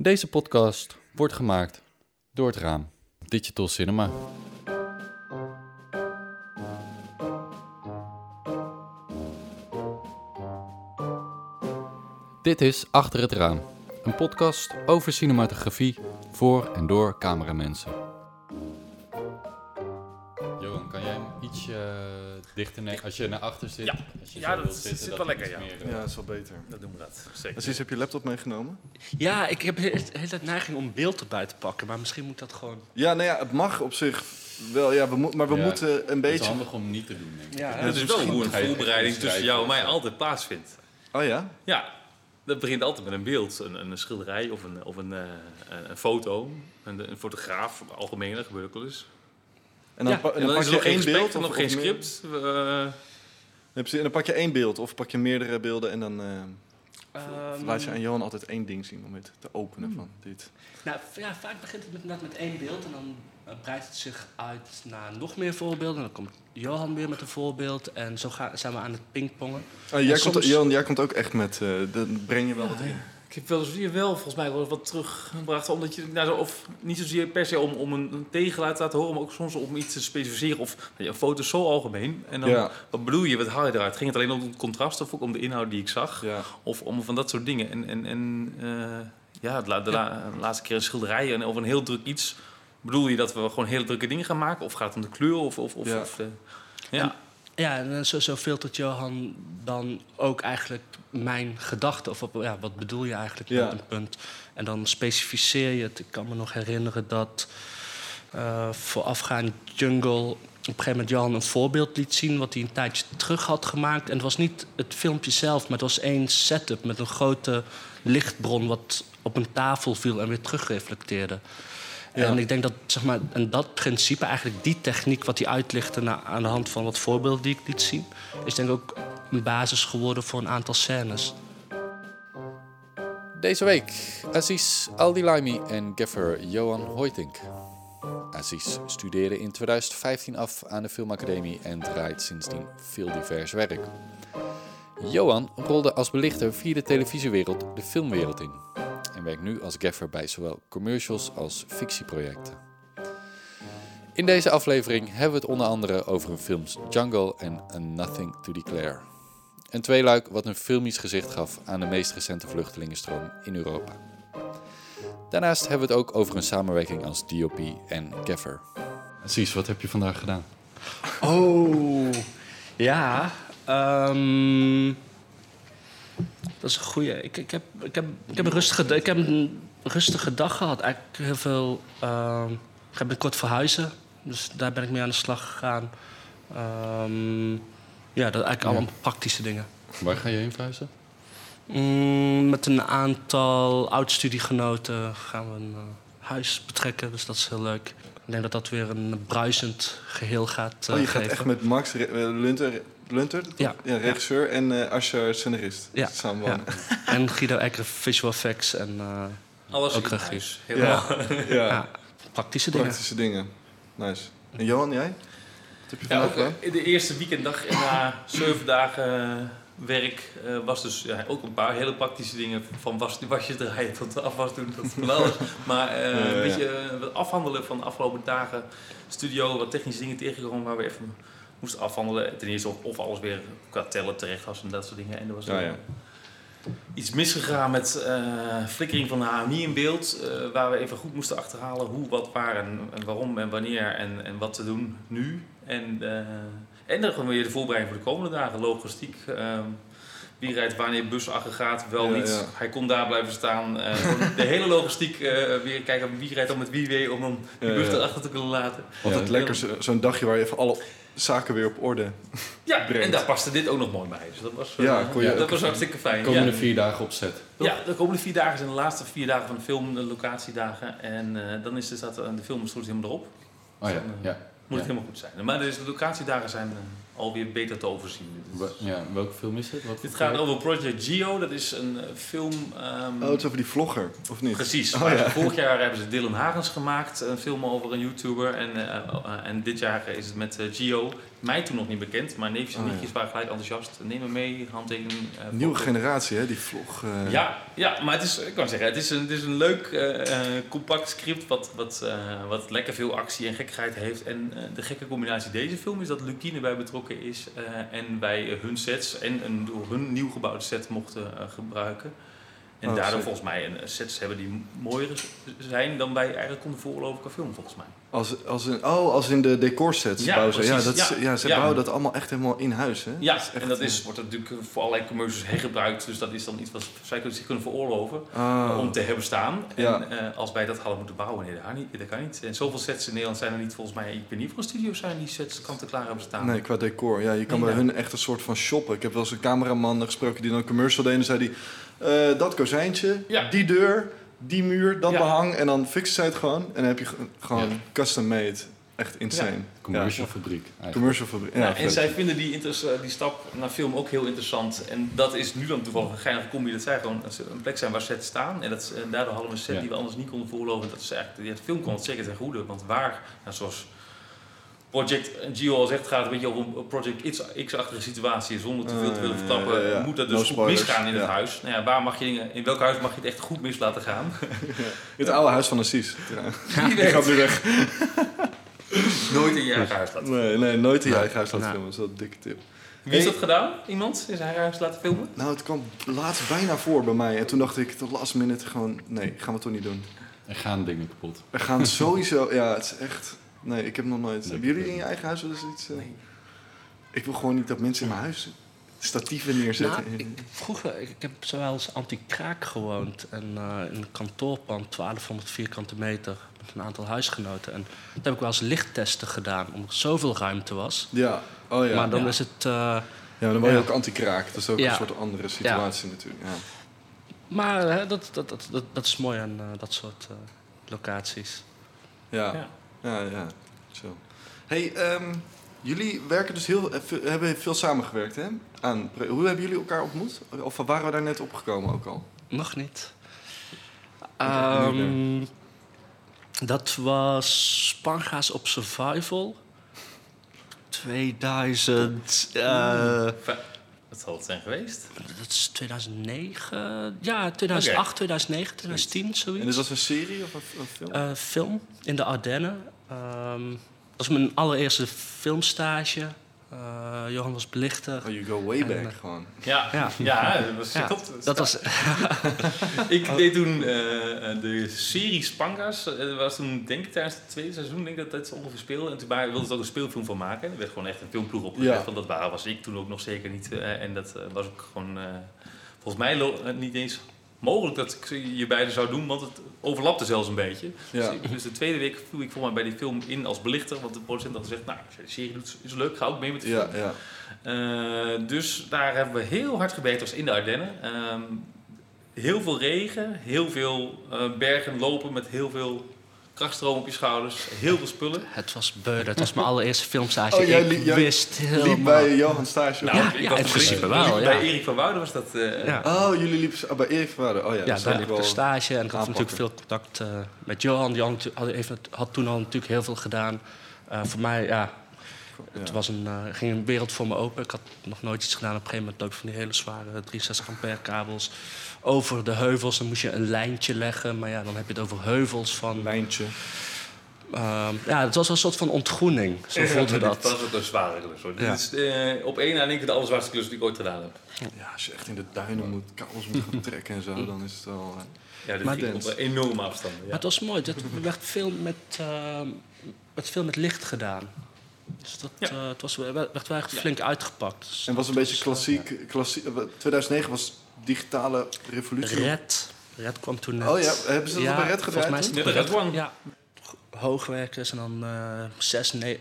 Deze podcast wordt gemaakt door het raam Digital Cinema. Dit is Achter het Raam, een podcast over cinematografie voor en door cameramensen. Dichter als je naar achter zit? Ja. Als je Ja, zo dat wilt zit- zitten, zit dat wel lekker, ja. meer, eh, Ja, dat is wel beter. Dan doen we dat. Zeker. Precies, heb je laptop meegenomen? Ja, ik heb de hele tijd neiging om beeld erbij te pakken, maar misschien moet dat gewoon... Ja, nou ja, het mag op zich wel, ja, we mo- maar we Ja, moeten een Het is beetje... handig om niet te doen, denk ik. Ja, Het is wel hoe een voorbereiding tussen jou en mij altijd plaatsvindt. Oh ja? Ja, dat begint altijd met een beeld, een, een schilderij of een, of een, eh, een, een foto. Een, een fotograaf, algemeen, dat gebeurt ook wel eens. En dan, Ja, pa- en En dan pak is er je één beeld en of nog geen meer- script. Eh, Ja, precies, En dan pak je één beeld of pak je meerdere beelden en dan eh, Ehm, laat je aan Johan altijd één ding zien om het te openen Hmm. van dit. Nou, v- ja, vaak begint het met, net met één beeld en dan eh, breidt het zich uit naar nog meer voorbeelden. En dan komt Johan weer met een voorbeeld en zo gaan, zijn we aan het pingpongen. Oh, jij, En komt, Johan, jij komt ook echt met, eh dan breng je wel wat in. Ik heb wel zozeer wel volgens mij wel wat teruggebracht, omdat je nou, of niet zozeer per se om, om een, tegengeluid te laten horen, maar ook soms om iets te specificeren. Of nou een foto is zo algemeen. En dan, Ja, wat bedoel je, wat haal je eruit? Ging het alleen om het contrast of ook om de inhoud die ik zag? ja. Of om van dat soort dingen. En, en, en eh, ja, la- de la- laatste keer een schilderij en, of een heel druk iets. Bedoel je dat we gewoon hele drukke dingen gaan maken? Of gaat het om de kleur? Of, of, of, Ja. of de, ja. Ja, en eh, zo, zo filtert Johan dan ook eigenlijk mijn gedachten. Of op, ja, wat bedoel je eigenlijk Ja. met een punt? En dan specificeer je het. Ik kan me nog herinneren dat eh voorafgaand Jungle... op een gegeven moment Johan een voorbeeld liet zien... wat hij een tijdje terug had gemaakt. En het was niet het filmpje zelf, maar het was één setup... met een grote lichtbron wat op een tafel viel en weer terugreflecteerde. Ja. En ik denk dat, zeg maar, en dat principe, eigenlijk die techniek wat hij uitlichtte na, aan de hand van wat voorbeelden die ik liet zien, is denk ik ook een basis geworden voor een aantal scènes. Deze week Aziz Aldilaimi en gaffer Johan Hoytink. Aziz studeerde in 2015 af aan de Filmacademie en draait sindsdien veel divers werk. Johan rolde als belichter via de televisiewereld de filmwereld in en werkt nu als gaffer bij zowel commercials als fictieprojecten. In deze aflevering hebben we het onder andere over hun films Jungle en A Nothing to Declare. Een tweeluik wat een filmisch gezicht gaf aan de meest recente vluchtelingenstroom in Europa. Daarnaast hebben we het ook over een samenwerking als DOP en gaffer. Precies, wat heb je vandaag gedaan? Oh, ja. ehm, dat is een goeie. Ik, ik, heb, ik, heb, ik, heb een rustige, ik heb een rustige dag gehad. Eigenlijk heel veel. ehm, ik ga binnenkort verhuizen. Dus daar ben ik mee aan de slag gegaan. Ehm, ja, dat eigenlijk allemaal praktische dingen. Waar ga je heen verhuizen? Mm, met een aantal oud-studiegenoten gaan we een eh, huis betrekken, dus dat is heel leuk. Ik denk dat dat weer een bruisend geheel gaat eh, Oh, je gaat echt met Max eh, Lunter, Lunter toch? Ja. regisseur en eh Asscher, scenarist. Ja. Samen. En Guido Ecker, visual effects en eh, Alles Ook in regie. huis. Ja. Helemaal. ja. ja, praktische dingen. Praktische dingen. Nice. En Johan, jij? Wat heb je Ja, ook, gedaan? eh, de eerste weekenddag en na zeven dagen werk eh, was dus ja, ook een paar hele praktische dingen. Van was, wasjes draaien tot afwas doen, tot van alles. Maar eh, Ja, ja, ja. een beetje wat afhandelen van de afgelopen dagen. Studio, wat technische dingen tegengekomen waar we even moesten afhandelen. Ten eerste of, of alles weer qua tellen terecht was en dat soort dingen. En er was Ja, ja. iets misgegaan met eh, flikkering van de HMI in beeld. eh, waar we even goed moesten achterhalen hoe, wat, waar en, en waarom en wanneer en, en wat te doen nu. En, eh, en dan gewoon weer de voorbereiding voor de komende dagen. Logistiek. ehm, wie rijdt wanneer busaggregaat, wel Ja, niet. ja. Hij kon daar blijven staan. eh, de hele logistiek eh, weer kijken wie rijdt dan met wie weer om dan die bus ja. erachter te kunnen laten. Altijd Ja. lekker zo- zo'n dagje waar je even alle zaken weer op orde... Ja, Brengt. en daar paste dit ook nog mooi bij. Dus dat was, eh, Ja, je dat was hartstikke fijn. Komende ja. vier dagen opzet. Ja, de komende vier dagen zijn de laatste vier dagen van de film, de locatiedagen. En eh, dan is dus dat, eh, de film helemaal erop. Oh ja, ja. Moet Ja. het helemaal goed zijn. Maar dus de locatiedagen zijn eh, alweer beter te overzien. Ja, welke film is het? Wat Dit gaat over Project Geo. Dat is een eh, film... ehm, Oh, het is over die vlogger, of niet? Precies. Oh, ja. Vorig jaar hebben ze Dylan Hagens gemaakt, een film over een YouTuber. En, eh, eh, en dit jaar is het met Gio. Mij toen nog niet bekend, maar neefjes en Oh, ja. nichtjes waren gelijk enthousiast. Neem me mee, handtekening. eh, Nieuwe generatie, hè? Die vlog. eh, Ja, ja, maar het is, ik kan zeggen, het is een, het is een leuk, eh, compact script wat, wat, wat lekker veel actie en gekkigheid heeft. En de gekke combinatie deze film is dat Lukine bij betrokken is en wij hun sets en een door hun nieuw gebouwde set mochten gebruiken. En Oh, daardoor volgens mij een, sets hebben die mooier zijn dan wij eigenlijk konden veroorloven qua film, volgens mij. Als, als in, oh, als in de decorsets Ja, bouwen ze. Ja, dat Ja. ja, ze Ja. bouwen dat allemaal echt helemaal in huis, hè? Ja, Dat is echt, en dat eh, is, wordt natuurlijk voor allerlei commercials hergebruikt. Dus dat is dan iets wat zij kunnen- zich kunnen veroorloven. ah. om te hebben staan. En eh, als wij dat hadden moeten bouwen, nee, dat kan niet. Dat kan niet. En zoveel sets in Nederland zijn er niet, volgens mij. Ik weet niet er studio's zijn die sets kant-en-klaar hebben staan. Nee, qua decor. Ja, je kan Nee, bij hun echt een soort van shoppen. Ik heb wel eens een cameraman gesproken die dan een commercial deed. En zei die, eh, dat kozijntje, die deur, die muur, dat Ja. behang. En dan fixen zij het gewoon. En dan heb je ge- gewoon Ja. custom made. Echt insane. Commercial fabriek. eigenlijk. Commercial fabriek. Ja, en vet. zij vinden die, die stap naar film ook heel interessant. En dat is nu dan toevallig een geinige combi. Dat zij gewoon een plek zijn waar sets staan. En, dat, en daardoor hadden we een set Ja. die we anders niet konden voorloven. Dat is eigenlijk, de film kon het zeker ten goede. Want waar, nou, zoals Project Gio al zegt, gaat een beetje over een Project X- X-achtige situatie. Zonder te veel te willen Eh, verklappen, ja, ja. moet dat No dus goed spoilers. misgaan in het Ja. huis. Nou ja, waar mag je dingen, in welk huis mag je het echt goed mis laten gaan? Het oude huis van Assis. Wie Ik ga nu weg. Nooit in je eigen huis laten Nee, nee, nooit in je eigen huis laten nou. filmen. Dat is wel een dikke tip. Wie heeft dat gedaan? Iemand? In zijn eigen huis laten filmen? Nou, het kwam laatst bijna voor bij mij. En toen dacht ik, tot last minute gewoon... Nee, gaan we toch niet doen. Er gaan dingen kapot. We gaan sowieso... Ja, het is echt... Nee, ik heb nog nooit... Nee, Hebben jullie in je eigen huis wel eens iets... eh, Nee. Ik wil gewoon niet dat mensen in mijn huis statieven neerzetten. Nou, ik, vroeger, ik, ik heb zowel als anti-kraak gewoond. En eh, in een kantoorpand, 1200 vierkante meter, met een aantal huisgenoten. En toen heb ik wel eens lichttesten gedaan, omdat er zoveel ruimte was. Ja, oh ja. maar dan ja. is het... eh, Ja, maar dan word je Ja. ook anti-kraak. Dat is ook Ja. een soort andere situatie natuurlijk. Ja. maar hè, dat, dat, dat, dat, dat is mooi aan dat soort eh, locaties. Ja, Ja. ja. Zo. Hey, ehm, jullie werken dus heel, eh, hebben veel samengewerkt, hè? Aan, hoe hebben jullie elkaar ontmoet? Of waren we daar net opgekomen ook al? Nog niet. Ehm, dat was Spanga's op Survival. 2000. eh, Wat zal het zijn geweest? dat is 2009. Ja, 2008, 2009, 2010, zoiets. En is dat een serie of een, een film? Eh, film in de Ardennen. Ehm, dat was mijn allereerste filmstage. Eh, Johan was belichter. oh, you go way back en, eh, gewoon. Ja, ja. Ja. dat was, Ja, klopt. Dat was, Ik deed toen eh, de serie Spanga's. Dat was toen, denk ik, tijdens het tweede seizoen, denk ik dat dat ongeveer speelde. En toen wilde ze ook een speelfilm van maken. Er werd gewoon echt een filmploeg opgezet. Ja. Want dat waren, was ik toen ook nog zeker niet. eh, en dat was ook gewoon, eh, volgens mij niet eens mogelijk dat ik je beide zou doen. Want het overlapte zelfs een beetje. Ja. Dus, dus de tweede week viel ik voor mij bij die film in als belichter. Want de producent had gezegd, nou, als je de serie doet, is leuk. Ga ook mee met de film. Ja, ja. Eh, dus daar hebben we heel hard gebeten, als in de Ardennen. Ehm, heel veel regen, heel veel eh, bergen lopen met heel veel krachtstroom op je schouders, heel veel spullen. het was beurde. Het was mijn allereerste filmstage. Oh, jij ik li- jij wist Liep bij Johan stage. Nou, Ja, ik ja, was in principe wel, Bij ja. Erik van Wouden was dat. eh, Ja. Oh, jullie liepen oh, bij Erik van Waarden. Oh ja, Ja, dat daar liep ik stage en ik had natuurlijk veel contact eh, met Johan. Johan had, heeft, had toen al natuurlijk heel veel gedaan. Eh, voor mij, ja, het Ja. was een, eh, ging een wereld voor me open. Ik had nog nooit iets gedaan. Op een gegeven moment ook van die hele zware 63 ampère kabels over de heuvels. Dan moest je een lijntje leggen. Maar ja, dan heb je het over heuvels van... Een lijntje. ehm, ja, het was wel een soort van ontgroening. Zo voelde Dit dat. was ook een zware klus. Hoor. Ja. Dit is eh, op één na denk ik de allerzwaarste klus die ik ooit gedaan heb. Ja, als je echt in de duinen moet, kabels moet gaan trekken en zo, dan is het wel... eh, Ja, dit Maar ging op enorme afstanden. Maar Ja. het was mooi. Het werd veel met, ehm, werd veel met licht gedaan. Dus dat, Ja. eh, het was, werd, werd wel echt flink uitgepakt. Dus En was een beetje eh, klassiek, klassiek... eh, 2009 was digitale revolutie. Red. Red kwam toen net. Oh ja, hebben ze dat bij Red volgens mij is het Red One. Ja. Hoogwerkers en dan eh, zes, ne-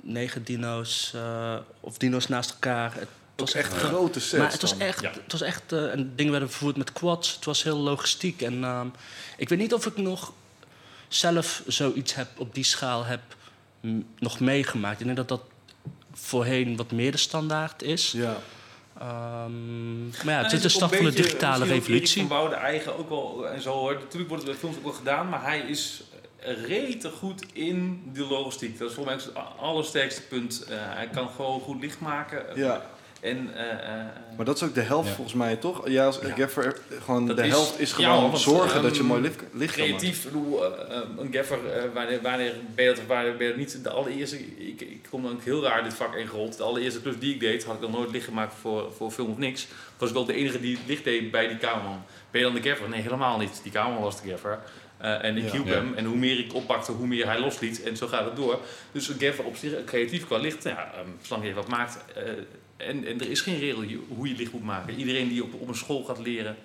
negen dino's. eh, of dino's naast elkaar. Het was echt grote sets maar het was echt, Ja. het was echt en dingen werden vervoerd met quads. Het was heel logistiek. En ehm, ik weet niet of ik nog zelf zoiets heb op die schaal heb nog meegemaakt. Ik denk dat dat voorheen wat meer de standaard is. Ja. Ehm, maar ja, het Nee, is de een van de digitale ook Erik revolutie. van Woude eigen ook wel en zo hoor. Natuurlijk wordt het bij films ook wel gedaan, maar hij is rete goed in de logistiek. Dat is volgens mij zijn allersterkste punt. Eh, hij kan gewoon goed licht maken. ja. En, eh, eh, Maar dat is ook de helft Ja. volgens mij, toch? Ja, als Ja. Gaffer, gewoon Dat de is- helft is ja, gewoon want, zorgen dat je ehm, mooi licht, licht kan maken. creatief, eh, een gaffer, wanneer, wanneer ben je dat, wanneer ben je dat niet de allereerste, ik, ik kom dan ook heel raar dit vak ingerold. De allereerste klus die ik deed, had ik dan nooit licht gemaakt voor, voor film of niks. Was ik wel de enige die het licht deed bij die cameraman. Ben je dan de gaffer? Nee, helemaal niet. Die cameraman was de gaffer. Eh, en ik Ja. hielp Ja. hem. En hoe meer ik oppakte, hoe meer hij losliet. En zo gaat het door. Dus een gaffer op zich, creatief qua licht, nou ja, um, zolang je wat maakt. eh, en, en er is geen regel hoe je licht moet maken. Iedereen die op, op een school gaat leren,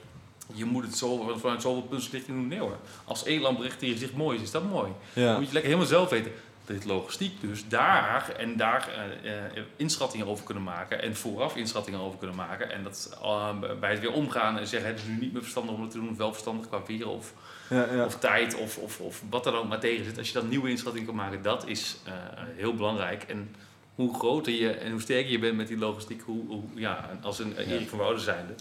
je moet het zo, vanuit zoveel puntslichting doen. Nee hoor. Als één lamp recht tegen je gezicht mooi is, is dat mooi. Dan Ja. moet je lekker helemaal zelf weten. Dit logistiek dus daar en daar eh, inschattingen over kunnen maken. En vooraf inschattingen over kunnen maken. En dat bij het weer omgaan en zeggen: het is nu niet meer verstandig om het te doen. Of wel verstandig qua weer of, Ja, ja. of tijd of, of, of wat dan ook maar tegen zit. Als je dan nieuwe inschattingen kan maken, dat is eh, heel belangrijk. En hoe groter je en hoe sterker je bent met die logistiek, hoe, hoe ja, als een Ja. Erik van Wouden zijnde,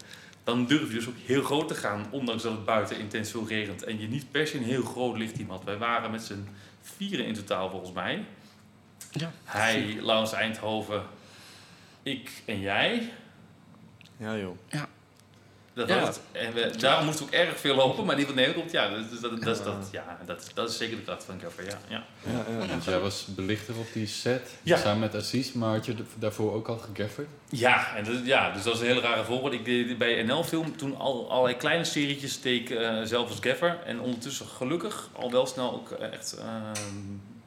dan durf je dus ook heel groot te gaan, ondanks dat het buiten intens veel regent. En je niet per se een heel groot lichtteam had. Wij waren met z'n vieren in totaal volgens mij. Ja. Hij, Laurens Eindhoven, ik en jij. ja, joh. Dat Ja. was het. En we, daarom moesten we ook erg veel lopen, maar die van Nederland, ja, dat, dat, dat, dat, dat, ja dat, dat is zeker de kracht van Gaffer, ja. ja. Ja, ja. Want jij was belichter op die set, Ja. samen met Aziz, maar had je daarvoor ook al gegafferd? Ja, en dat, ja, dus dat is een hele rare voorbeeld. Ik deed bij NL-film toen al allerlei kleine serietjes deed ik eh, zelf als gaffer. En ondertussen gelukkig al wel snel ook eh, echt... eh,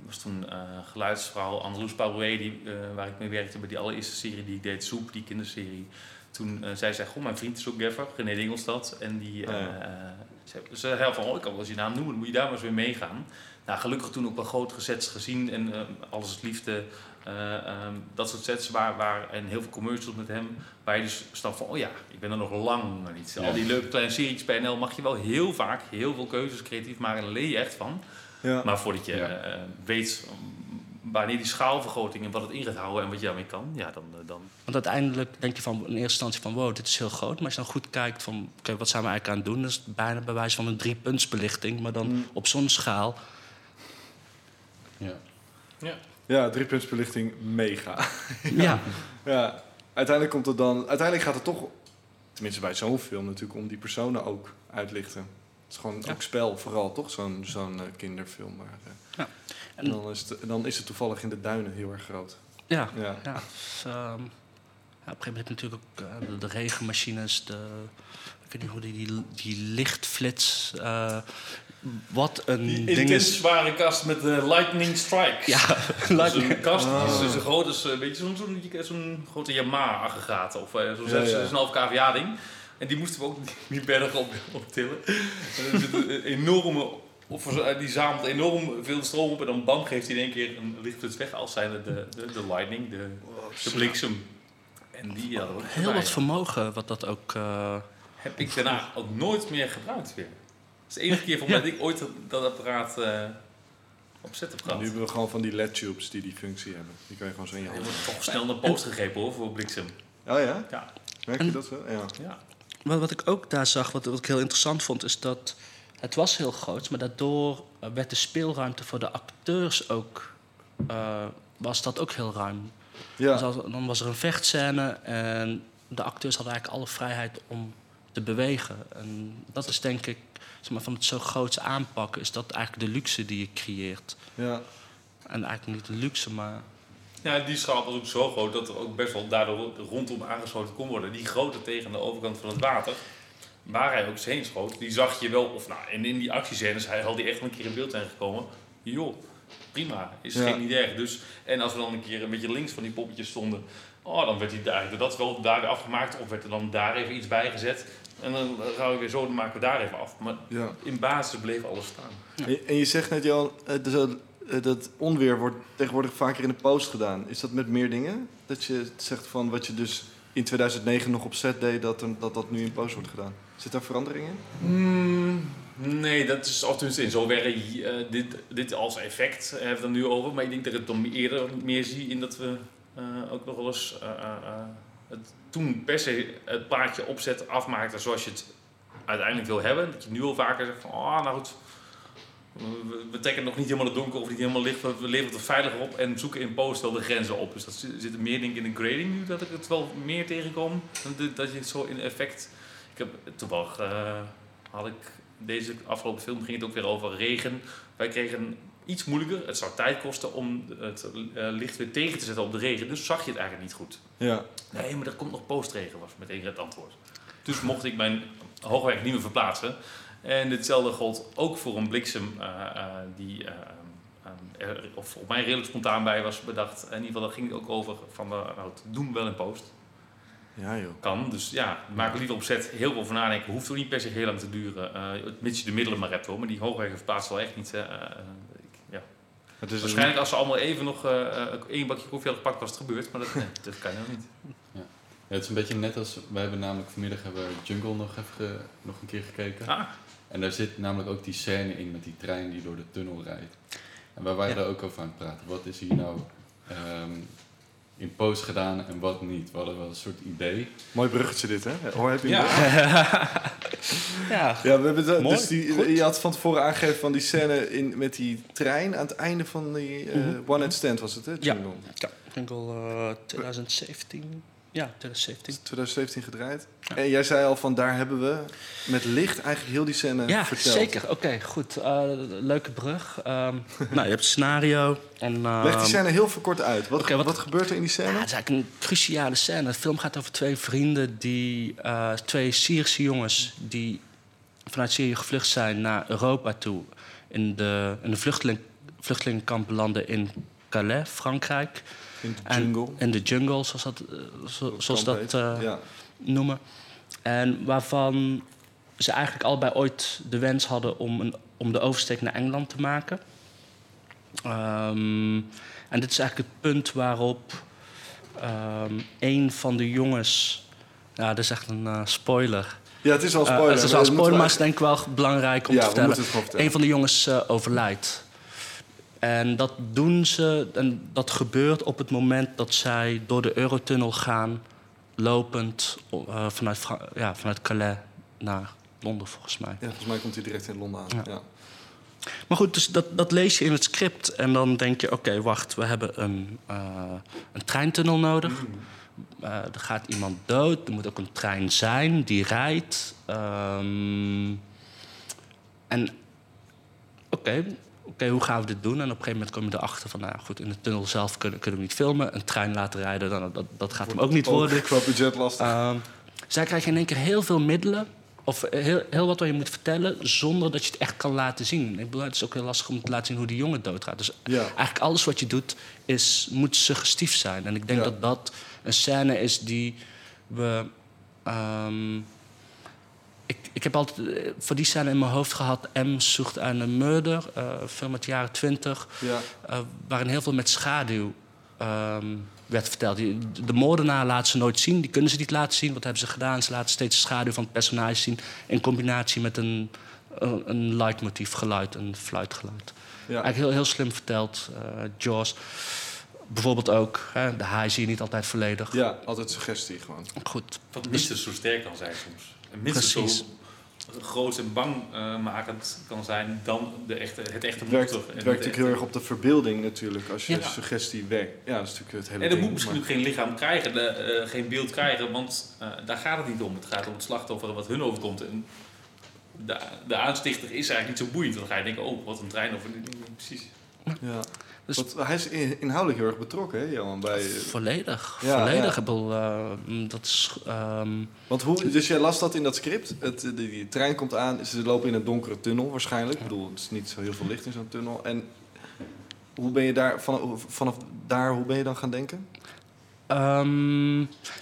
was toen eh geluidsvrouw Andeloes Pauwé, die eh, waar ik mee werkte bij die allereerste serie die ik deed, Soep, die kinderserie. Toen eh, zei zij, goh, mijn vriend is ook gaffer, René Dingelstad. En die, Oh ja. ze, ze zei van, oh, ik kan wel eens je naam noemen, dan moet je daar maar eens weer meegaan. Nou, gelukkig toen ook wel grotere sets gezien en alles is liefde. eh, ehm, dat soort sets waar, waar, en heel veel commercials met hem, waar je dus snapt van, oh ja, ik ben er nog lang niet. Ja. Al die leuke kleine series bij NL mag je wel heel vaak heel veel keuzes creatief maken en daar leer je echt van. Ja. Maar voordat je Ja. weet wanneer die schaalvergroting en wat het in gaat houden en wat je daarmee kan, ja, dan, eh, dan Want uiteindelijk denk je van, in eerste instantie van wow, dit is heel groot. Maar als je dan goed kijkt van, oké, wat zijn we eigenlijk aan het doen? Dat is bijna bij wijze van een driepuntsbelichting, maar dan Mm. op zo'n schaal. Ja. Ja, driepuntsbelichting, mega. Ja, Ja, uiteindelijk komt het dan... Uiteindelijk gaat het toch, tenminste bij zo'n film natuurlijk, om die personen ook uitlichten. Het is gewoon Ja. ook spel vooral, toch? Zo'n zo'n eh, kinderfilm. Maar, eh, Ja. En dan is, het, dan is het toevallig in de duinen heel erg groot. ja, Ja. ja. Dus, ehm, ja, op een gegeven moment heb je natuurlijk ook eh, de, de regenmachines, de, ik weet niet hoe die, die, die lichtflits, eh, wat een Die ding intens is. zware kast met de lightning strikes. Ja, Dat is lightning- een kast die is Ah. zo groot als een beetje zo'n grote Yamaha-aggregaat. Of eh, zo'n Ja, ja. 6,5 kVA-ding. En die moesten we ook die berg op, op tillen. En er zit een enorme... Of die zamelt enorm veel stroom op en dan bam geeft hij in één keer een lichtflits weg als zijn de, de, de lightning, de, de bliksem. En die hadden we ook Heel wat vermogen wat dat ook... eh, Heb ik daarna ook nooit meer gebruikt weer. Dat is de enige keer voor mij dat ik ooit dat, dat apparaat eh, op zet heb Nu hebben we gewoon van die LED-tubes die die functie hebben. Die kan je gewoon zo in je Je hand. wordt toch snel naar post gegrepen hoor, voor bliksem. Oh ja? Ja. Merk je dat wel? Ja. Ja. Maar wat ik ook daar zag, wat, wat ik heel interessant vond, is dat het was heel groot, maar daardoor eh, werd de speelruimte voor de acteurs ook, eh, was dat ook heel ruim. Dus Ja. als- dan was er een vechtscène en de acteurs hadden eigenlijk alle vrijheid om te bewegen. En dat is denk ik, zeg maar, van het zo groots aanpakken, is dat eigenlijk de luxe die je creëert. ja. En eigenlijk niet de luxe, maar ja, die schaal was ook zo groot dat er ook best wel daardoor rondom aangesloten kon worden. Die grote tegen de overkant van het water, waar hij ook heen schoot, die zag je wel. Of nou, en in die actiescènes, hij had die echt wel een keer in beeld zijn gekomen. Joh, prima, is Ja. geen niet erg. Dus, en als we dan een keer een beetje links van die poppetjes stonden, oh, dan werd hij daar, dat wel daar weer afgemaakt. Of werd er dan daar even iets bij gezet. En dan gaan we weer zo, dan maken we daar even af. Maar ja. in basis bleef alles staan. Ja. En, en je zegt net, Johan, eh, dus, eh, dat onweer wordt tegenwoordig vaker in de post gedaan. Is dat met meer dingen? Dat je zegt van wat je dus in 2009 nog op set deed, dat dat, dat nu in post wordt gedaan. Zit daar verandering in? Hmm, nee, dat is althans in zoverre eh, dit, dit als effect hebben we het nu over. Maar ik denk dat ik het dan eerder meer zie in dat we eh, ook nog wel eens eh, eh, het, toen per se het plaatje opzet afmaakte zoals je het uiteindelijk wil hebben. Dat je nu al vaker zegt van, oh, nou goed, we, trekken nog niet helemaal het donker of niet helemaal licht, we leveren het veiliger op en zoeken in post wel de grenzen op. Dus dat zit- meer denk ik in de grading nu, dat ik het wel meer tegenkom. Dat je het zo in effect... Ik heb toevallig, eh, had ik deze afgelopen film, ging het ook weer over regen. Wij kregen iets moeilijker, het zou tijd kosten om het eh, licht weer tegen te zetten op de regen. Dus zag je het eigenlijk niet goed. Ja. Nee, maar er komt nog postregen, was meteen het antwoord. Dus mocht ik mijn hoogwerk niet meer verplaatsen. En hetzelfde gold ook voor een bliksem eh, die er of voor mij redelijk spontaan bij was bedacht. In ieder geval, daar ging het ook over van, nou, doen wel in post. Ja, joh. Kan, dus ja, maak er liever op zet heel veel over nadenken. Hoeft ook niet per se heel lang te duren. eh mits je de middelen maar hebt hoor. Maar die hoogwerken verplaatsen wel echt niet. eh, eh, ik- ja. Het is Waarschijnlijk als ze allemaal even nog één bakje koffie hadden gepakt was het gebeurd. Maar dat, nee, dat kan je nog niet. Ja, het is een beetje net als, wij hebben namelijk vanmiddag hebben we Jungle nog even nog een keer gekeken. Ah, En daar zit namelijk ook die scène in met die trein die door de tunnel rijdt. En wij waren Ja. daar ook over aan het praten. Wat is hier nou ehm, in post gedaan en wat niet? We hadden wel een soort idee. Mooi bruggetje dit, hè? Hoor, heb je Ja. Ja, Ja, we hebben Mooi, dus die, je had van tevoren aangegeven van die scène in, met die trein aan het einde van die eh, Mhm. One Night Stand was het, hè? Ja. Ja Jingle eh 2017. Ja, 2017. 2017 gedraaid. En jij zei al van daar hebben we met licht eigenlijk heel die scène Ja, verteld. zeker. Oké, goed. Eh, leuke brug. Ehm, nou, je hebt het scenario. En, Leg die ehm, scène heel verkort uit. Wat, wat, wat- gebeurt er in die Ja, scène? het is eigenlijk een cruciale scène. De film gaat over twee vrienden, die, eh, twee Syrische jongens... die vanuit Syrië gevlucht zijn naar Europa toe. In de, in de vluchteling, vluchtelingenkamp landen in Calais, Frankrijk. In de En- jungle. In de jungle, zoals, dat, eh, zo- zoals dat eh, ja. noemen. En waarvan ze eigenlijk allebei ooit de wens hadden om, een, om de oversteek naar Engeland te maken. Ehm, en dit is eigenlijk het punt waarop ehm, een van de jongens. Ja, dat is echt een eh, spoiler. ja, het is al spoiler. het is al spoiler, maar het is denk ik wel belangrijk om ja, te vertellen. vertellen. Een van de jongens overlijdt. En dat doen ze, en dat gebeurt op het moment dat zij door de Eurotunnel gaan, lopend eh, vanuit, Fra- ja, vanuit Calais naar Londen, volgens mij. Ja, volgens mij komt hij direct in Londen aan. Ja. Ja. Maar goed, dus dat, dat lees je in het script en dan denk je: oké, wacht, we hebben een, eh, een treintunnel nodig. Eh, er gaat iemand dood, er moet ook een trein zijn die rijdt. Ehm, en oké, oké, hoe gaan we dit doen? En op een gegeven moment kom je erachter van, nou goed, in de tunnel zelf kunnen, kunnen we niet filmen. Een trein laten rijden, dan, dat, dat gaat hem ook niet worden. Qua budget lastig. Ehm, zij krijgen in één keer heel veel middelen. Of heel, heel wat wat je moet vertellen, zonder dat je het echt kan laten zien. Ik bedoel, het is ook heel lastig om te laten zien hoe die jongen doodgaat. Dus ja. eigenlijk alles wat je doet, is, moet suggestief zijn. En ik denk Ja. dat dat een scène is die we... ehm, ik, heb altijd eh, voor die scène in mijn hoofd gehad... M zoekt aan een murder, eh, een film uit de jaren twintig... ja. eh, waarin heel veel met schaduw ehm, werd verteld. De moordenaar laten ze nooit zien, die kunnen ze niet laten zien. Wat hebben ze gedaan? Ze laten steeds de schaduw van het personage zien... in combinatie met een, een, een leidmotief geluid, een fluitgeluid. ja. Eigenlijk heel, heel slim verteld. eh Jaws bijvoorbeeld ook. Hè, de haai zie je niet altijd volledig. ja, altijd suggestie gewoon. Goed. Wat minstens zo sterk kan zijn soms. En minstens Precies. zo groot en bangmakend kan zijn dan de echte, het echte Het werkt, monster. het werkt het natuurlijk heel erg op de verbeelding natuurlijk, als je Ja. suggestie werkt. Ja, dat is natuurlijk het hele En dat ding, moet misschien maar- ook geen lichaam krijgen, de, eh, geen beeld krijgen, want eh, daar gaat het niet om. Het gaat om het slachtoffer en wat hun overkomt. En de, de aanstichter is eigenlijk niet zo boeiend. Dan ga je denken, oh, wat een trein of een... Precies. Ja. Dus- Want hij is in- inhoudelijk heel erg betrokken, hè, Johan? Bij, eh, Volledig. Ja, volledig. ja. Ik bedoel, eh, dat is... ehm, want hoe, dus jij las dat in dat script. Het, die, die trein komt aan, ze lopen in een donkere tunnel waarschijnlijk. Ik bedoel, het is niet zo heel veel licht in zo'n tunnel. En hoe ben je daar, van, vanaf daar, hoe ben je dan gaan denken? Ehm,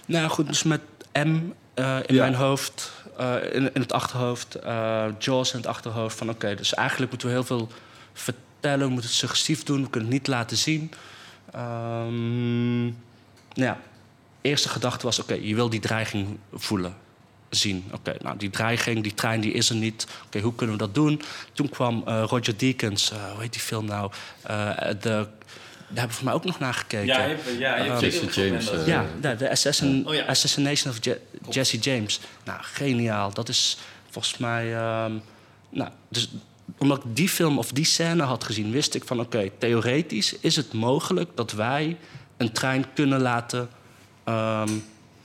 nou goed, dus met M eh, in Ja. mijn hoofd, eh, in, in het achterhoofd, eh, Jaws in het achterhoofd. Van oké, dus eigenlijk moeten we heel veel vertellen, we moeten het suggestief doen, we kunnen het niet laten zien. Ehm, nou ja, eerste gedachte was: oké, je wil die dreiging voelen, zien. Oké, nou die dreiging, die trein, die is er niet. Oké, hoe kunnen we dat doen? Toen kwam eh, Roger Deakins, eh, hoe heet die film nou? Eh, de hebben we voor mij ook nog naar gekeken. Ja, je hebt, ja, je hebt Uh, zeker Jesse James, Ja, de, de assassin, Oh ja. Assassination of Je- Jesse James. Nou, geniaal. Dat is volgens mij... ehm, nou, dus omdat ik die film of die scène had gezien... wist ik van, oké, theoretisch is het mogelijk... dat wij een trein kunnen laten ehm,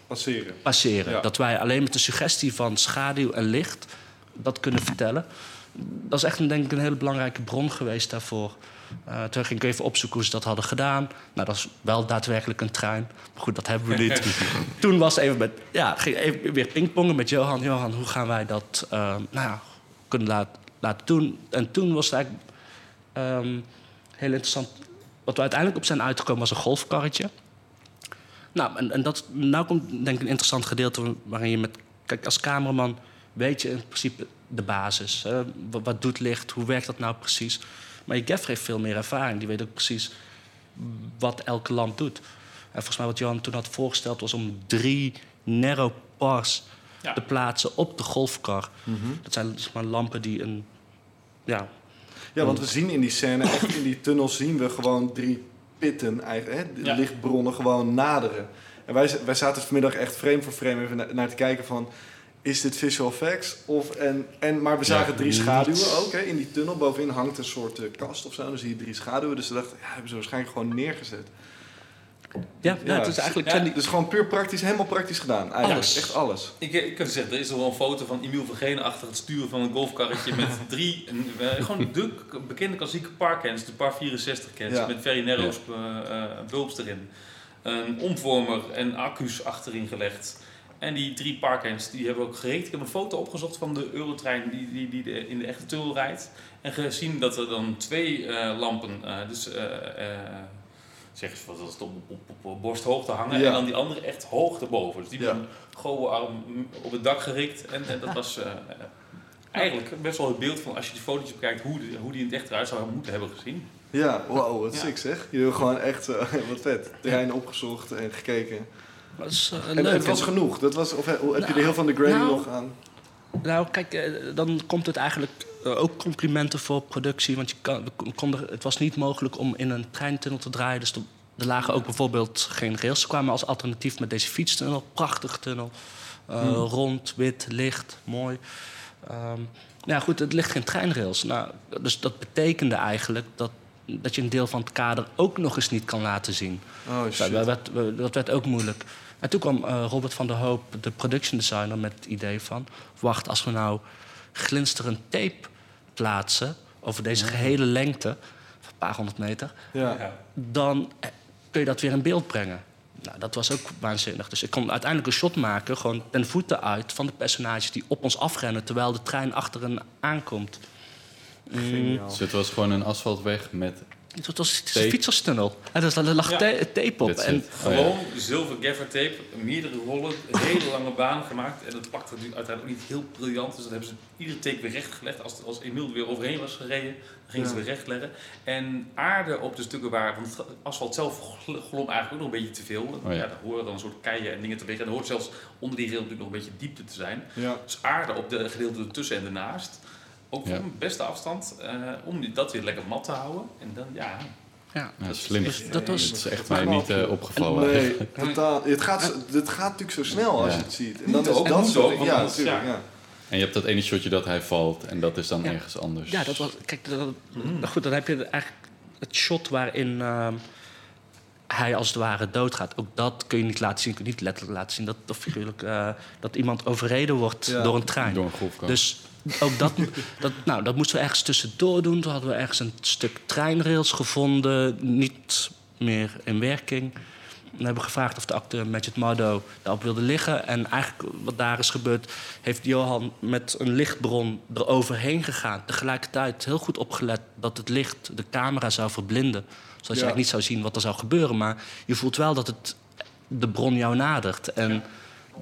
Passeren. passeren. Ja. Dat wij alleen met de suggestie van schaduw en licht... dat kunnen vertellen. Dat is echt een, denk ik een hele belangrijke bron geweest daarvoor. Eh, toen ging ik even opzoeken hoe ze dat hadden gedaan. Nou, dat is wel daadwerkelijk een trein. Maar goed, dat hebben we niet. toen was even met, ja, ging even weer pingpongen met Johan. Johan, hoe gaan wij dat eh, nou ja, kunnen laten, laten doen? En toen was het eigenlijk ehm, heel interessant. Wat we uiteindelijk op zijn uitgekomen was een golfkarretje. Nou, en, en dat, nou komt denk ik een interessant gedeelte waarin je met... Kijk, als cameraman weet je in principe de basis. Wat, doet licht? Hoe werkt dat nou precies? Maar je gaffer heeft veel meer ervaring. Die weet ook precies wat elke lamp doet. En volgens mij wat Johan toen had voorgesteld... was om drie narrow pars Ja. te plaatsen op de golfkar. Dat zijn zeg maar, lampen die een... Ja, Ja, want we zien in die scène, echt in die tunnel zien we gewoon drie pitten, eigenlijk, hè, Ja. lichtbronnen gewoon naderen. En wij, wij zaten vanmiddag echt frame voor frame even na- naar te kijken van, is dit visual effects? Of, en, en, maar we zagen drie schaduwen ook, hè, in die tunnel. Bovenin hangt een soort eh, kast of zo, dan zie je drie schaduwen. Dus we dachten, ja, hebben ze waarschijnlijk gewoon neergezet. Ja, Ja, het is eigenlijk... ja, Dus gewoon puur praktisch, helemaal praktisch gedaan. Eigenlijk. Alles. Echt alles. Ik, ik kan zeggen, er is nog wel een foto van Emiel van Genen achter het sturen van een golfkarretje met drie, een, eh, gewoon de bekende klassieke parkens, de par 64 cans, Ja. met Very Narrows eh, eh, bulbs erin. Een omvormer en accu's achterin gelegd. En die drie parkens die hebben we ook gereed. Ik heb een foto opgezocht van de Eurotrein die, die, die de- in de echte tunnel rijdt. En gezien dat er dan twee eh, lampen, eh, dus eh, eh, zeg eens wat dat is, op, op, op, op borsthoogte hangen. Ja. En dan die andere echt hoog erboven. Dus die Ja. met een gouden arm op het dak gerikt. En, en dat was eh, eh, eigenlijk best wel het beeld van als je die foto's bekijkt, hoe die, hoe die in het echt eruit zou moeten hebben gezien. Ja, wow, wat Ja. sick zeg. Jullie hebben gewoon echt, eh, wat vet, terrein opgezocht en gekeken. dat is eh, En leuk. het was En- genoeg. Dat was, of heb je Nou, er heel van de grading nou, nog aan? Nou, kijk, eh, dan komt het eigenlijk eh, ook complimenten voor productie. Want je kan, konden, het was niet mogelijk om in een treintunnel te draaien. Dus er, lagen ook bijvoorbeeld geen rails. Ze kwamen als alternatief met deze fietstunnel. Prachtig tunnel. Eh, Rond, wit, licht, mooi. Ehm, ja, goed, het ligt geen treinrails. Nou, dus dat betekende eigenlijk dat, dat je een deel van het kader ook nog eens niet kan laten zien. Oh Nou, shit. dat, werd, dat werd ook moeilijk. En toen kwam eh, Robert van der Hoop, de production designer, met het idee van... wacht, als we nou glinsterend tape plaatsen over deze gehele lengte... van een paar honderd meter, Ja. dan eh, kun je dat weer in beeld brengen. Nou, dat was ook waanzinnig. Dus ik kon uiteindelijk een shot maken, gewoon ten voeten uit... van de personages die op ons afrennen... terwijl de trein achter hen aankomt. Mm. Dus het was gewoon een asfaltweg met... het was, het is Tape. een fietserstunnel. En er lag Ja. tape op. En. Oh, ja. Gewoon zilver gaffer tape, meerdere rollen, een hele lange baan gemaakt. En dat pakte natuurlijk uiteindelijk niet heel briljant. Dus dat hebben ze iedere take weer recht gelegd. Als, als Emiel er weer overheen was gereden, dan gingen ze weer recht leggen. En aarde op de stukken waar, want het asfalt zelf gl- glom eigenlijk ook nog een beetje te veel. Oh ja. ja. daar horen dan een soort keien en dingen te liggen. En er hoort zelfs onder die rail natuurlijk nog een beetje diepte te zijn. Ja. Dus aarde op de gedeelte ertussen en ernaast. Ook Ja. beste afstand, eh, om die- dat weer lekker mat te houden. En dan, ja, ja, Ja, slim. Dus dat was- Dat is echt mij niet eh, opgevallen. Nee, totaal. Het gaat, het gaat natuurlijk zo snel als Ja. je het ziet. En dan Moet is ook, dat zo. Ja, natuurlijk. ja. Ja. En je hebt dat ene shotje dat hij valt en dat is dan Ja. ergens anders. Ja, dat was. Kijk, dat, Mm. goed, dan heb je eigenlijk het shot waarin ehm, hij als het ware doodgaat. Ook dat kun je niet laten zien. Kun je niet letterlijk laten zien dat, of figuurlijk, eh, dat iemand overreden wordt Ja. door een trein. Door een. Dus ook dat, dat, nou, dat moesten we ergens tussendoor doen. Toen hadden we ergens een stuk treinrails gevonden, niet meer in werking. Dan hebben we gevraagd of de acteur Magic Mardo daarop wilde liggen. En eigenlijk wat daar is gebeurd, heeft Johan met een lichtbron eroverheen gegaan. Tegelijkertijd heel goed opgelet dat het licht de camera zou verblinden. Zodat je eigenlijk niet zou zien wat er zou gebeuren. Maar je voelt wel dat het de bron jou nadert. En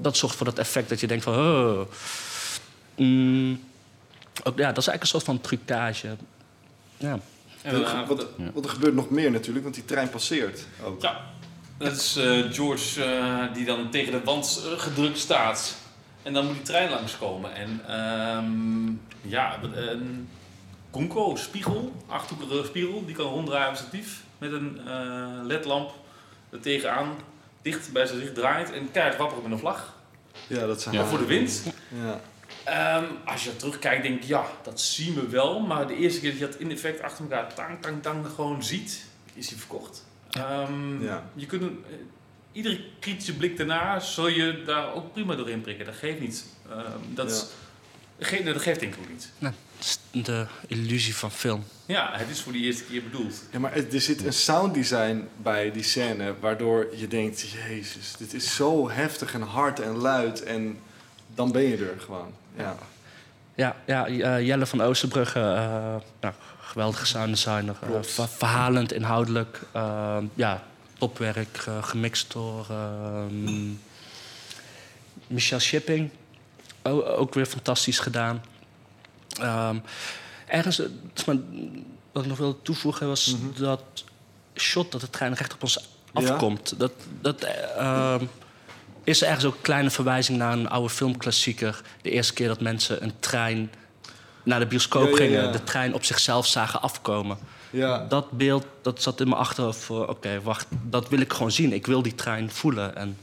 dat zorgt voor dat effect dat je denkt van... Oh, mm, ook, ja, dat is eigenlijk een soort van trucage. Ja. en Wat- daarna- wat, wat er gebeurt nog meer natuurlijk, want die trein passeert ook. Ja, dat is eh, George eh, die dan tegen de wand eh, gedrukt staat. En dan moet die trein langskomen. En ehm, ja, een Conco spiegel, achthoekige spiegel, die kan ronddraaien op statief. met een eh, ledlamp er tegenaan, dicht bij zijn gezicht draait en keihard wapperen met een vlag. Ja, dat zijn Ja. Voor de wind. Ja. Ehm, als je terugkijkt, denk ik, ja, dat zien we wel. Maar de eerste keer dat je dat in effect achter elkaar tang, tang, tang gewoon ziet, is hij verkocht. Ehm, Ja. Je kunt eh, iedere kritische blik daarna zul je daar ook prima doorheen prikken. Dat geeft niet. Ehm, dat, is, dat, geeft, dat geeft denk ik ook niet. Dat is de illusie van film. Ja, het is voor die eerste keer bedoeld. Ja, maar er zit een sounddesign bij die scène waardoor je denkt, jezus, dit is zo heftig en hard en luid en dan ben je er gewoon. Ja, Ja, ja eh, Jelle van Oosterbrugge, eh, nou, geweldige sounddesigner. eh, Klopt. ver- verhalend, inhoudelijk. eh, ja, topwerk, eh, gemixt door ehm, Michel Shipping. O- ook weer fantastisch gedaan. Ehm, ergens, eh, wat ik nog wilde toevoegen was Mhm. dat shot dat de trein recht op ons Ja? afkomt. Dat, dat is ergens ook een kleine verwijzing naar een oude filmklassieker. De eerste keer dat mensen een trein naar de bioscoop Ja, gingen, ja. de trein op zichzelf zagen afkomen. ja. Dat beeld dat zat in mijn achterhoofd voor, oké, wacht, dat wil ik gewoon zien. Ik wil die trein voelen. En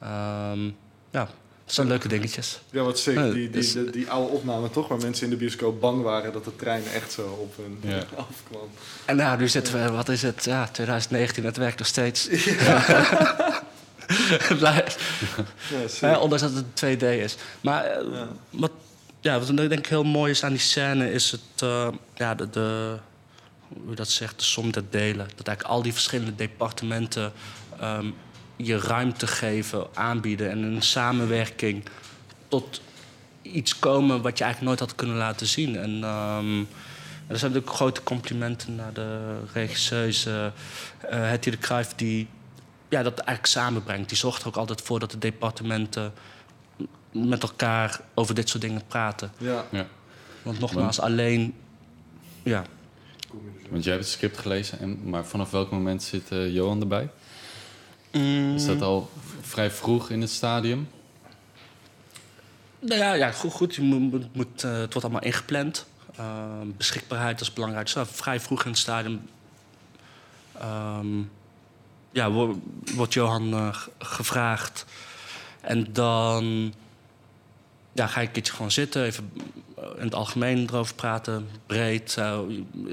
ehm, ja, dat zijn leuke dingetjes. ja wat sick. Ja, Die, die, dus- die, die oude opname toch, waar mensen in de bioscoop bang waren dat de trein echt zo op hun Ja. afkwam. En nou, nu zitten we, wat is het, ja, 2019, het werkt nog steeds. Blijft- Ja, ondanks dat het 2D is. Maar eh, Ja. wat, ja, wat ik denk ik heel mooi is aan die scène... is het, eh, ja, de, de, hoe dat zegt, de som der delen. Dat eigenlijk al die verschillende departementen... ehm, je ruimte geven, aanbieden... en een samenwerking tot iets komen... wat je eigenlijk nooit had kunnen laten zien. En... er zijn natuurlijk grote complimenten naar de regisseuse uh, Hetty de Cruijff... die ja, dat eigenlijk samenbrengt. Die zorgt er ook altijd voor dat de departementen met elkaar over dit soort dingen praten. Ja. Want nogmaals, alleen... Ja, Want jij hebt het script gelezen, en, maar vanaf welk moment zit eh, Johan erbij? Mm, Is dat al vrij vroeg in het stadium? Nou ja, ja goed, goed. Je moet, moet, moet, eh, het wordt allemaal ingepland. Uh, beschikbaarheid is belangrijk. Dus, uh, vrij vroeg in het stadium um, ja, wordt, Johan uh, gevraagd. En dan ja, ga ik een keertje gewoon zitten, even in het algemeen erover praten. Breed, uh,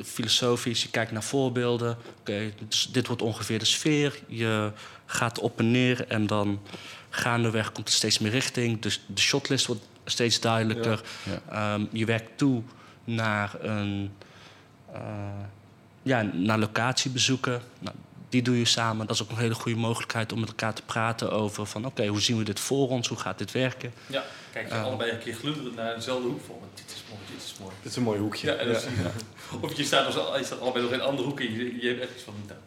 filosofisch. Je kijkt naar voorbeelden. Oké, okay, dus dit wordt ongeveer de sfeer. Je gaat op en neer en dan gaandeweg komt er steeds meer richting. Dus de shotlist wordt steeds duidelijker. Ja. Ja. Um, je werkt toe naar een uh, ja, naar locatiebezoeken. Nou, die doe je samen. Dat is ook een hele goede mogelijkheid om met elkaar te praten over van oké, okay, hoe zien we dit voor ons? Hoe gaat dit werken? Ja, kijk je uh, allebei een keer glunderend naar dezelfde hoek van. Dit is mooi, dit is mooi. Dit is een mooi hoekje. Ja, en ja. Je, of je staat, als, je staat allebei nog in een andere hoek en je, je hebt echt iets van. Nou,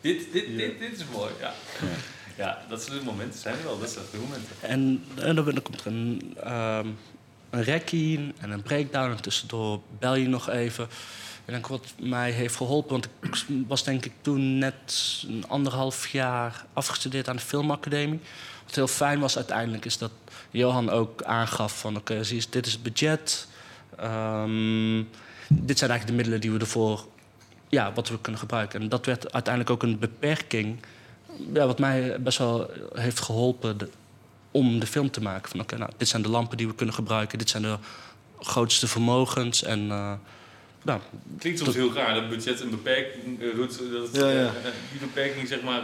dit, dit, ja. dit, dit is mooi. Ja. ja. Ja, dat soort momenten zijn er wel. Dat zijn de momenten. En, en dan komt er een, um, een rekkie en een breakdown. En tussendoor bel je nog even. En denk wat mij heeft geholpen, want ik was denk ik toen net een anderhalf jaar afgestudeerd aan de filmacademie. Wat heel fijn was uiteindelijk is dat Johan ook aangaf van oké, okay, dit is het budget. Um, dit zijn eigenlijk de middelen die we ervoor, ja, wat we kunnen gebruiken. En dat werd uiteindelijk ook een beperking ja, wat mij best wel heeft geholpen om de film te maken. Van oké, nou, dit zijn de lampen die we kunnen gebruiken, dit zijn de grootste vermogens. En, uh, nou, Klinkt soms heel raar dat budget een beperking uh, doet. Dat het, ja, ja. Uh, die beperking zeg maar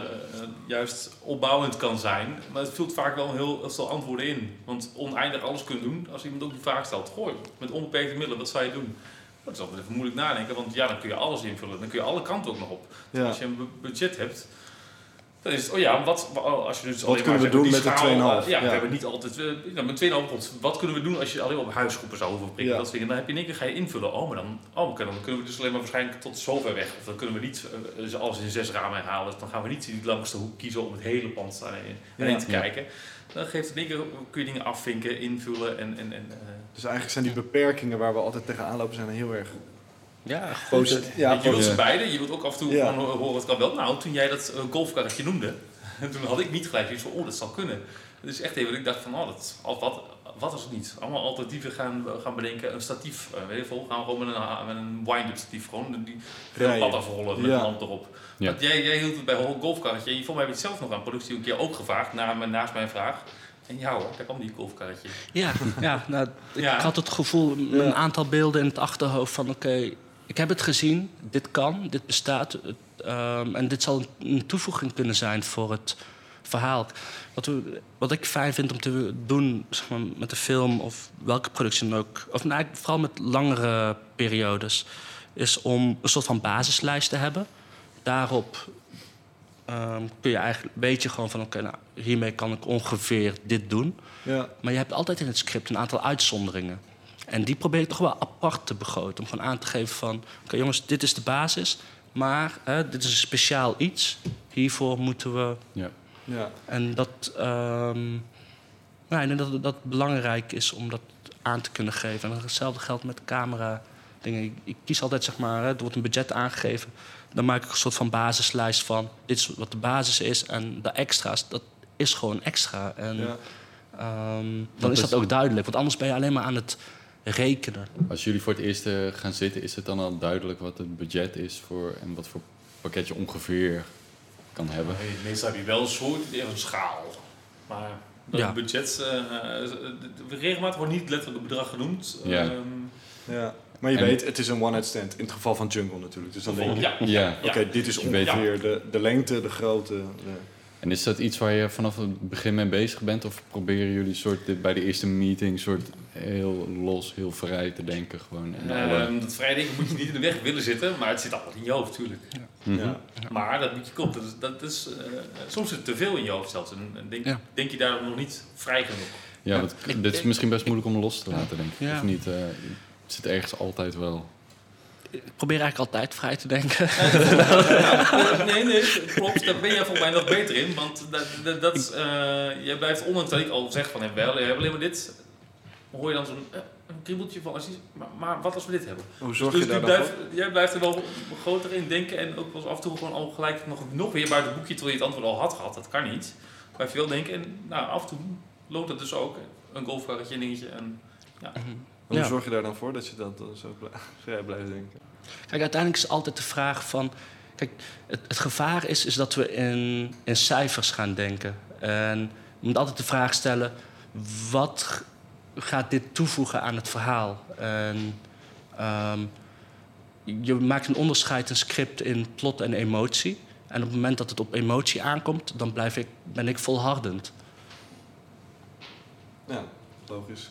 juist opbouwend kan zijn. Maar het vult vaak wel heel veel antwoorden in. Want oneindig alles kunnen doen als iemand ook die vraag stelt. Gooi, met onbeperkte middelen, wat zou je doen? Dat is altijd even moeilijk nadenken, want ja, dan kun je alles invullen. Dan kun je alle kanten ook nog op. Ja. Als je een budget hebt, is oh ja, wat, als je dus wat kunnen we doen met de 2,5? Ja, ja, we hebben niet altijd, uh, met 2,5 pot. Wat kunnen we doen als je alleen op huisgroepen zou hoeven prikken? Ja. Dat soort dingen. Dan heb je in één keer ga je invullen. Oh, maar dan, oh, dan kunnen we dus alleen maar waarschijnlijk tot zover weg. Of dan kunnen we niet uh, alles in zes ramen herhalen. Dus dan gaan we niet die langste hoek kiezen om het hele pand staan en ja. te kijken. Dan geeft het keer, kun je dingen afvinken, invullen en... en, en uh, dus eigenlijk zijn die beperkingen waar we altijd tegenaan lopen zijn heel erg ja, positief. Ja, je wilt ze beide. Je wilt ook af en toe ja. van, horen wat kan wel. Nou, toen jij dat uh, golfkarretje noemde, En toen had ik niet gelijk zoiets van, oh, dat zal kunnen. Dus echt even, ik dacht van, oh, dat, al- wat, wat is het niet? Allemaal alternatieven gaan, gaan bedenken. Een statief, eh, weet je veel, gaan we gewoon met een, met een wind-up statief, gewoon die pad afrollen met Ja. een lamp erop. Ja. Want jij, jij hield het bij een golfkarretje. En volgens mij heb je het zelf nog aan productie een keer ook gevraagd, na, naast mijn vraag. En ja hoor, daar kwam die golfkarretje. Ja, ja, nou, ik Ja. had het gevoel, een aantal beelden in het achterhoofd van... oké, ik heb het gezien, dit kan, dit bestaat... ehm, en dit zal een, een toevoeging kunnen zijn voor het verhaal. Wat, we, wat ik fijn vind om te doen zeg maar, met de film of welke productie dan ook... of nou, vooral met langere periodes... is om een soort van basislijst te hebben. Daarop ehm, kun je eigenlijk weet je gewoon van... oké, nou, hiermee kan ik ongeveer dit doen... Ja. maar je hebt altijd in het script een aantal uitzonderingen. En die probeer ik toch wel apart te begroten. Om gewoon aan te geven van... Oké jongens, dit is de basis. Maar hè, dit is een speciaal iets. Hiervoor moeten we... Ja. Ja. En dat... ehm nou, ik denk dat dat belangrijk is om dat aan te kunnen geven. En hetzelfde geldt met camera dingen. Ik, ik kies altijd, zeg maar... Hè, er wordt een budget aangegeven. Dan maak ik een soort van basislijst van... Dit is wat de basis is. En de extra's, dat is gewoon extra. En... Ja. Ehm, dan Dat is is- dat ook duidelijk. Want anders ben je alleen maar aan het rekenen. Als jullie voor het eerst eh, gaan zitten, is het dan al duidelijk wat het budget is voor en wat voor pakket je ongeveer kan hebben? Nee, meestal heb je wel een soort een schaal. Maar dat Ja. budget, eh, eh, regelmatig wordt niet letterlijk een bedrag genoemd. Ja. Ehm, ja. Maar je En- weet, het is een one-night stand. In het geval van Jungle natuurlijk. Dus dan denk je, ja. Ja. oké, dit is ongeveer de, de lengte, de grootte. de- En is dat iets waar je vanaf het begin mee bezig bent? Of proberen jullie soort dit bij de eerste meeting soort heel los, heel vrij te denken? Gewoon en alle- Ehm, dat vrije denken moet je niet in de weg willen zitten, maar het zit allemaal in je hoofd, natuurlijk. Mhm. ja. Maar dat moet je komt. Dat is, dat is, eh, soms zit het te veel in je hoofd zelfs. En en denk, Ja. denk je daar nog niet vrij genoeg. Ja, want Ik- dit is misschien best moeilijk om los te laten, denk ik. Ja. Of niet? eh, het zit ergens altijd wel. Ik probeer eigenlijk altijd vrij te denken. Ja, nee, nee, klopt. Daar ben jij volgens mij nog beter in. Want dat, dat, dat, is, eh, jij blijft, ondanks dat ik al zeg van, we hebben we hebben alleen maar dit. Hoor je dan zo'n eh, een kriebeltje van, als je, maar, maar wat als we dit hebben? Hoe zorg dus je daar dan blijft, voor? jij blijft er wel groter in denken en ook wel af en toe gewoon al gelijk nog, nog weer buiten het boekje terwijl je het antwoord al had gehad. Dat kan niet. Blijf je wel denken en nou, af en toe loont het dus ook. Een golfkarretje, een dingetje. En, Hoe zorg je daar dan voor dat je dat dan zo vrij blijft denken? Kijk, uiteindelijk is altijd de vraag van... Kijk, het, het gevaar is, is dat we in, in cijfers gaan denken. En je moet altijd de vraag stellen... wat gaat dit toevoegen aan het verhaal? En, ehm, je maakt een onderscheid, een script in plot en emotie. En op het moment dat het op emotie aankomt... dan blijf ik, ben ik volhardend. Ja, logisch.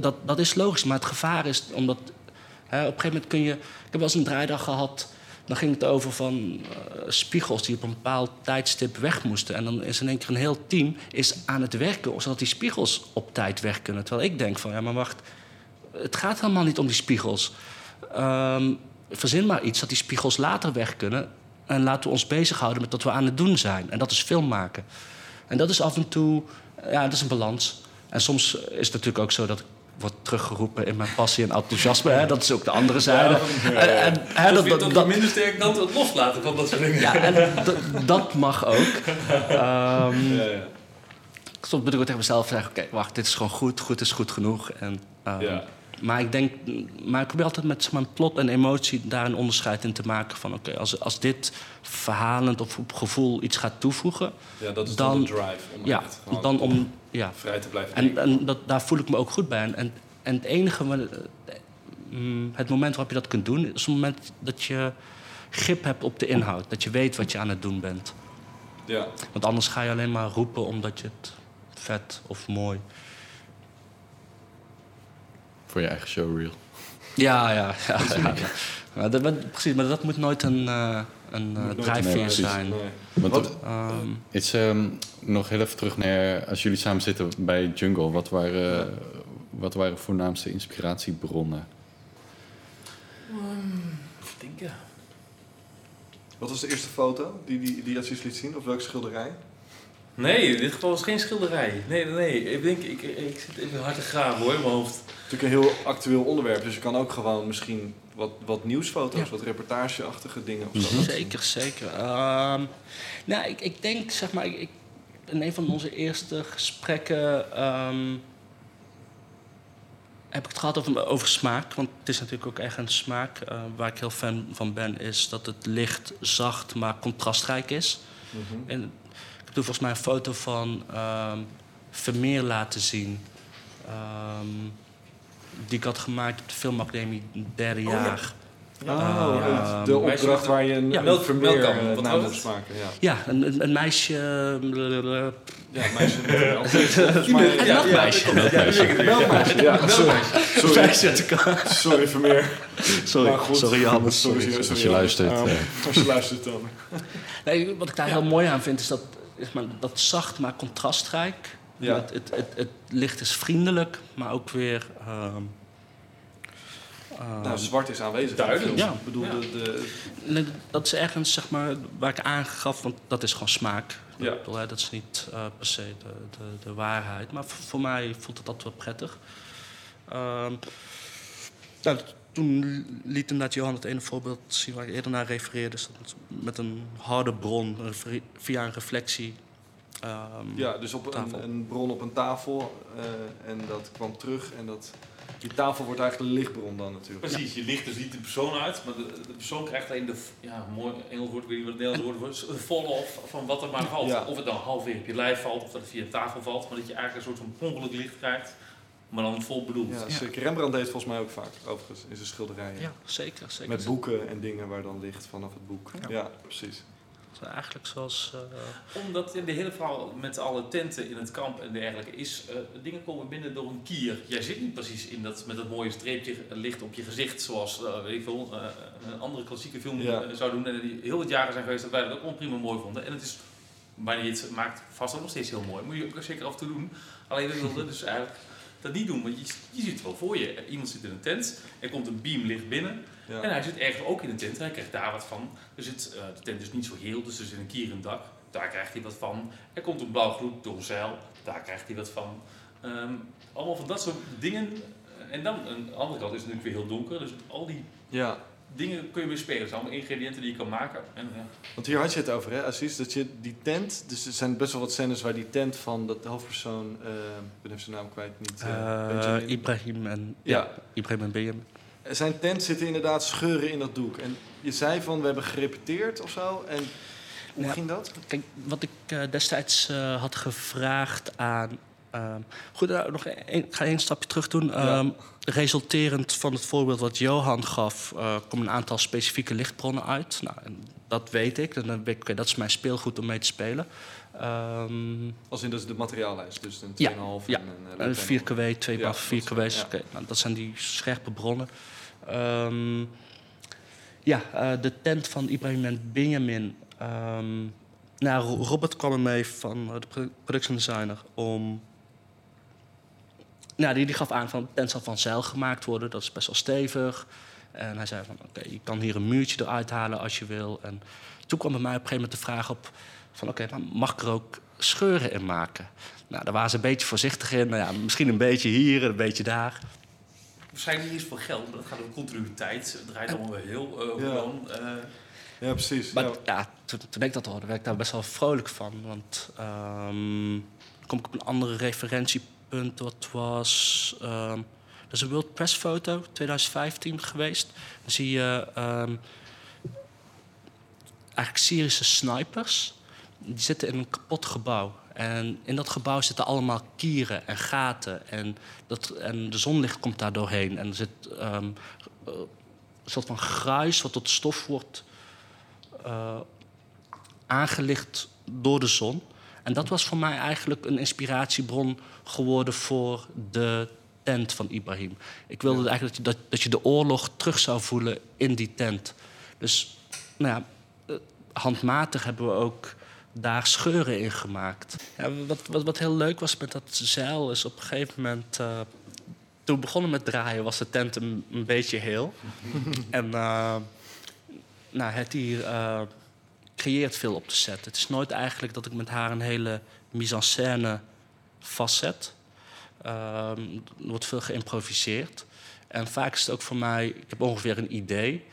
Dat, dat is logisch, maar het gevaar is omdat... Hè, op een gegeven moment kun je... Ik heb wel eens een draaidag gehad... dan ging het over van eh, spiegels die op een bepaald tijdstip weg moesten. En dan is in één keer een heel team is aan het werken... zodat die spiegels op tijd weg kunnen. Terwijl ik denk van, ja, maar wacht... het gaat helemaal niet om die spiegels. Ehm, verzin maar iets dat die spiegels later weg kunnen... en laten we ons bezighouden met wat we aan het doen zijn. En dat is film maken. En dat is af en toe... Ja, dat is een balans. En soms is het natuurlijk ook zo dat ik word teruggeroepen in mijn passie en enthousiasme. Hè? Dat is ook de andere zijde. En, en, hè, dat, dat, dat, minder sterk dan het loslaten van dat soort dingen. ja, en dat- mag ook. Ja. soms moet ik ook tegen mezelf zeggen: oké, wacht, dit is gewoon goed, goed is goed genoeg. En, ehm. Maar ik denk, maar ik probeer altijd met zeg maar, plot en emotie daar een onderscheid in te maken van: oké, als, als dit verhalend of op gevoel iets gaat toevoegen, ja, dat is dan, Dan- de drive. Om ja, dan om, ja, vrij te blijven En, denken. en dat, daar voel ik me ook goed bij. En, en, en het enige, mm, het moment waarop je dat kunt doen, is het moment dat je grip hebt op de inhoud. Dat je weet wat je aan het doen bent. Ja. Want anders ga je alleen maar roepen omdat je het vet of mooi. Voor je eigen showreel. Ja, ja, ja. ja. Maar dat, maar- precies, maar dat moet nooit een, eh een eh, drijfveer zijn. Nee. Want Wat- Ehm, Is ehm, nog heel even terug naar als jullie samen zitten bij Jungle. Wat waren, wat waren voornaamste inspiratiebronnen? Even denken. Wat was de eerste foto die, die, die liet zien? Of welke schilderij? Nee, in dit geval is geen schilderij. Nee, nee, nee. Ik denk, ik, ik zit even hard te graven hoor in mijn hoofd. Het is natuurlijk een heel actueel onderwerp, dus je kan ook gewoon misschien wat, wat nieuwsfoto's, Ja. wat reportageachtige dingen of zo. Mhm. Zeker, zeker. Ehm, nou, ik, ik denk, zeg maar, ik, ik- in een van onze eerste gesprekken ehm, heb ik het gehad over, over smaak. Want het is natuurlijk ook echt een smaak. Eh, waar ik heel fan van ben, is dat het licht, zacht, maar contrastrijk is. Mhm. En ik heb toen volgens mij een foto van ehm Vermeer laten zien. ehm, die ik had gemaakt op de filmacademie derde Oh, ja. jaar. Oh, Ja. de opdracht waar je een Ja, een melk- Vermeer eh, Wat naam was moest maken. Ja, Ja, een, een, een meisje. blablabla. ja meisje een mij- Een melkmeisje. ja, melkmeisje. Ja, sorry. Sorry, Meisje sorry Vermeer. Sorry, Maar goed. sorry Johannes. Sorry, Als sorry, je luistert, Ehm, eh. Als je luistert dan. Nee, wat ik daar heel mooi aan vind, is dat, is maar, dat zacht maar contrastrijk. Ja. Het, het, het, het licht is vriendelijk, maar ook weer. ehm, ehm, Nou, zwart is aanwezig. Duidelijk. Ja. Ik bedoel, Ja. de, de, nee, dat is ergens zeg maar, waar ik aangaf, want dat is gewoon smaak. Ja. Ik bedoel, hè, dat is niet eh, per se de, de, de waarheid. Maar voor, voor mij voelt het altijd wel prettig. Ehm, nou, toen liet inderdaad Johan het ene voorbeeld zien waar ik eerder naar refereerde. Dus met een harde bron, via een reflectie. Ehm, ja, dus op een, een bron op een tafel. eh, en dat kwam terug. En dat, die tafel wordt eigenlijk een lichtbron dan natuurlijk. Precies, je licht dus niet de persoon uit, maar de, de persoon krijgt alleen de, ja, mooi Engels woord, ik weet niet wat het Nederlands woord fall-off van wat er maar valt. Ja. Of het dan halfweer op je lijf valt, of dat het via de tafel valt, maar dat je eigenlijk een soort van ongeluk licht krijgt, maar dan vol bedoeld. Ja, Ja. zeker. Rembrandt deed het volgens mij ook vaak, overigens, in zijn schilderijen. Ja, zeker. zeker. Met boeken en dingen waar dan licht vanaf het boek. Ja, Ja. precies. Eigenlijk zoals... eh, Omdat in de hele verhaal met alle tenten in het kamp en dergelijke is, eh, dingen komen binnen door een kier. Jij zit niet precies in dat, met dat mooie streepje licht op je gezicht, zoals eh, weet ik veel, eh, een andere klassieke film Ja. eh, zou doen. En die heel wat jaren zijn geweest dat wij dat ook allemaal prima mooi vonden. En het is, wanneer je het maakt, vast ook nog steeds heel mooi. Moet je ook zeker af en toe doen. Alleen we wilden dus eigenlijk dat niet doen, want je, je ziet het wel voor je. Iemand zit in een tent, er komt een beam licht binnen. Ja. En hij zit ergens ook in een tent en hij krijgt daar wat van. Er zit, eh, de tent is niet zo heel, dus er zit een kier in het dak. Daar krijgt hij wat van. Er komt een blauw gloed door een zeil. Daar krijgt hij wat van. Ehm, allemaal van dat soort dingen. Eh, En dan, aan de andere kant is het natuurlijk weer heel donker. Dus al die ja, dingen kun je weer spelen. Het zijn allemaal ingrediënten die je kan maken. En, ja. want hier had je het over, hè, Aziz, dat je die tent... Dus er zijn best wel wat scènes waar die tent van dat de hoofdpersoon... eh, ik ben even zijn naam kwijt, niet... eh, eh, Benjamin. Ibrahim en... Ja. Ja, Ibrahim en Benjamin. Zijn tent zitten inderdaad scheuren in dat doek. En je zei van, we hebben gerepeteerd of zo. En hoe Ja. ging dat? Kijk, wat ik eh, destijds eh, had gevraagd aan. ehm, goed, nou, nog een, ik ga één stapje terug doen. Ja. Ehm, resulterend van het voorbeeld wat Johan gaf, eh komen een aantal specifieke lichtbronnen uit. Nou, en dat weet ik. En dan weet ik, oké, dat is mijn speelgoed om mee te spelen. Ehm, Als in dat is de materiaallijst, dus een 2,5 Ja, en een... eh, een 4 kW, 2 Ja, baf 4 dat kW's. is- ja. Oké, nou, dat zijn die scherpe bronnen. Ehm, ja, eh, de tent van Ibrahim en Benjamin. Ehm, nou, Ro- Robert kwam er mee van de pro- production designer om. Nou, die, die gaf aan van de tent zal van zeil gemaakt worden. Dat is best wel stevig. En hij zei van oké, je kan hier een muurtje eruit halen als je wil. En toen kwam bij mij op een gegeven moment de vraag op van oké, maar mag ik er ook scheuren in maken? Nou, daar waren ze een beetje voorzichtig in. Nou ja, misschien een beetje hier en een beetje daar. Waarschijnlijk niet eens voor geld, maar dat gaat over continuïteit. Het draait allemaal weer heel eh Ja. gewoon. eh, Ja, precies. Maar ja. ja, toen, toen ik dat hoorde, werd ik daar best wel vrolijk van. Want ehm, dan kom ik op een andere referentiepunt. Dat was... ehm dat is een World Press foto, 2015 geweest. Dan zie je ehm, eigenlijk Syrische snipers. Die zitten in een kapot gebouw. En in dat gebouw zitten allemaal kieren en gaten. En, dat, en de zonlicht komt daar doorheen. En er zit ehm, eh, een soort van gruis wat tot stof wordt eh, aangelicht door de zon. En dat was voor mij eigenlijk een inspiratiebron geworden voor de tent van Ibrahim. Ik wilde eigenlijk dat je, dat, dat je de oorlog terug zou voelen in die tent. Dus nou ja, eh, handmatig hebben we ook daar scheuren in gemaakt. Ja, wat, wat, wat heel leuk was met dat zeil is op een gegeven moment... eh, toen we begonnen met draaien was de tent een, een beetje heel. en eh, nou, het hier eh, creëert veel op de set. Het is nooit eigenlijk dat ik met haar een hele mise-en-scène vastzet. Ehm, er wordt veel geïmproviseerd. En vaak is het ook voor mij, ik heb ongeveer een idee.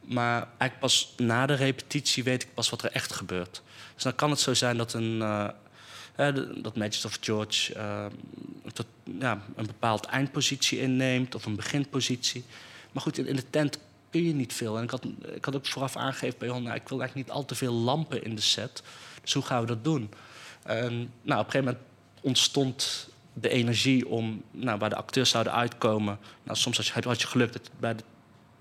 Maar eigenlijk pas na de repetitie weet ik pas wat er echt gebeurt. Dus dan kan het zo zijn dat een, uh, dat Magic of George uh, tot, ja, een bepaald eindpositie inneemt of een beginpositie. Maar goed, in, in, de tent kun je niet veel. En ik had, ik had ook vooraf aangegeven bij Jon, nou, ik wil eigenlijk niet al te veel lampen in de set. Dus hoe gaan we dat doen? En, nou, op een gegeven moment ontstond de energie om, nou, waar de acteurs zouden uitkomen. Nou, soms had je, had je geluk dat het bij de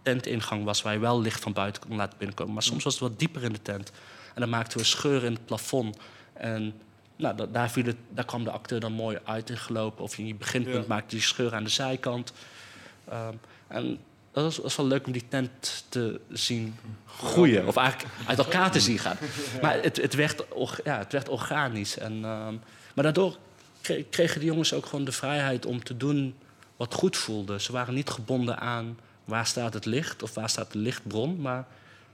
tentingang was waar je wel licht van buiten kon laten binnenkomen. Maar soms was het wat dieper in de tent. En dan maakten we scheuren in het plafond. En nou, daar, viel het, daar kwam de acteur dan mooi uit in gelopen. Of in je beginpunt ja. maakte je scheur aan de zijkant. Um, en dat was, was, wel leuk om die tent te zien groeien. Of eigenlijk uit elkaar te zien gaan. Maar het, het, werd, ja, het werd organisch. En, um, maar daardoor kregen de jongens ook gewoon de vrijheid om te doen wat goed voelde. Ze waren niet gebonden aan waar staat het licht of waar staat de lichtbron, maar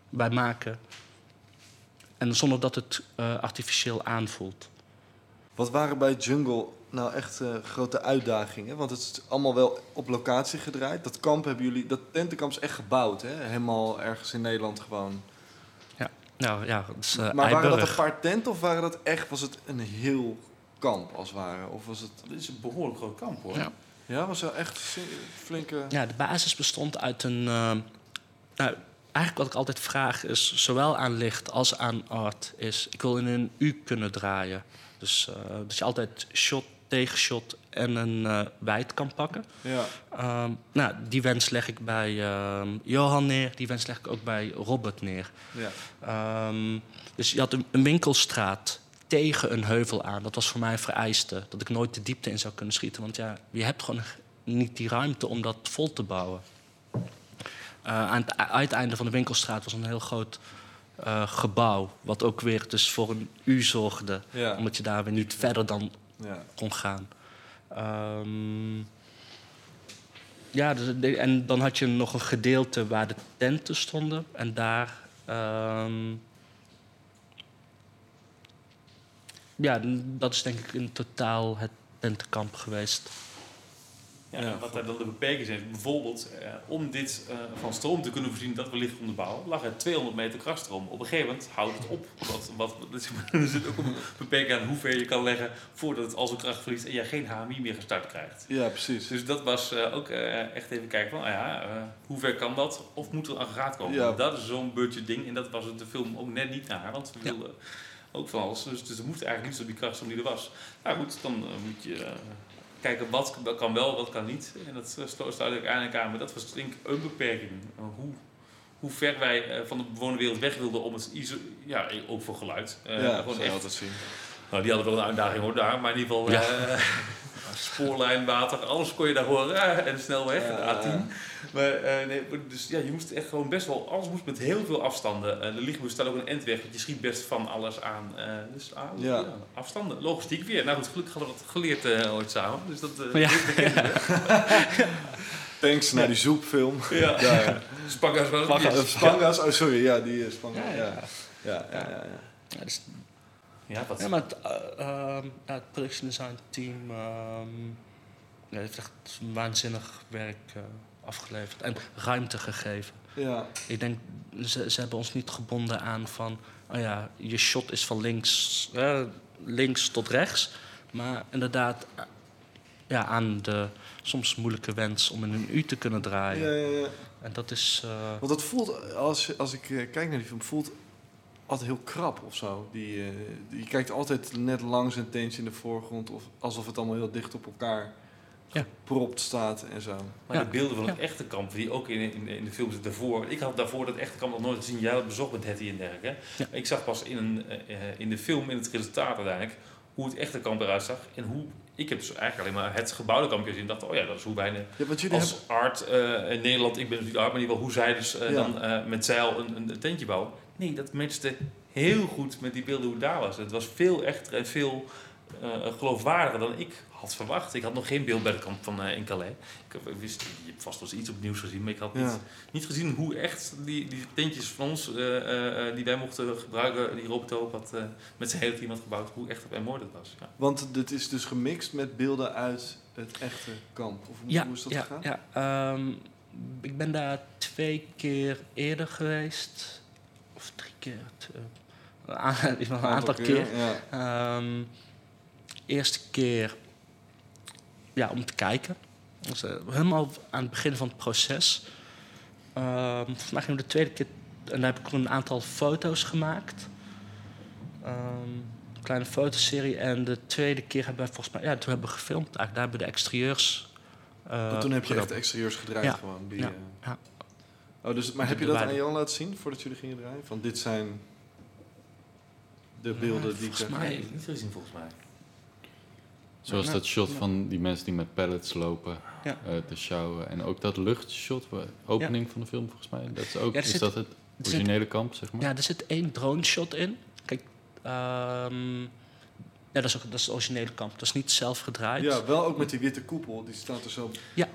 bij maken. En zonder dat het uh, artificieel aanvoelt. Wat waren bij Jungle nou echt uh, grote uitdagingen? Want het is allemaal wel op locatie gedraaid. Dat kamp hebben jullie, dat tentenkamp is echt gebouwd, hè? Helemaal ergens in Nederland gewoon. Ja, nou ja. Uh, maar waren dat een paar tenten of waren dat echt, was het een heel kamp als het ware? Of was het... Dit is een behoorlijk groot kamp hoor. Ja. Ja, was wel echt flinke... Ja, de basis bestond uit een... Uh, nou, eigenlijk wat ik altijd vraag is, zowel aan licht als aan art, is... ik wil in een U kunnen draaien. Dus uh, dat je altijd shot tegen shot en een uh, wijd kan pakken. Ja. Um, nou, die wens leg ik bij uh, Johan neer. Die wens leg ik ook bij Robert neer. Ja. Um, dus je had een, een winkelstraat tegen een heuvel aan. Dat was voor mij een vereiste. Dat ik nooit de diepte in zou kunnen schieten. Want ja, je hebt gewoon niet die ruimte om dat vol te bouwen. Uh, aan het uiteinde van de winkelstraat was een heel groot uh, gebouw. Wat ook weer dus voor een U zorgde. Ja. Omdat je daar weer niet verder dan Ja. kon gaan. Um, ja, dus de- en dan had je nog een gedeelte waar de tenten stonden. En daar. ehm, ja, dat is denk ik in totaal het tentenkamp geweest. Ja, wat daar dan de beperking zijn, bijvoorbeeld eh, om dit eh, van stroom te kunnen voorzien dat we licht onderbouwen, lag er 200 meter krachtstroom. Op een gegeven moment houdt het op. Wat, wat, er zit ook een beperking aan hoe ver je kan leggen voordat het al zijn kracht verliest en je geen HMI meer gestart krijgt. Ja, precies. Dus dat was eh, ook echt even kijken van, ah ja, hoe ver kan dat? Of moet er een aggregaat komen? Ja. Dat is zo'n budget ding en dat was het de film ook net niet naar, want we Ja. wilden ook van alles. Dus, dus er moest eigenlijk niet zo die krachtstroom die er was. Nou goed, dan moet je... kijken wat kan wel, wat kan niet. En dat sluit uiteindelijk aan. Maar dat was denk ik een beperking. Hoe, hoe ver wij eh, van de bewoonde wereld weg wilden om het iso ja, ook voor geluid. Eh, ja, gewoon echt, altijd zien. nou, die hadden wel een uitdaging hoor daar, maar in ieder geval Ja. eh, spoorlijn, water, alles kon je daar horen en snel weg, Ja, de A10. Maar, eh, nee, maar dus ja, je moest echt gewoon best wel, alles moest met heel veel afstanden. Eh de lichtmoes staat ook een endweg, want je schiet best van alles aan. eh, dus ah, Ja. ja, afstanden, logistiek weer. Nou goed, gelukkig hadden we dat geleerd ooit samen. Dus dat, eh Ja. Thanks naar die zoekfilm. Ja. Spanga's was Spanga's. het. Spanga's, oh sorry, ja, die is Spanga's. Ja, Ja, ja. ja, ja. ja, ja, Ja, dus, Ja, wat? ja maar het, eh, ehm, ja, het production design team ehm, ja, heeft echt waanzinnig werk eh, afgeleverd en ruimte gegeven. Ja, Ik denk, ze, ze hebben ons niet gebonden aan van, oh ja, je shot is van links, eh, links tot rechts. Maar inderdaad, ja, aan de soms moeilijke wens om in een U te kunnen draaien. ja, ja, ja. En dat is, eh, Want het voelt, als, als ik kijk naar die film, voelt altijd heel krap of zo. Die, eh, die- je kijkt altijd net langs een tentje in de voorgrond, of alsof het allemaal heel dicht op elkaar Ja. gepropt staat en zo. Maar Ja. de beelden van het Ja. echte kamp, die ook in, in, in de film zitten daarvoor. Ik had daarvoor dat echte kamp nog nooit gezien. Jij had het bezocht met Hetty en dergelijke. Ja. Ik zag pas in, een, eh, in de film, in het resultaat uiteindelijk, hoe het echte kamp eruit zag. En hoe, ik heb dus eigenlijk alleen maar het gebouwde kamp gezien. En dacht, oh ja, dat is hoe bijna Ja, als art eh, in Nederland, ik ben natuurlijk art, maar in ieder geval hoe zij dus Ja. dan eh, met zeil een, een, een tentje bouwen. Nee, dat matchte heel goed met die beelden hoe het daar was. Het was veel echter en veel eh, geloofwaardiger dan ik had verwacht. Ik had nog geen beeld bij de kamp van eh, in Calais. Ik, heb- ik wist, je hebt vast wel eens iets op het nieuws gezien, maar ik had niet, Ja. niet gezien hoe echt die, die tentjes van ons, eh, eh, eh, die wij mochten gebruiken, die Robert had eh, met zijn hele team had gebouwd, hoe echt en mooi dat was. Ja. Want dit is dus gemixt met beelden uit het echte kamp. Of hoe, Ja, hoe is dat ja, gegaan? ja. Ehm, ik ben daar twee keer eerder geweest. Eh, een een aantal keer. Ja. Ehm, eerste keer ja, om te kijken. Dus, eh, helemaal aan het begin van het proces. Ehm volgens mij ging de tweede keer... En daar heb ik een aantal foto's gemaakt. Ehm, een kleine fotoserie. En de tweede keer hebben we volgens mij... Ja, toen hebben we gefilmd. Eigenlijk, daar hebben we de exterieurs... eh, Want toen heb je echt exterieurs gedraaid Ja. gewoon. Die, Ja. eh, Ja. Oh, dus, maar heb je dat aan. Jan laten zien voordat jullie gingen draaien? Van dit zijn de beelden die ik volgens heb. mij- niet gezien volgens mij. Zoals dat shot van die mensen die met pallets lopen Ja. eh, te sjouwen. En ook dat luchtshot, opening van de film volgens mij. Dat is ook, Ja, is zit- dat het zit- originele kamp, zeg maar? Ja, er zit één drone shot in. Kijk, ehm, ja, dat is, ook, dat is het originele kamp. Dat is niet zelf gedraaid. Ja, wel ook met die witte koepel. Die staat er zo... Ja,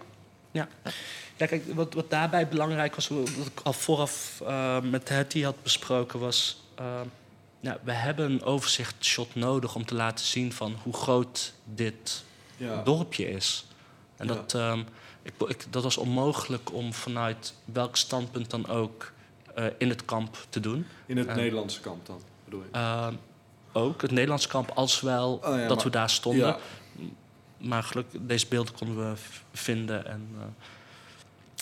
kijk, wat, wat daarbij belangrijk was, wat ik al vooraf eh, met Hetty had besproken, was... eh, ja, we hebben een overzichtshot nodig om te laten zien van hoe groot dit Ja. dorpje is. En Ja. dat, ehm, ik, ik, dat was onmogelijk om vanuit welk standpunt dan ook eh, in het kamp te doen. In het Ja. Nederlandse kamp dan, bedoel je? Ehm, ook het Nederlands kamp, als wel Oh ja, dat maar- we daar stonden. Maar gelukkig, deze beelden konden we vinden. En, eh,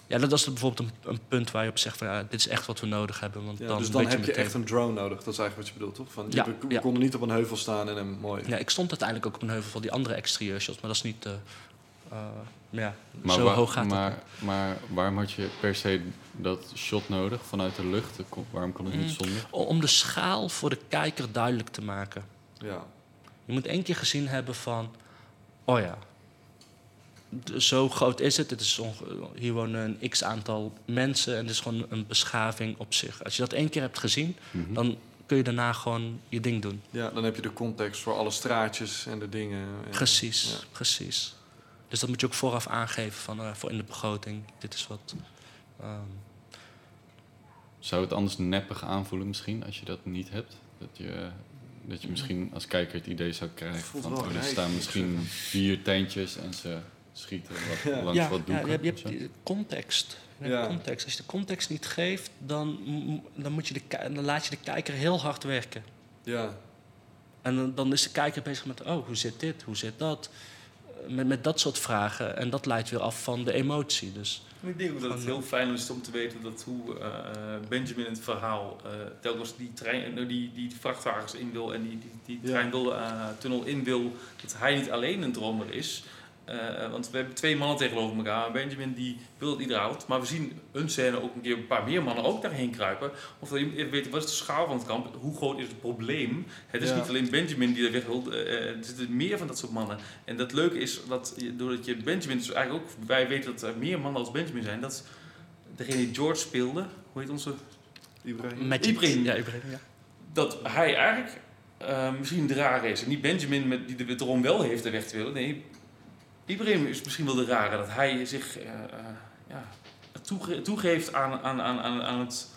ja, dat is bijvoorbeeld een, een punt waar je op zegt van ja, dit is echt wat we nodig hebben. Want Ja, dan dus dan heb je meteen- echt een drone nodig. Dat is eigenlijk wat je bedoelt, toch? Van, Ja, we, we ja. konden niet op een heuvel staan en een mooi... Ja, ik stond uiteindelijk ook op een heuvel van die andere exterieur shots, maar dat is niet. eh, eh, ja, Maar, zo hoog gaat maar, het. maar waarom had je per se dat shot nodig vanuit de lucht? Waarom kon het niet Mm. zonder? Om de schaal voor de kijker duidelijk te maken. Ja. Je moet één keer gezien hebben van, oh ja, zo groot is het. het is hier wonen een x aantal mensen en het is gewoon een beschaving op zich. Als je dat één keer hebt gezien, Mhm. dan kun je daarna gewoon je ding doen. ja, dan heb je de context voor alle straatjes en de dingen. En- Precies, ja. precies. Dus dat moet je ook vooraf aangeven van, eh, voor in de begroting. Dit is wat. ehm, Zou het anders neppig aanvoelen misschien als je dat niet hebt? Dat je, dat je misschien als kijker het idee zou krijgen van... Oh, er staan misschien vier tentjes en ze schieten wat, Ja. langs ja, wat ja, doeken. je hebt, je hebt context. Je hebt Ja. context. Als je de context niet geeft, dan, dan, moet je de, dan laat je de kijker heel hard werken. Ja. En dan, dan is de kijker bezig met, oh, hoe zit dit, hoe zit dat? Eh, Met, met dat soort vragen. En dat leidt weer af van de emotie. Dus En Ik denk ook dat het heel fijn is om te weten dat hoe eh, eh, Benjamin in het verhaal eh, telkens die, trein, eh, die, die vrachtwagens in wil en die, die, die Ja. trein wil, eh, tunnel in wil, dat hij niet alleen een dromer is. Eh, want we hebben twee mannen tegenover elkaar. Benjamin die wil het ieder houdt. Maar we zien een scène ook een keer een paar meer mannen ook daarheen kruipen. Of dat je even weet, wat is de schaal van het kamp? Hoe groot is het probleem? Het is Ja. niet alleen Benjamin die er weg wil. eh, eh, er zitten meer van dat soort mannen. En dat leuke is, dat je, doordat je Benjamin, dus eigenlijk ook, wij weten dat er meer mannen als Benjamin zijn. Dat degene die George speelde, hoe heet onze? Ibrahim. Magic. Ibrahim. Ja, Ibrahim, ja. Dat hij eigenlijk eh, misschien de is. En niet Benjamin met, die de erom wel heeft de weg te willen. Nee, Ibrahim is misschien wel de rare. Dat hij zich eh, eh, ja, toege- toegeeft aan, aan, aan, aan, aan het...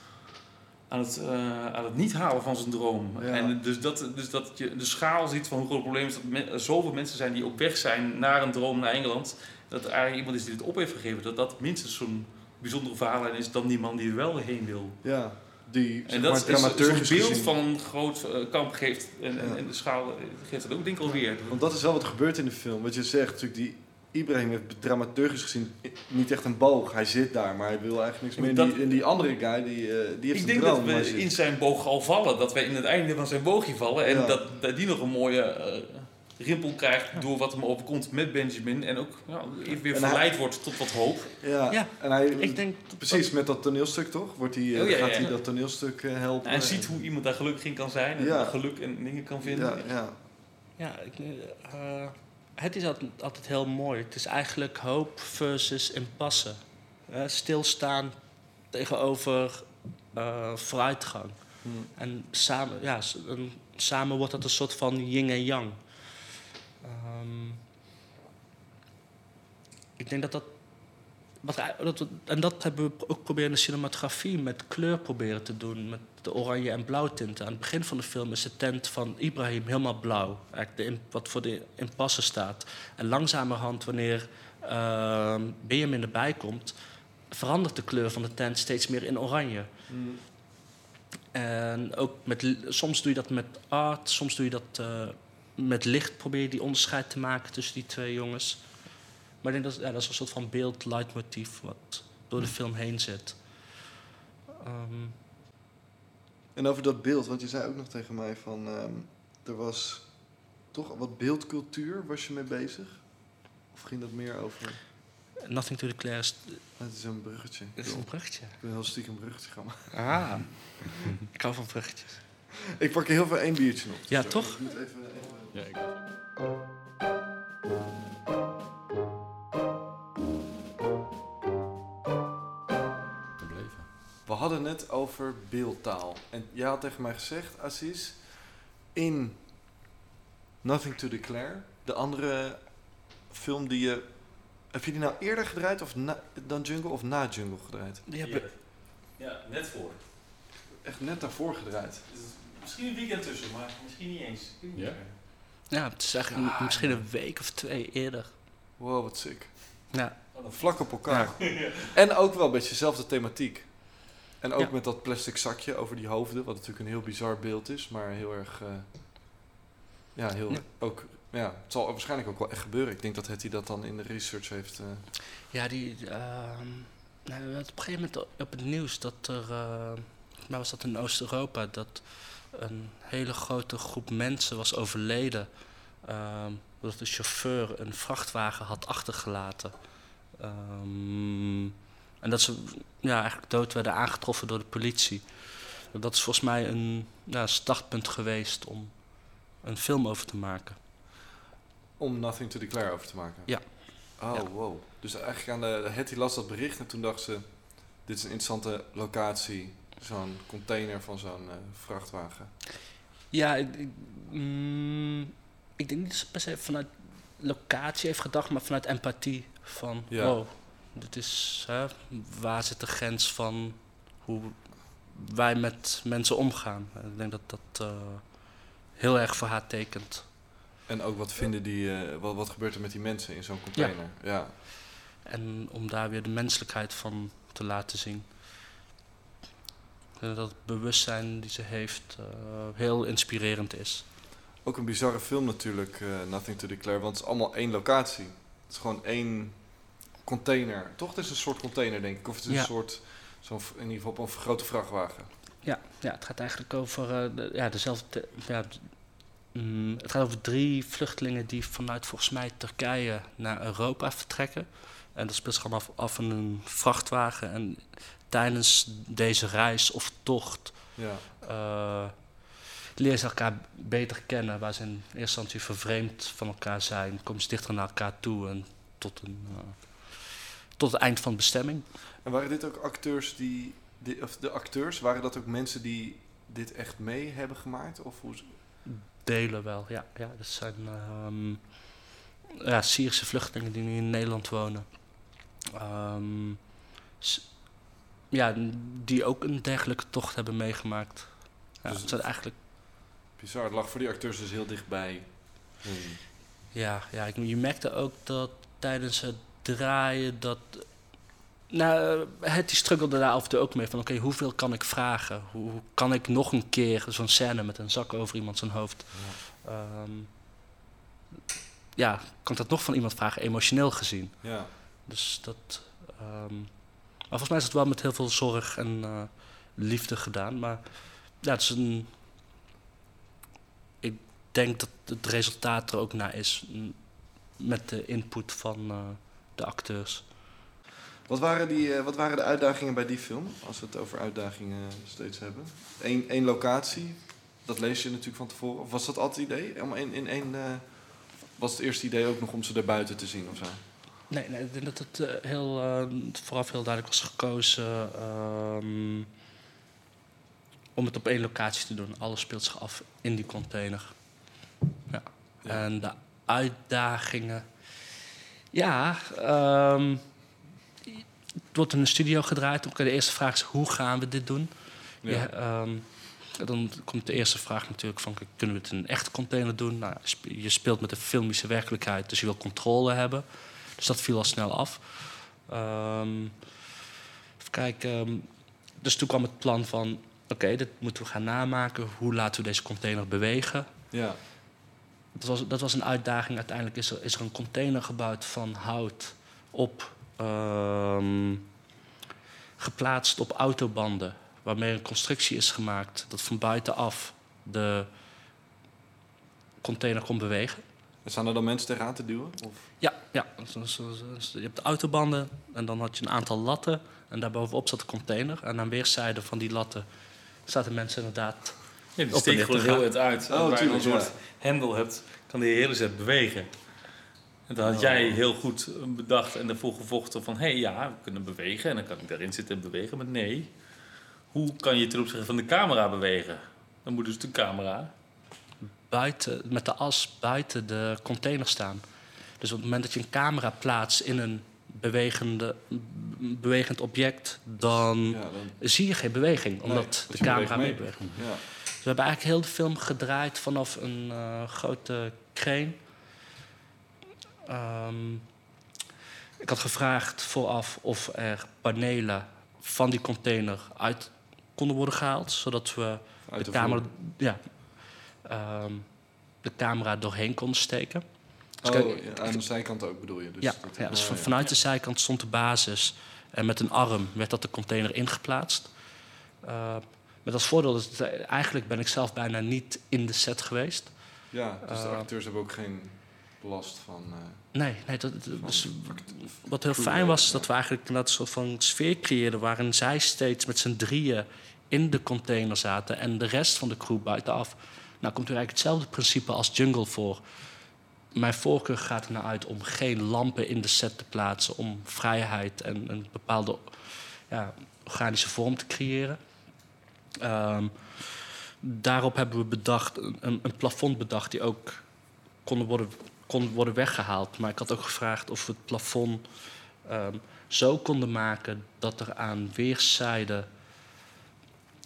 Aan het, eh, aan het niet halen van zijn droom. Ja. En dus dat, dus dat je de schaal ziet van hoe groot het probleem is. Dat er zoveel mensen zijn die op weg zijn naar een droom naar Engeland. Dat er eigenlijk iemand is die het op heeft gegeven. Dat dat minstens zo'n bijzondere verhaal is dan die man die er wel heen wil. Ja. Die, En maar, dat is dramaturgisch beeld gezien- van een groot eh, kamp geeft. En, en, Ja. en de schaal eh, geeft dat ook denk ik alweer. Want dat is wel wat gebeurt in de film. Wat je zegt, natuurlijk die Ibrahim heeft dramaturgisch gezien niet echt een boog. Hij zit daar, maar hij wil eigenlijk niks meer. En die, en die andere guy, die, eh, die heeft Ik een denk droom. dat we in zijn boog al vallen. Dat wij in het einde van zijn boogje vallen. En Ja. dat, dat die nog een mooie rimpel krijgt door wat hem overkomt met Benjamin. En ook ja, even weer En hij- verleid wordt tot wat hoop. Ja, Ja, en hij, Ik denk dat- precies met dat toneelstuk toch? Wordt hij, eh, Oh, ja, gaat ja. hij dat toneelstuk eh, helpen? En ziet hoe iemand daar gelukkig in kan zijn. En Ja. geluk en dingen kan vinden. Ja, ja. Ja, ik, eh, het is altijd, altijd heel mooi. Het is eigenlijk hoop versus impasse. Stilstaan tegenover eh, vooruitgang. Hm. En samen, ja, samen wordt dat een soort van yin en yang. Ehm, ik denk dat dat, wat, dat En dat hebben we ook proberen in de cinematografie met kleur proberen te doen. Met de oranje en blauw tinten. Aan het begin van de film is de tent van Ibrahim helemaal blauw. Eigenlijk de, wat voor de impasse staat. En langzamerhand, wanneer ehm Benjamin erbij komt, verandert de kleur van de tent steeds meer in oranje. En ook met, soms doe je dat met art, soms doe je dat eh, met licht. Probeer je die onderscheid te maken tussen die twee jongens. Maar ik denk dat ja, dat is een soort van beeld-leidmotief wat door de film heen zit. Ehm, En over dat beeld, want je zei ook nog tegen mij van... ehm, er was toch wat beeldcultuur, was je mee bezig? Of ging dat meer over... nothing to declare is, Het is een bruggetje. Ik is een bruggetje. ik wil heel stiekem een bruggetje gaan maken. Ah, ik hou van bruggetjes. Ik pak heel veel één biertje nog. Ja, Zo, toch? Ik moet even... Ja, ik... Gebleven. We hadden het over beeldtaal. En jij had tegen mij gezegd, Aziz, in Nothing to Declare, de andere film die je... Heb je die nou eerder gedraaid of na, dan Jungle of na Jungle gedraaid? Die hebben, Ja, net voor. Echt net daarvoor gedraaid. Dus misschien een weekend tussen, maar misschien niet eens. Ja? Ja, het is eigenlijk Ja, misschien een week of twee eerder. Wow, wat sick. Ja, Vlak op elkaar. En ook wel een beetje dezelfde thematiek. En ook Ja. met dat plastic zakje over die hoofden, wat natuurlijk een heel bizar beeld is, maar heel erg. eh, ja, heel. Ja. Ook, ja, het zal waarschijnlijk ook wel echt gebeuren. Ik denk dat Hetty dat dan in de research heeft. eh, Ja, die. ehm nou, op een gegeven moment op het nieuws dat er. eh maar was dat in Oost-Europa? Dat een hele grote groep mensen was overleden. ehm doordat de chauffeur een vrachtwagen had achtergelaten. Ehm, en dat ze ja, eigenlijk dood werden aangetroffen door de politie. Dat is volgens mij een ja, startpunt geweest om een film over te maken. om Nothing to Declare over te maken. Ja. Oh, Ja. wow. Dus eigenlijk aan de. Hetty las dat bericht en toen dacht ze: dit is een interessante locatie. Zo'n container van zo'n eh, vrachtwagen. Ja, ik, ik, mm, ik denk niet dat ze per se vanuit locatie heeft gedacht, maar vanuit empathie. Van, Ja. wow, dit is, hè, waar zit de grens van hoe wij met mensen omgaan? Ik denk dat dat eh, heel erg voor haar tekent. En ook wat vinden die. eh, wat, wat gebeurt er met die mensen in zo'n container? ja. En om daar weer de menselijkheid van te laten zien. Denk dat het bewustzijn die ze heeft eh, heel inspirerend is. Ook een bizarre film natuurlijk, eh, Nothing to Declare, want het is allemaal één locatie. Het is gewoon één container. Toch? Het is een soort container, denk ik. Of het is Ja. een soort, zo'n, in ieder geval op een grote vrachtwagen. Ja, ja het gaat eigenlijk over eh, de, ja, dezelfde. ja, mm, het gaat over drie vluchtelingen die vanuit volgens mij Turkije naar Europa vertrekken. En dat speelt zich allemaal af, af in een vrachtwagen. En tijdens deze reis of tocht Ja. leren ze elkaar beter kennen. Waar ze in eerste instantie vervreemd van elkaar zijn, komen ze dichter naar elkaar toe en tot, een, eh, tot het eind van de bestemming. En waren dit ook acteurs die, die- of de acteurs, waren dat ook mensen die dit echt mee hebben gemaakt? Of hoe, Delen wel, ja. ja dat zijn ehm, ja, Syrische vluchtelingen die nu in Nederland wonen. Ehm, ja, die ook een dergelijke tocht hebben meegemaakt. Ja, Dus- het zijn eigenlijk, bizar, het lag voor die acteurs dus heel dichtbij. hun. ja, ja ik, je merkte ook dat tijdens het draaien dat... Nou, het die struggelde daar af en toe ook mee van... oké, hoeveel kan ik vragen? Hoe, hoe kan ik nog een keer zo'n scène met een zak over iemand zijn hoofd... Ehm, ja, kan ik dat nog van iemand vragen, emotioneel gezien. Ja. Dus dat. ehm, maar volgens mij is het wel met heel veel zorg en eh, liefde gedaan. Maar ja, het is een. Ik denk dat het resultaat er ook naar is. mm, Met de input van eh, de acteurs. Wat, waren die, eh, wat waren de uitdagingen bij die film? Als we het over uitdagingen steeds hebben. Eén, één locatie, dat lees je natuurlijk van tevoren. Of was dat altijd het idee? Om in, in één, was het eerste idee ook nog om ze daarbuiten te zien of zo? Nee, nee ik denk dat het eh, heel, eh, vooraf heel duidelijk was gekozen ehm, om het op één locatie te doen. Alles speelt zich af in die container. Ja. Ja. En de uitdagingen. Ja, ehm, het wordt in een studio gedraaid. Oké, De eerste vraag is, hoe gaan we dit doen? Ja. Ja, ehm, dan komt de eerste vraag natuurlijk van, kunnen we het in een echte container doen? Nou, je speelt met de filmische werkelijkheid, dus je wil controle hebben. Dus dat viel al snel af. Ehm, even kijken. dus toen kwam het plan van, oké, dit moeten we gaan namaken. Hoe laten we deze container bewegen? Ja. Dat was, dat was een uitdaging. Uiteindelijk is er, is er een container gebouwd van hout op... ehm, geplaatst op autobanden. Waarmee een constructie is gemaakt dat van buitenaf de container kon bewegen. En staan er dan mensen tegenaan te duwen? Of? Ja, ja. Zo- zo- zo- je hebt de autobanden en dan had je een aantal latten. En daarbovenop zat de container. En aan weerszijden van die latten zaten mensen inderdaad... Ja, die steekt gewoon heel het uit. Oh, waar je een soort ja. hendel hebt, kan de hele set bewegen. En dan had Oh. jij heel goed bedacht en ervoor gevochten van... hé hey, ja, we kunnen bewegen en dan kan ik daarin zitten en bewegen. Maar nee, hoe kan je ten opzichte van de camera bewegen? Dan moet dus de camera... buiten, met de as buiten de container staan. Dus op het moment dat je een camera plaatst in een bewegende, bewegend object, dan Ja, dan, zie je geen beweging, omdat de camera beweegt mee. meebeweegt. ja. Dus we hebben eigenlijk heel de film gedraaid vanaf een eh, grote crane. Ehm, ik had gevraagd vooraf of er panelen van die container uit konden worden gehaald, zodat we Uit de, de camera, ja, ehm, de camera doorheen konden steken. Dus Oh, kijk, aan de zijkant ook bedoel je? Dus ja, dat- ja, dus van- ja. vanuit de zijkant stond de basis. En met een arm werd dat de container ingeplaatst. Uh, met als voordeel dat het, eh, eigenlijk ben ik zelf bijna niet in de set geweest. Ja, dus de Eh, acteurs hebben ook geen last van... eh, Nee, nee dat, dus wat heel fijn was, is ja. dat we eigenlijk een soort van sfeer creëerden... waarin zij steeds met z'n drieën in de container zaten... en de rest van de crew buitenaf. Nou komt er eigenlijk hetzelfde principe als Jungle voor. Mijn voorkeur gaat er naar uit om geen lampen in de set te plaatsen... om vrijheid en een bepaalde ja, organische vorm te creëren. Ehm, daarop hebben we bedacht, een, een plafond bedacht... die ook kon worden, kon worden weggehaald. Maar ik had ook gevraagd of we het plafond ehm, zo konden maken... dat er aan weerszijden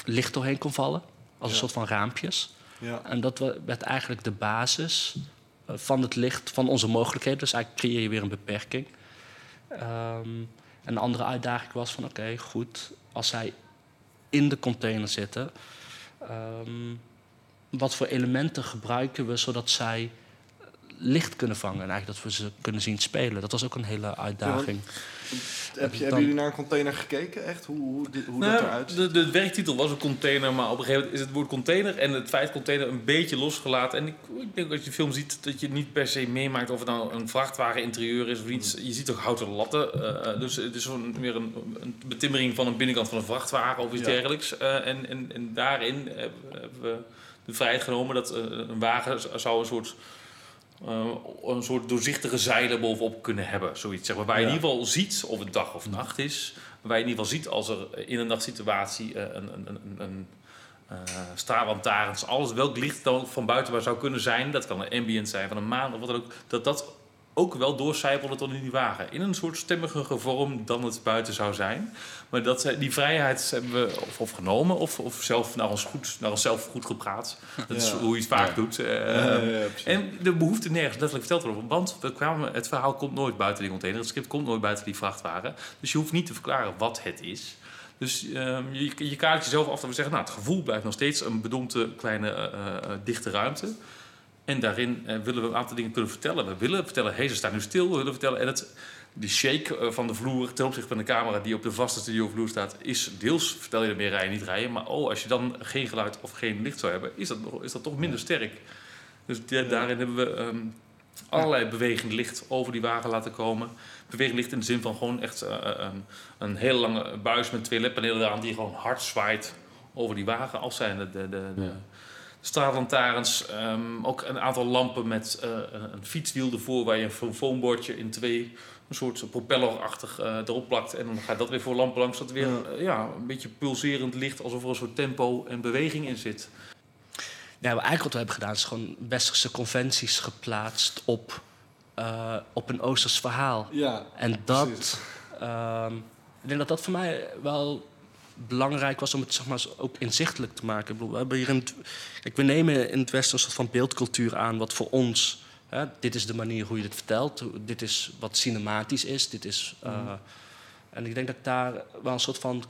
licht doorheen kon vallen. Als een soort van raampjes. Ja. En dat werd eigenlijk de basis eh, van het licht, van onze mogelijkheden. Dus eigenlijk creëer je weer een beperking. Ehm, en een andere uitdaging was van, oké, goed, als zij in de container zitten, ehm, wat voor elementen gebruiken we zodat zij licht kunnen vangen en eigenlijk dat we ze kunnen zien spelen. Dat was ook een hele uitdaging. Heb je, Dan- hebben jullie naar een container gekeken? Echt? Hoe, hoe, dit- hoe dat Nou, eruit ziet? de, de werktitel was een container, maar op een gegeven moment is het woord container en het feit container een beetje losgelaten. En ik, ik denk als je de film ziet dat je niet per se meemaakt of het nou een vrachtwagen interieur is of iets. Je ziet ook houten latten. eh, dus het is zo'n, weer een, een betimmering van een binnenkant van een vrachtwagen of iets Ja. dergelijks. Eh, en, en, en daarin hebben we de vrijheid genomen dat een wagen zou een soort. Eh, een soort doorzichtige zeilen bovenop kunnen hebben. Zoiets, zeg maar, waar je Ja. in ieder geval ziet of het dag of nacht is. Waar je in ieder geval ziet als er in een nachtsituatie eh, een, een, een, een eh straatlantaarns, alles welk licht dan van buiten waar zou kunnen zijn. Dat kan een ambient zijn van een maan of wat dan ook. Dat dat ook wel doorcijpelde tot in die wagen. In een soort stemmige vorm dan het buiten zou zijn. Maar dat, eh, die vrijheid hebben we of, of genomen of, of zelf naar, ons goed, naar onszelf goed gepraat. Dat is hoe je het vaak Ja. doet. eh, Ja, ja, ja, precies. en de behoefte nergens letterlijk verteld worden. Want we kwamen, het verhaal komt nooit buiten die container. Het script komt nooit buiten die vrachtwagen. Dus je hoeft niet te verklaren wat het is. Dus ehm, je, je kaart jezelf af dat we zeggen... nou, het gevoel blijft nog steeds een bedompte kleine eh, eh, dichte ruimte. En daarin eh, willen we een aantal dingen kunnen vertellen. We willen vertellen, hé, hey, ze staan nu stil. We willen vertellen, en het, die shake eh, van de vloer ten opzichte van de camera... die op de vaste studiovloer staat, is deels... vertel je er meer rijden, niet rijden. Maar oh, als je dan geen geluid of geen licht zou hebben... is dat, is dat toch minder sterk. Dus da- daarin hebben we ehm, allerlei bewegend licht over die wagen laten komen. Bewegend licht in de zin van gewoon echt eh, eh, een, een hele lange buis met twee ledpanelen eraan... die gewoon hard zwaait over die wagen. Als zijn de, de, de, de, Ja. Straatlantaarns. ehm, ook een aantal lampen met eh, een, fietswiel ervoor... waar je een foambordje in twee... een soort propellerachtig eh, erop plakt. En dan gaat dat weer voor lampen langs. Dat weer Ja. eh, ja, een beetje pulserend licht... alsof er een soort tempo en beweging in zit. Ja, maar eigenlijk wat we hebben gedaan is gewoon westerse conventies geplaatst op, op een Oosters verhaal. Ja, En dat, ehm, ik denk dat dat voor mij wel belangrijk was om het zeg maar, ook inzichtelijk te maken. We, hebben hier kijk, we nemen in het Westen een soort van beeldcultuur aan, wat voor ons, hè, dit is de manier hoe je dit vertelt, dit is wat cinematisch is, dit is. eh, En ik denk dat ik daar wel een soort van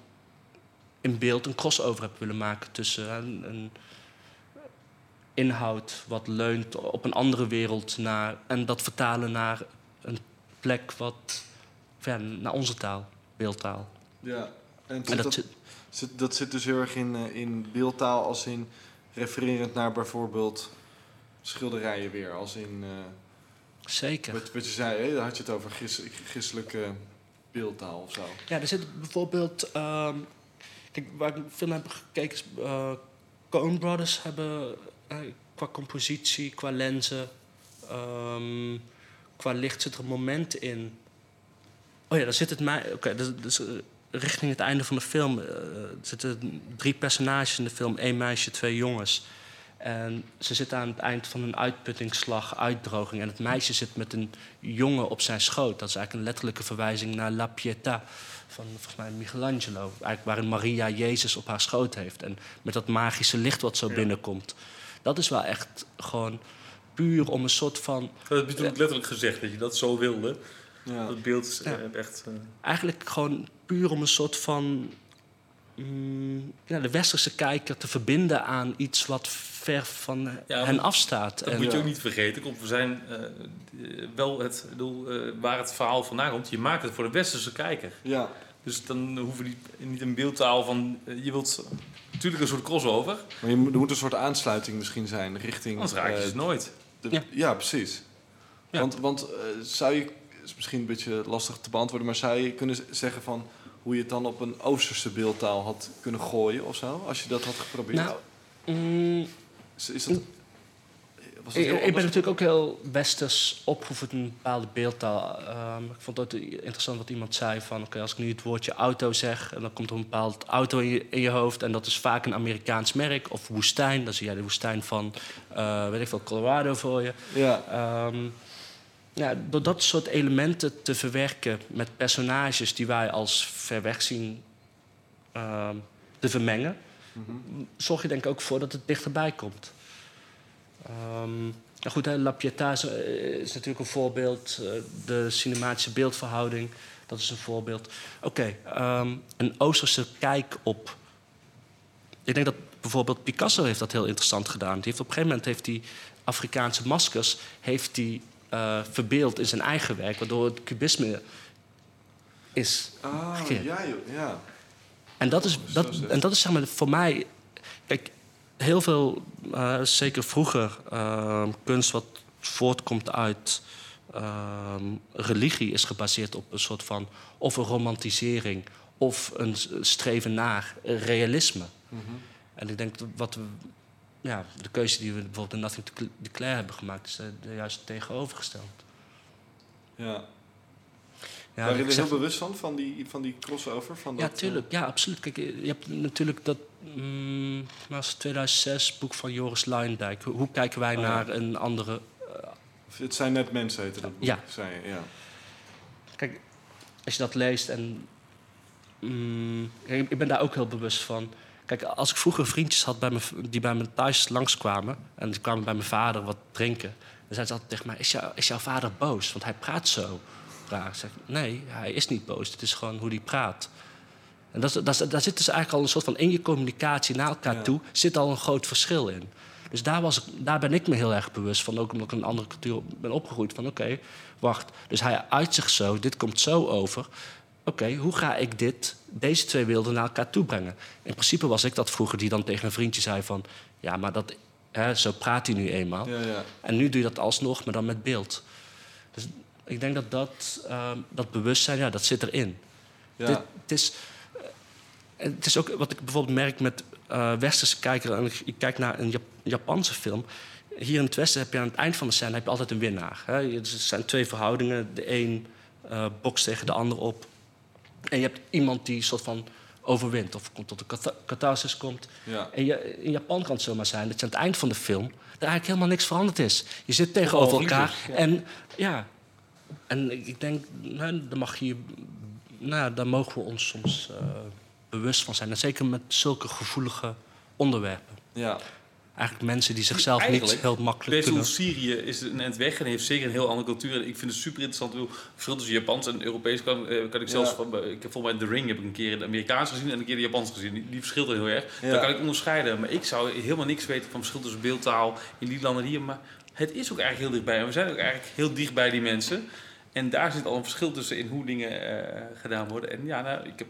in beeld een crossover heb willen maken tussen hè, een, inhoud wat leunt op een andere wereld naar, en dat vertalen naar een plek wat ja, naar onze taal, beeldtaal. Ja, en dat dat, dat zit dus heel erg in, eh, in beeldtaal, als in refererend naar bijvoorbeeld schilderijen weer. Als in, eh, zeker. wat, wat je zei, hè, daar had je het over gis, beeldtaal of zo. Ja, er zit bijvoorbeeld. ehm, kijk, waar ik veel naar heb gekeken is. eh Coen Brothers hebben qua compositie, qua lenzen, ehm, qua licht zit er een moment in. Oh ja, daar zit het mij. Oké, dus, dus, eh, richting het einde van de film er zitten drie personages in de film: één meisje, twee jongens. En ze zitten aan het eind van een uitputtingsslag, uitdroging. En het meisje zit met een jongen op zijn schoot. Dat is eigenlijk een letterlijke verwijzing naar La Pietà van volgens mij Michelangelo. Eigenlijk waarin Maria Jezus op haar schoot heeft. En met dat magische licht wat zo binnenkomt. Dat is wel echt gewoon puur om een soort van... Dat ook letterlijk gezegd, dat je dat zo wilde. Ja. Dat beeld is Ja. echt... eh, Eigenlijk gewoon puur om een soort van... mm, ja, de westerse kijker te verbinden aan iets wat ver van Ja, hen maar afstaat. Dat En- moet je Ja. ook niet vergeten. Komt, we zijn eh, eh, wel het, bedoel, eh, waar het verhaal vandaan komt. Je maakt het voor de westerse kijker. Ja, Dus dan hoeven die niet een beeldtaal van. eh, je wilt natuurlijk een soort crossover. maar je, moet- er moet een soort aansluiting misschien zijn richting... Anders raak je eh, ze nooit. de- Ja. ja. precies. Ja. Want, want eh, zou je, is misschien een beetje lastig te beantwoorden, maar zou je kunnen zeggen van hoe je het dan op een Oosterse beeldtaal had kunnen gooien of zo, als je dat had geprobeerd? Nou, mm, is, is dat, was dat Ik, ben natuurlijk ook heel westers opgevoed in een bepaalde beeldtaal. Ehm, ik vond het interessant wat iemand zei van... oké, als ik nu het woordje auto zeg... en dan komt er een bepaald auto in je, in je hoofd... en dat is vaak een Amerikaans merk. Of woestijn, dan zie jij de woestijn van... eh, weet ik veel, Colorado voor je. Ja, Ehm, ja, door dat soort elementen te verwerken met personages... die wij als ver weg zien ehm, te vermengen zorg je denk ik ook voor dat het dichterbij komt. Ehm, nou goed, hè, La Pietà is, eh, is natuurlijk een voorbeeld. eh, de cinematische beeldverhouding, dat is een voorbeeld. Oké, ehm, een Oosterse kijk op... Ik denk dat bijvoorbeeld Picasso heeft dat heel interessant gedaan. Die heeft op een gegeven moment heeft hij Afrikaanse maskers heeft hij, eh, verbeeld in zijn eigen werk... waardoor het cubisme is ah, ja, joh, ja. en dat is, Oh, dat, en dat is zeg maar voor mij. Kijk, heel veel, eh, zeker vroeger, eh, kunst wat voortkomt uit ehm, religie is gebaseerd op een soort van of een romantisering of een streven naar realisme. Mhm. En ik denk dat wat we, ja, de keuze die we bijvoorbeeld in Nothing to Declare hebben gemaakt, is eh, juist tegenovergesteld. ja. Ja, Waren jullie heel bewust van, van die, van die crossover? Van Ja, dat, eh, tuurlijk. Ja, absoluut. Kijk, je hebt natuurlijk dat... Mm, was 2006 boek van Joris Luijendijk. Hoe, hoe kijken wij Oh, ja. naar een andere... eh, het zijn net mensen, heette dat boek. Ja. Zei ja. Kijk, als je dat leest en... mm, kijk, ik ben daar ook heel bewust van. Kijk, als ik vroeger vriendjes had bij me, die bij me thuis langskwamen... en die kwamen bij mijn vader wat drinken... dan zeiden ze altijd tegen mij... is, jou, is jouw vader boos? Want hij praat zo raar. Ik zeg, nee, hij is niet boos. Het is gewoon hoe hij praat. En dat, dat, daar zit dus eigenlijk al een soort van... in je communicatie naar elkaar Ja. toe... zit al een groot verschil in. Dus daar, was ik, daar ben ik me heel erg bewust van. Ook omdat ik in een andere cultuur ben opgegroeid. Van oké, wacht. Dus hij uit zich zo, dit komt zo over. Oké, hoe ga ik dit, deze twee werelden naar elkaar toe brengen? In principe was ik dat vroeger die dan tegen een vriendje zei van... ja, maar dat, hè, zo praat hij nu eenmaal. Ja, ja. En nu doe je dat alsnog, maar dan met beeld. Dus ik denk dat dat, ehm, dat bewustzijn, ja, dat zit erin. ja. Dit, het, is, eh, het is ook wat ik bijvoorbeeld merk met eh, westerse kijker. En ik, kijk naar een Jap- Japanse film. Hier in het Westen heb je aan het eind van de scène heb je altijd een winnaar. Hè? Er zijn twee verhoudingen. De een eh bokst tegen de ander op. En je hebt iemand die soort van overwint. Of komt tot een catha- catharsis komt. Ja. En je, in Japan kan het zomaar zijn dat je aan het eind van de film... er eigenlijk helemaal niks veranderd is. Je zit tegenover Allemaal elkaar ja. en ja... En ik ik denk, nou, daar, mag je, nou, daar mogen we ons soms eh, bewust van zijn. En zeker met zulke gevoelige onderwerpen. ja. Eigenlijk mensen die zichzelf niet heel makkelijk Best kunnen... Syrië is een eind weg en heeft zeker een heel andere cultuur. En ik vind het super interessant. hoe Het verschil tussen Japans en Europees kan, eh, kan ik zelfs Ja. van. Ik heb volgens mij The Ring heb ik een keer de Amerikaans gezien en een keer de Japans gezien. Die, die verschillen heel erg. Ja. Dat kan ik onderscheiden. Maar ik zou helemaal niks weten van verschil tussen beeldtaal in die landen hier. Maar het is ook eigenlijk heel dichtbij. En we zijn ook eigenlijk heel dicht bij die mensen. En daar zit al een verschil tussen in hoe dingen eh, gedaan worden. En ja, nou, ik heb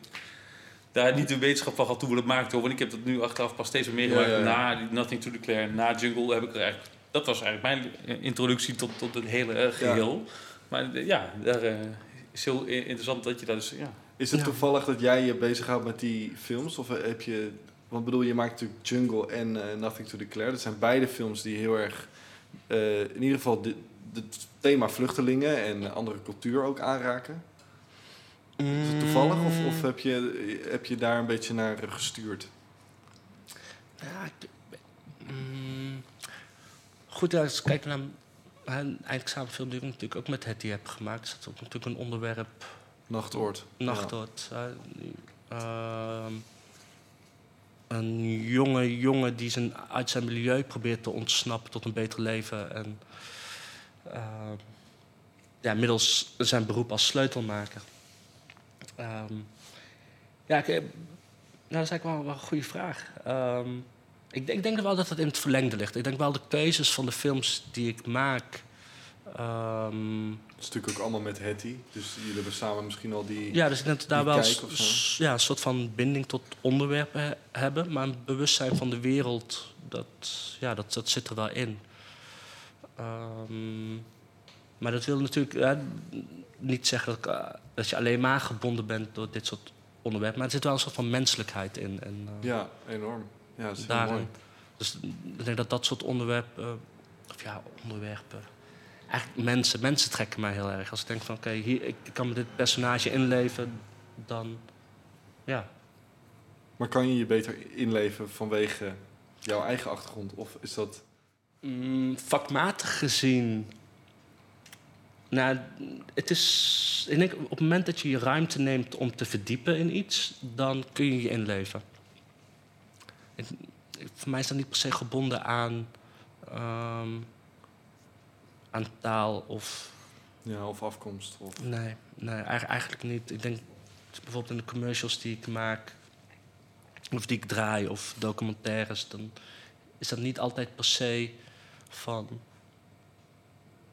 daar niet de wetenschap van gehad toen we dat maakten. hoor. Want ik heb dat nu achteraf pas steeds meer meegemaakt. Ja, ja, ja. Na die Nothing to Declare, na Jungle heb ik er eigenlijk... Dat was eigenlijk mijn eh, introductie tot, tot het hele eh, geheel. Maar eh, ja, daar is heel interessant dat je dat dus... Ja. Is het Ja. toevallig dat jij je bezighoudt met die films? Of heb je... Want bedoel, je maakt natuurlijk Jungle en Nothing to Declare. Dat zijn beide films die heel erg... eh, in ieder geval de- het thema vluchtelingen en andere cultuur ook aanraken. Is het toevallig of, of heb, je, heb je daar een beetje naar gestuurd? Ja, ik- mm, goed, als ik kijk naar een eindexamenfilm die ik natuurlijk ook met Hetty heb gemaakt, is dat ook natuurlijk een onderwerp, Nachtoord. Nachtort. die, ehm, een jonge jongen die zijn, uit zijn milieu probeert te ontsnappen tot een beter leven. En ehm, ja, middels zijn beroep als sleutelmaker. Ehm, ja, ik, eh, nou, dat is eigenlijk wel, wel een goede vraag. Ehm, ik, denk- ik denk wel dat het in het verlengde ligt. Ik denk wel de keuzes van de films die ik maak. ehm, Het is natuurlijk ook allemaal met Hetty. Dus jullie hebben samen misschien al die... ja, dus ik denk dat daar wel ja, een soort van binding tot onderwerpen he- hebben. Maar een bewustzijn van de wereld, dat, ja, dat, dat zit er wel in. Ehm, maar dat wil natuurlijk niet zeggen dat, ik, eh, dat je alleen maar gebonden bent door dit soort onderwerpen. Maar er zit wel een soort van menselijkheid in. En, eh, Ja, enorm. Ja, dat is heel mooi. Dus ik denk dat dat soort onderwerpen, eh, of ja, onderwerpen. Eigenlijk mensen, mensen trekken mij heel erg. Als ik denk van oké, hier ik kan me dit personage inleven, dan ja. Maar kan je je beter inleven vanwege jouw eigen achtergrond? Of is dat... Mm, vakmatig gezien. Nou, het is. Ik denk op het moment dat je je ruimte neemt om te verdiepen in iets, dan kun je je inleven. Ik- voor mij is dat niet per se gebonden aan. ehm, aan taal of. Ja, of afkomst? Of... Nee, nee eigen- eigenlijk niet. Ik denk bijvoorbeeld in de commercials die ik maak, of die ik draai, of documentaires, dan is dat niet altijd per se van.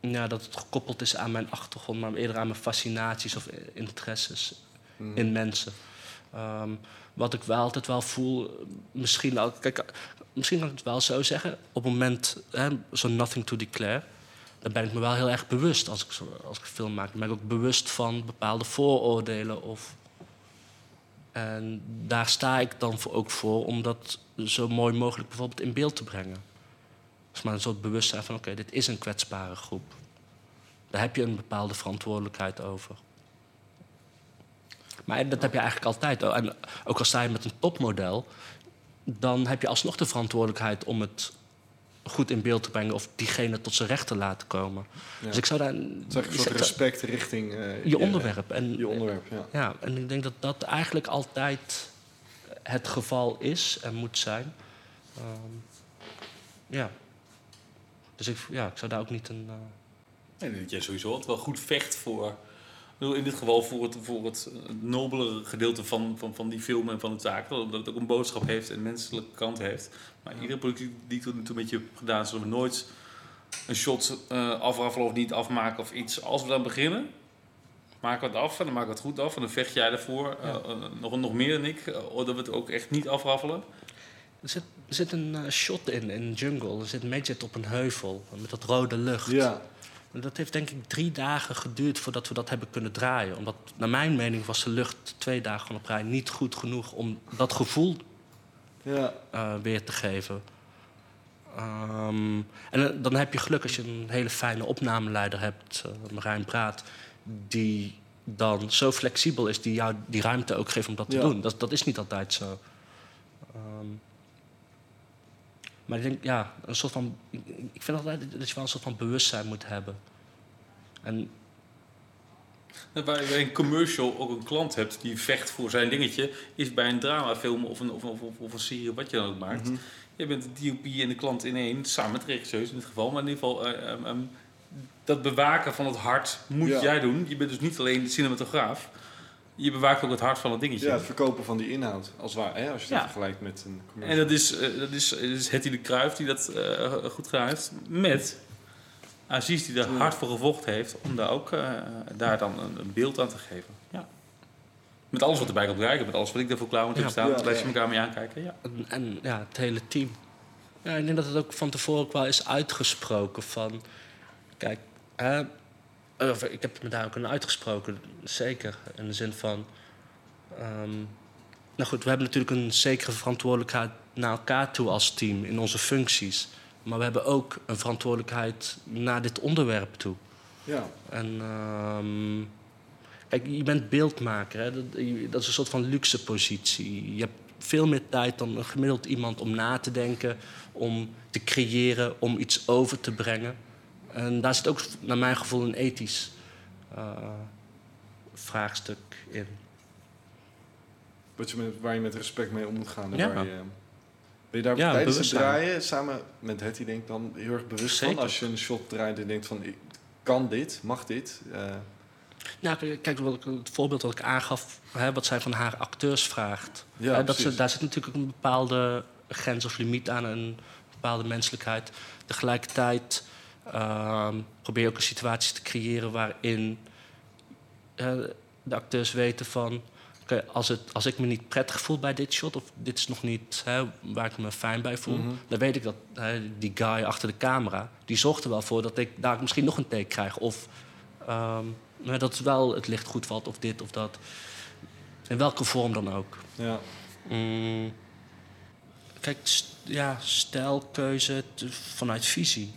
Ja, dat het gekoppeld is aan mijn achtergrond, maar eerder aan mijn fascinaties of interesses Mm. in mensen. Ehm, wat ik wel altijd wel voel, misschien, al, kijk, misschien kan ik het wel zo zeggen. Op het moment, zo'n Nothing to Declare, dan ben ik me wel heel erg bewust als ik, als ik film maak. Dan ben ik ook bewust van bepaalde vooroordelen. Of, en daar sta ik dan voor, ook voor om dat zo mooi mogelijk bijvoorbeeld in beeld te brengen. Maar een soort bewustzijn van, oké, dit is een kwetsbare groep. Daar heb je een bepaalde verantwoordelijkheid over. Maar dat heb je eigenlijk altijd. En ook al sta je met een topmodel, dan heb je alsnog de verantwoordelijkheid om het goed in beeld te brengen of diegene tot zijn recht te laten komen. Ja. Dus ik zou daar. Het is eigenlijk een soort respect richting eh, je onderwerp. En, Je onderwerp, ja. ja, en ik denk dat dat eigenlijk altijd het geval is en moet zijn. Ehm, ja. Dus ik, ja, ik zou daar ook niet een. eh, En dat jij sowieso altijd wel goed vecht voor... ik bedoel, In dit geval voor het, voor het nobelere gedeelte van, van, van die film en van de zaak. Omdat het ook een boodschap heeft en een menselijke kant heeft. Maar iedere productie die ik tot nu toe met je heb gedaan... zullen we nooit een shot eh afraffelen of niet afmaken of iets. Als we dan beginnen, maken we het af en dan maken we het goed af. En dan vecht jij ervoor, eh, eh, nog, nog meer dan ik, eh, dat we het ook echt niet afraffelen. Er zit, er zit een eh, shot in, in Jungle. Er zit Midget op een heuvel met dat rode lucht. Ja, En Dat heeft denk ik drie dagen geduurd voordat we dat hebben kunnen draaien. Omdat, naar mijn mening, was de lucht twee dagen op rij niet goed genoeg om dat gevoel ja. eh, weer te geven. Ehm, en eh, dan heb je geluk als je een hele fijne opnameleider hebt, eh Marijn Praat, die dan zo flexibel is, die jou die ruimte ook geeft om dat te Ja. doen. Dat, dat is niet altijd zo. Ehm, maar ik denk, ja, een soort van. Ik, vind altijd dat je wel een soort van bewustzijn moet hebben. En Waar waar je een commercial ook een klant hebt die vecht voor zijn dingetje, is bij een dramafilm of een, of, een- of, of, of een serie, wat je dan ook maakt. Mhm. Je bent de DOP en de klant in één, samen met de regisseurs in dit geval. Maar in ieder geval, eh, ehm, ehm, dat bewaken van het hart moet Ja. jij doen. Je bent dus niet alleen de cinematograaf. Je bewaakt ook het hart van het dingetje. Ja, het verkopen van die inhoud, als, waar, hè, als je dat Ja. vergelijkt met een En commercial. dat is, eh, dat is, dat is Hetty de Kruijf die dat eh, goed gedaan heeft. Met Aziz die er Ja. hard voor gevochten heeft om daar ook eh, daar dan een, een beeld aan te geven. Ja. Met alles wat erbij komt kijken, met alles wat ik ervoor klaar moet hebben Ja. staan. Ja, blijf je ja. elkaar mee aankijken. Ja. En, en ja, het hele team. Ja, ik denk dat het ook van tevoren ook wel is uitgesproken van... Kijk, hè, of ik heb me daar ook aan uitgesproken, zeker. In de zin van... ehm, nou goed, we hebben natuurlijk een zekere verantwoordelijkheid naar elkaar toe als team in onze functies. Maar we hebben ook een verantwoordelijkheid naar dit onderwerp toe. Ja, En ehm, kijk, je bent beeldmaker. Hè? Dat, dat is een soort van luxe positie. Je hebt veel meer tijd dan een gemiddeld iemand om na te denken, om te creëren, om iets over te brengen. En daar zit ook, naar mijn gevoel, een ethisch eh, vraagstuk in. wat je met, waar je met respect mee om moet gaan. En Ja. waar je, ben je daar Ja, tijdens het draaien, samen met Hetty denk ik dan heel erg bewust Zeker. van? Als je een shot draait en denkt van, ik kan dit, mag dit? Eh, Nou, kijk, kijk, wat ik- het voorbeeld dat ik aangaf, hè, wat zij van haar acteurs vraagt. ja, Hè, dat ze, daar zit natuurlijk een bepaalde grens of limiet aan, een bepaalde menselijkheid. Tegelijkertijd probeer je ook een situatie te creëren waarin de acteurs weten van... als, het, als ik me niet prettig voel bij dit shot... of dit is nog niet hè, waar ik me fijn bij voel... Mhm. dan weet ik dat hè, die guy achter de camera... die zorgt er wel voor dat ik daar misschien nog een take krijg. Of ehm, dat wel het licht goed valt of dit of dat. In welke vorm dan ook. Ja. Mm, kijk, st- ja, stijlkeuze vanuit visie.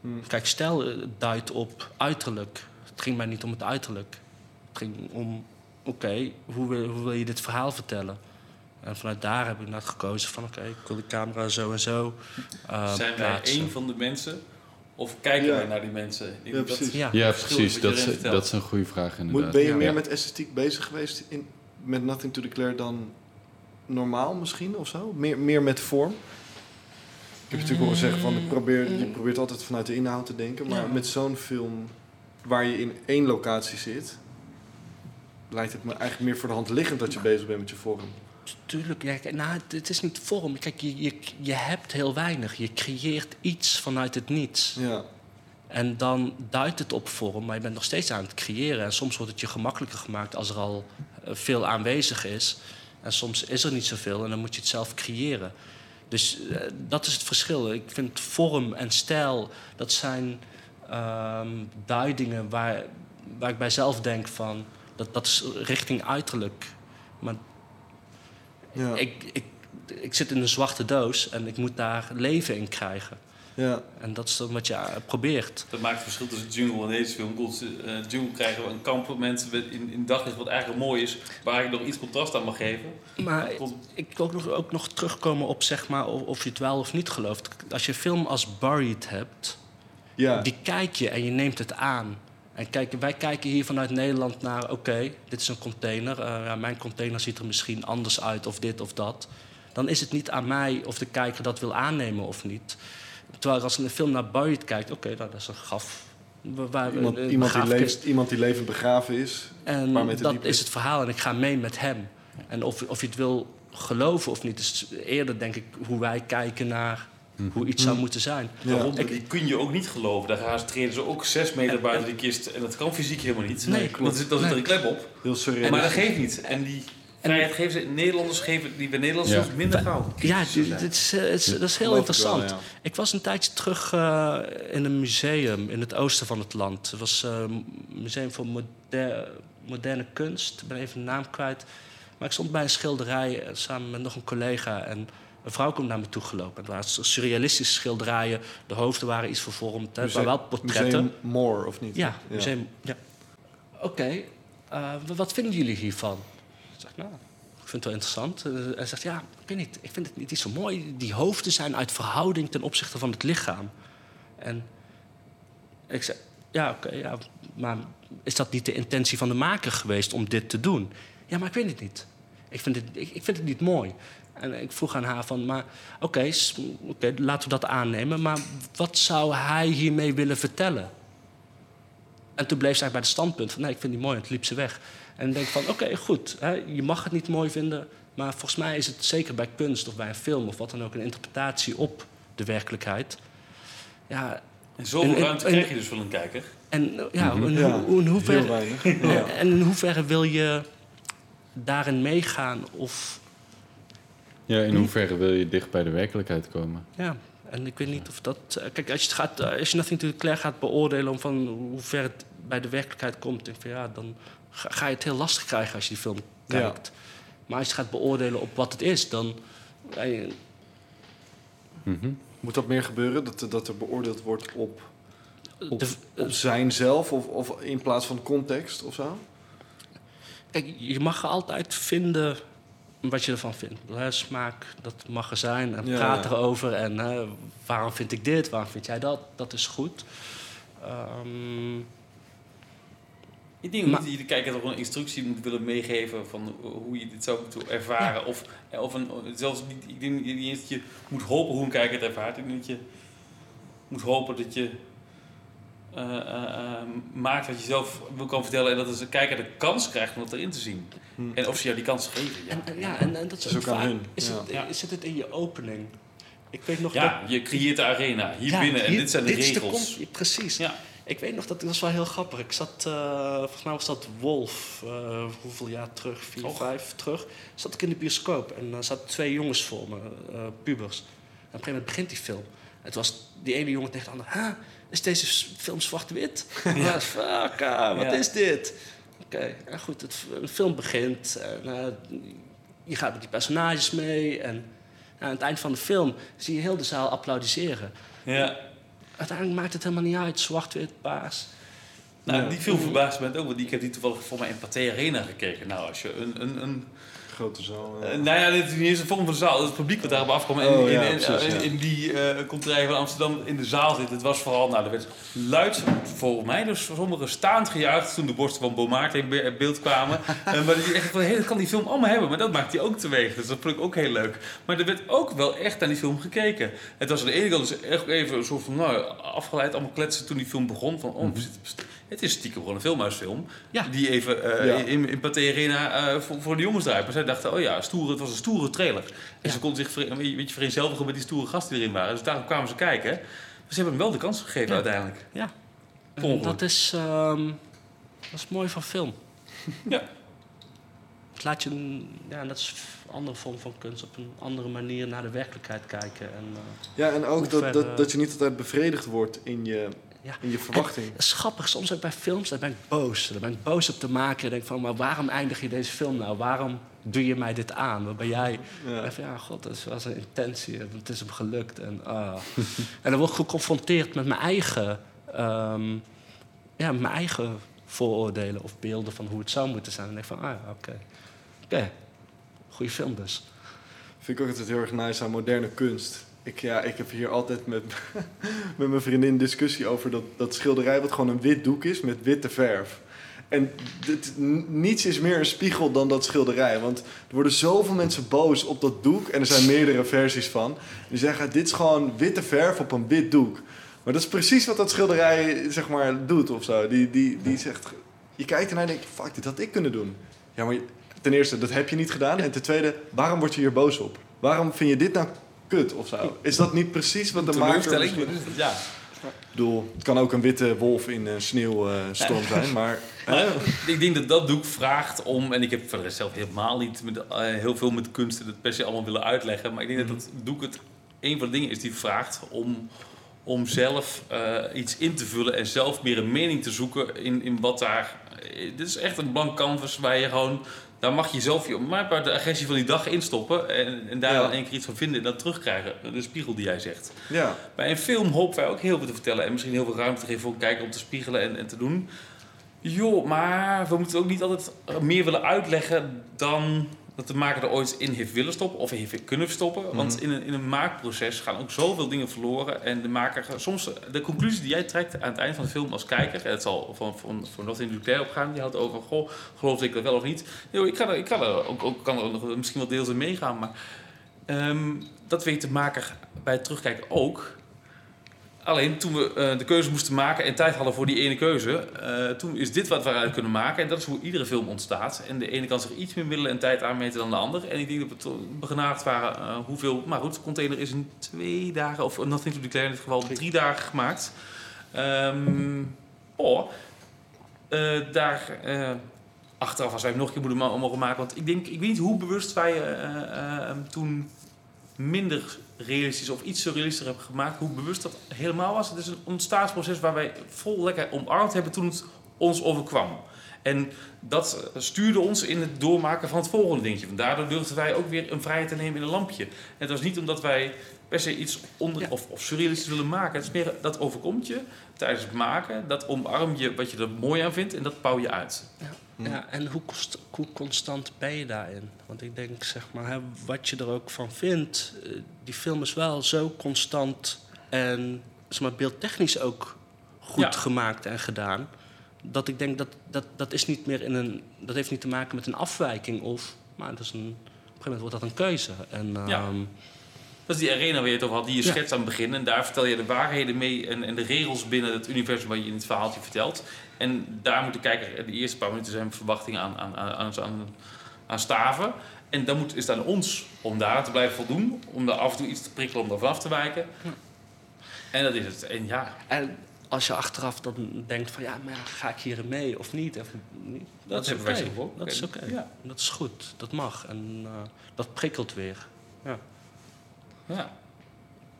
Hm. Kijk, stijl eh, duidt op uiterlijk. Het ging mij niet om het uiterlijk. Het ging om, oké, hoe, wil, hoe wil je dit verhaal vertellen? En vanuit daar heb ik naar gekozen van, oké, ik wil de camera zo en zo eh, Zijn wij één van de mensen? Of kijken Ja. wij naar die mensen? Ik denk Ja, dat- precies. Ja. Ja, verschil precies. Dat is, dat is een goede vraag Moet, inderdaad. ben je Ja. meer Ja. met esthetiek bezig geweest in, met Nothing to Declare dan normaal misschien of zo? Meer, meer met vorm? Ik heb natuurlijk horen zeggen van ik probeer, je probeert altijd vanuit de inhoud te denken, maar Ja. met zo'n film waar je in één locatie zit, lijkt het me eigenlijk meer voor de hand liggend dat je bezig bent met je vorm. Tuurlijk, ja, nou, het, het is niet vorm. Kijk, je, je, je hebt heel weinig. Je creëert iets vanuit het niets. Ja, En dan duidt het op vorm, maar je bent nog steeds aan het creëren. En soms wordt het je gemakkelijker gemaakt als er al eh, veel aanwezig is. En soms is er niet zoveel en dan moet je het zelf creëren. Dus eh, dat is het verschil. Ik vind vorm en stijl, dat zijn ehm, duidingen waar, waar ik bij zelf denk van... Dat, dat is richting uiterlijk. Maar ja, ik, ik, ik zit in een zwarte doos en ik moet daar leven in krijgen. Ja. En dat is dan wat je eh, probeert. Dat maakt het verschil tussen Jungle en deze film. Eh, Jungle krijgen we een kampement in, in daglicht wat eigenlijk mooi is, waar ik nog iets contrast aan mag geven. Maar ik wil ook nog, ook nog terugkomen op zeg maar, of, of je het wel of niet gelooft. Als je een film als Buried hebt, ja. die kijk je en je neemt het aan. En kijk, wij kijken hier vanuit Nederland naar, oké, dit is een container. eh, ja, mijn container ziet er misschien anders uit of dit of dat. Dan is het niet aan mij of de kijker dat wil aannemen of niet. Terwijl als een film naar Buried kijkt, oké, nou, dat is een graf. Waar, waar- Iemand, een iemand, die leeft, iemand die levend begraven is. En dat is het verhaal en ik ga mee met hem. En of, of je het wil geloven of niet, is eerder denk ik hoe wij kijken naar hoe iets zou moeten zijn. Ja. Waarom? Ik- die kun je ook niet geloven. Daar gaan ze, treden ze ook zes meter buiten die kist. En dat kan fysiek helemaal niet. Nee, klopt. dan zit, dan zit er een klep op. Heel En, maar dat geeft niet. En die vrijheid geven ze... Nederlanders geven die bij Nederlanders Ja. minder gauw. Ja, dit, dit is, eh, het is- dat is heel Geloof ik wel, interessant. Ik was een tijdje terug eh, in een museum in het oosten van het land. Het was eh, een museum voor moder- moderne kunst. Ik ben even de naam kwijt. Maar ik stond bij een schilderij eh, samen met nog een collega. En een vrouw komt naar me toe gelopen. Het waren surrealistische schilderijen. De hoofden waren iets vervormd. hè. Het waren wel portretten. Museum More, of niet? Ja, museum. Ja. Oké. eh, wat vinden jullie hiervan? Ik zeg, nou, ik vind het wel interessant. Uh, hij zegt, ja, ik weet niet, ik vind het niet zo mooi. Die hoofden zijn uit verhouding ten opzichte van het lichaam. En ik zeg, ja, oké, ja, maar is dat niet de intentie van de maker geweest om dit te doen? Ja, maar ik weet het niet. Ik vind het, ik, vind het niet mooi. En ik vroeg aan haar van, maar oké, laten we dat aannemen. Maar wat zou hij hiermee willen vertellen? En toen bleef eigenlijk bij het standpunt van, nee, ik vind die mooi. En toen liep ze weg. En denk van, oké, goed. Hè, je mag het niet mooi vinden. Maar volgens mij is het zeker bij kunst of bij een film of wat dan ook... een interpretatie op de werkelijkheid. Ja, en zoveel en, ruimte krijg je dus van een kijker. En ja, in, ja, in hoeverre, ja. en in hoeverre wil je daarin meegaan of ja, in hoeverre wil je dicht bij de werkelijkheid komen? Ja, en ik weet niet of dat. Eh, kijk, als je, het gaat, eh, als je Nothing to Declare gaat beoordelen om van hoe ver het bij de werkelijkheid komt, denk van, ja, dan ga je het heel lastig krijgen als je die film kijkt. Maar als je het gaat beoordelen op wat het is, dan. Je... Mm Moet dat meer gebeuren? Dat, dat er beoordeeld wordt op, op, op zijn zelf of, of in plaats van context of zo? Kijk, je mag altijd vinden wat je ervan vindt. Smaak, dat mag er zijn. En praat erover. En waarom vind ik dit? Waarom vind jij dat? Dat is goed. Um, ik denk dat je de kijker toch een instructie moet willen meegeven van hoe je dit zou moeten ervaren. Of, of een, zelfs niet, ik denk niet eens dat je moet hopen hoe een kijker het ervaart. Ik denk dat je moet hopen dat je uh, uh, maakt wat je zelf wil kan vertellen. En dat de kijker de kans krijgt om dat erin te zien. Hm. En of ze jou die kans geven. Ja, en, ja, en, en dat is, ook aan hun. Is, het, het in je opening? Ik weet nog ja, dat... je creëert de arena hier binnen en dit zijn de regels. De precies. Ja. Ik weet nog, dat, dat was wel heel grappig. Ik zat, uh, volgens mij was dat Wolf, uh, hoeveel jaar terug, vier, oh. vijf terug. Zat ik in de bioscoop en er zaten twee jongens voor me, pubers. En op een gegeven moment begint die film. Het was die ene jongen tegen de andere. Huh, is deze film zwart-wit? ja, fuck, ah, wat is dit? Oké, okay. goed, het, de film begint. En, uh, je gaat met die personages mee. En aan het eind van de film zie je heel de zaal applaudisseren. Ja. Uiteindelijk maakt het helemaal niet uit, zwart-wit, paars. Nou, die film verbaasd me ook, want ik heb die toevallig voor mij in Pathé Arena gekeken. Nou, als je een, een, een grote zaal. Ja. Uh, nou ja, dit is niet eens een vorm van zaal. Het publiek wat daarop afkwam. En oh, in, in, in, in, die uh, van Amsterdam in de zaal zit. Het was vooral, nou, er werd luid, volgens mij, dus sommigen staand gejuicht toen de borsten van Beaumart in beeld kwamen. uh, maar die echt hey, dat kan die film allemaal hebben, maar dat maakt hij ook teweeg. Dus dat vond ik ook heel leuk. Maar er werd ook wel echt aan die film gekeken. Het was aan de ene kant dus echt even een soort van, nou, afgeleid, allemaal kletsen toen die film begon. Van, oh, mm -hmm. Het is stiekem gewoon een filmhuisfilm. Ja. Die even uh, in, in Pathé Arena uh, voor, voor de jongens draaien. Maar zij dachten, oh ja, stoere, het was een stoere trailer. En ze konden zich een beetje vereenzelvigen met die stoere gasten die erin waren. Dus daarom kwamen ze kijken. Maar ze hebben hem wel de kans gegeven uiteindelijk. Ja. Dat is, um, dat is mooi van film. ja. Het laat je, ja, dat is een andere vorm van kunst, op een andere manier naar de werkelijkheid kijken. En, uh, ja, en ook dat, dat, dat je niet altijd bevredigd wordt in je ja. in je verwachting. En, grappig, soms ook bij films, daar ben ik boos. Daar ben ik boos op te maken. En denk van, maar waarom eindig je deze film nou? Waarom doe je mij dit aan? Waar ben jij? Ja. En van, ja, god, dat was een intentie. Het is hem gelukt. En, ah. en dan word ik geconfronteerd met mijn eigen... Um, ja, mijn eigen vooroordelen of beelden van hoe het zou moeten zijn. En denk van, ah ja, oké. Oké, goede film dus. Vind ik ook altijd heel erg nice aan moderne kunst ik, ja, ik heb hier altijd met, met mijn vriendin discussie over dat, dat schilderij wat gewoon een wit doek is met witte verf. En dit, niets is meer een spiegel dan dat schilderij. Want er worden zoveel mensen boos op dat doek. En er zijn meerdere versies van. Die zeggen, dit is gewoon witte verf op een wit doek. Maar dat is precies wat dat schilderij zeg maar, doet of zo. Die, die, die zegt, je kijkt ernaar en denkt, fuck, dit had ik kunnen doen. Ja, maar ten eerste, dat heb je niet gedaan. En ten tweede, waarom word je hier boos op? Waarom vind je dit nou kut of zo. Is dat niet precies wat de maker... Ja. Ik bedoel, het kan ook een witte wolf in een sneeuwstorm zijn, maar... ik denk dat dat doek vraagt om... En ik heb zelf helemaal niet met, uh, heel veel met kunsten dat per se allemaal willen uitleggen. Maar ik denk dat dat doek het een van de dingen is die vraagt om, om zelf uh, iets in te vullen... en zelf meer een mening te zoeken in, in wat daar... Dit is echt een blank canvas waar je gewoon daar mag je zelf je maar de agressie van die dag instoppen en, en daar dan één keer iets van vinden en dat terugkrijgen. De spiegel die jij zegt. Ja. Bij een film hopen wij ook heel veel te vertellen en misschien heel veel ruimte te geven voor een kijker om te spiegelen en, en te doen. Joh, maar we moeten ook niet altijd meer willen uitleggen dan dat de maker er ooit in heeft willen stoppen of heeft kunnen stoppen. Want Mhm. in een, in een maakproces gaan ook zoveel dingen verloren. En de maker, soms de conclusie die jij trekt aan het eind van de film als kijker, en het zal van, van, voor Nothing to Declare opgaan, die houdt over, goh, geloof ik dat wel of niet? Joh, ik kan er, ik kan er ook, ook, kan er nog misschien wel deels in meegaan, maar ehm, dat weet de maker bij het terugkijken ook. Alleen toen we eh, de keuze moesten maken en tijd hadden voor die ene keuze, eh, toen is dit wat we eruit kunnen maken. En dat is hoe iedere film ontstaat. En de ene kan zich iets meer middelen en tijd aanmeten dan de ander. En ik denk dat we begenadigd waren eh, hoeveel. Maar goed, container is in twee dagen, of Nothing to Declare in dit geval, drie dagen gemaakt. Ehm oh, daar. achteraf, als wij nog een keer moeten mogen maken. Want ik denk, ik weet niet hoe bewust wij toen minder realistisch of iets surrealistischer hebben gemaakt, hoe bewust dat helemaal was. Het is een ontstaansproces waar wij vol lekker omarmd hebben toen het ons overkwam. En dat eh, stuurde ons in het doormaken van het volgende dingetje. Want daardoor durfden wij ook weer een vrijheid te nemen in een lampje. En het was niet omdat wij per se iets onder, Ja. of, of surrealistisch willen maken. Het is meer dat overkomt je tijdens het maken. Dat omarm je wat je er mooi aan vindt en dat bouw je uit. Ja, en hoe, hoe constant ben je daarin? Want ik denk, zeg maar, hè, wat je er ook van vindt, eh, die film is wel zo constant en zeg maar, beeldtechnisch ook goed Ja. gemaakt en gedaan. Dat ik denk dat dat, dat is niet meer in een. Dat heeft niet te maken met een afwijking of. Maar dat is een, op een gegeven moment wordt dat een keuze. En, Ja. ehm, Dat is die arena waar je het over had, die je Ja. schetst aan het begin. En daar vertel je de waarheden mee en, en de regels binnen het universum wat je in het verhaaltje vertelt. En daar moet de kijker de eerste paar minuten zijn verwachtingen aan, aan, aan, aan, aan, staven. En dan moet, is het aan ons om daar te blijven voldoen. Om daar af en toe iets te prikkelen om er vanaf te wijken. En dat is het. En ja, En als je achteraf dan denkt van ja, maar ga ik hierin mee of niet? Of niet? dat, is hebben wij oké. ook. Dat is oké. Ja. Dat is goed, dat mag. En eh, dat prikkelt weer. ja.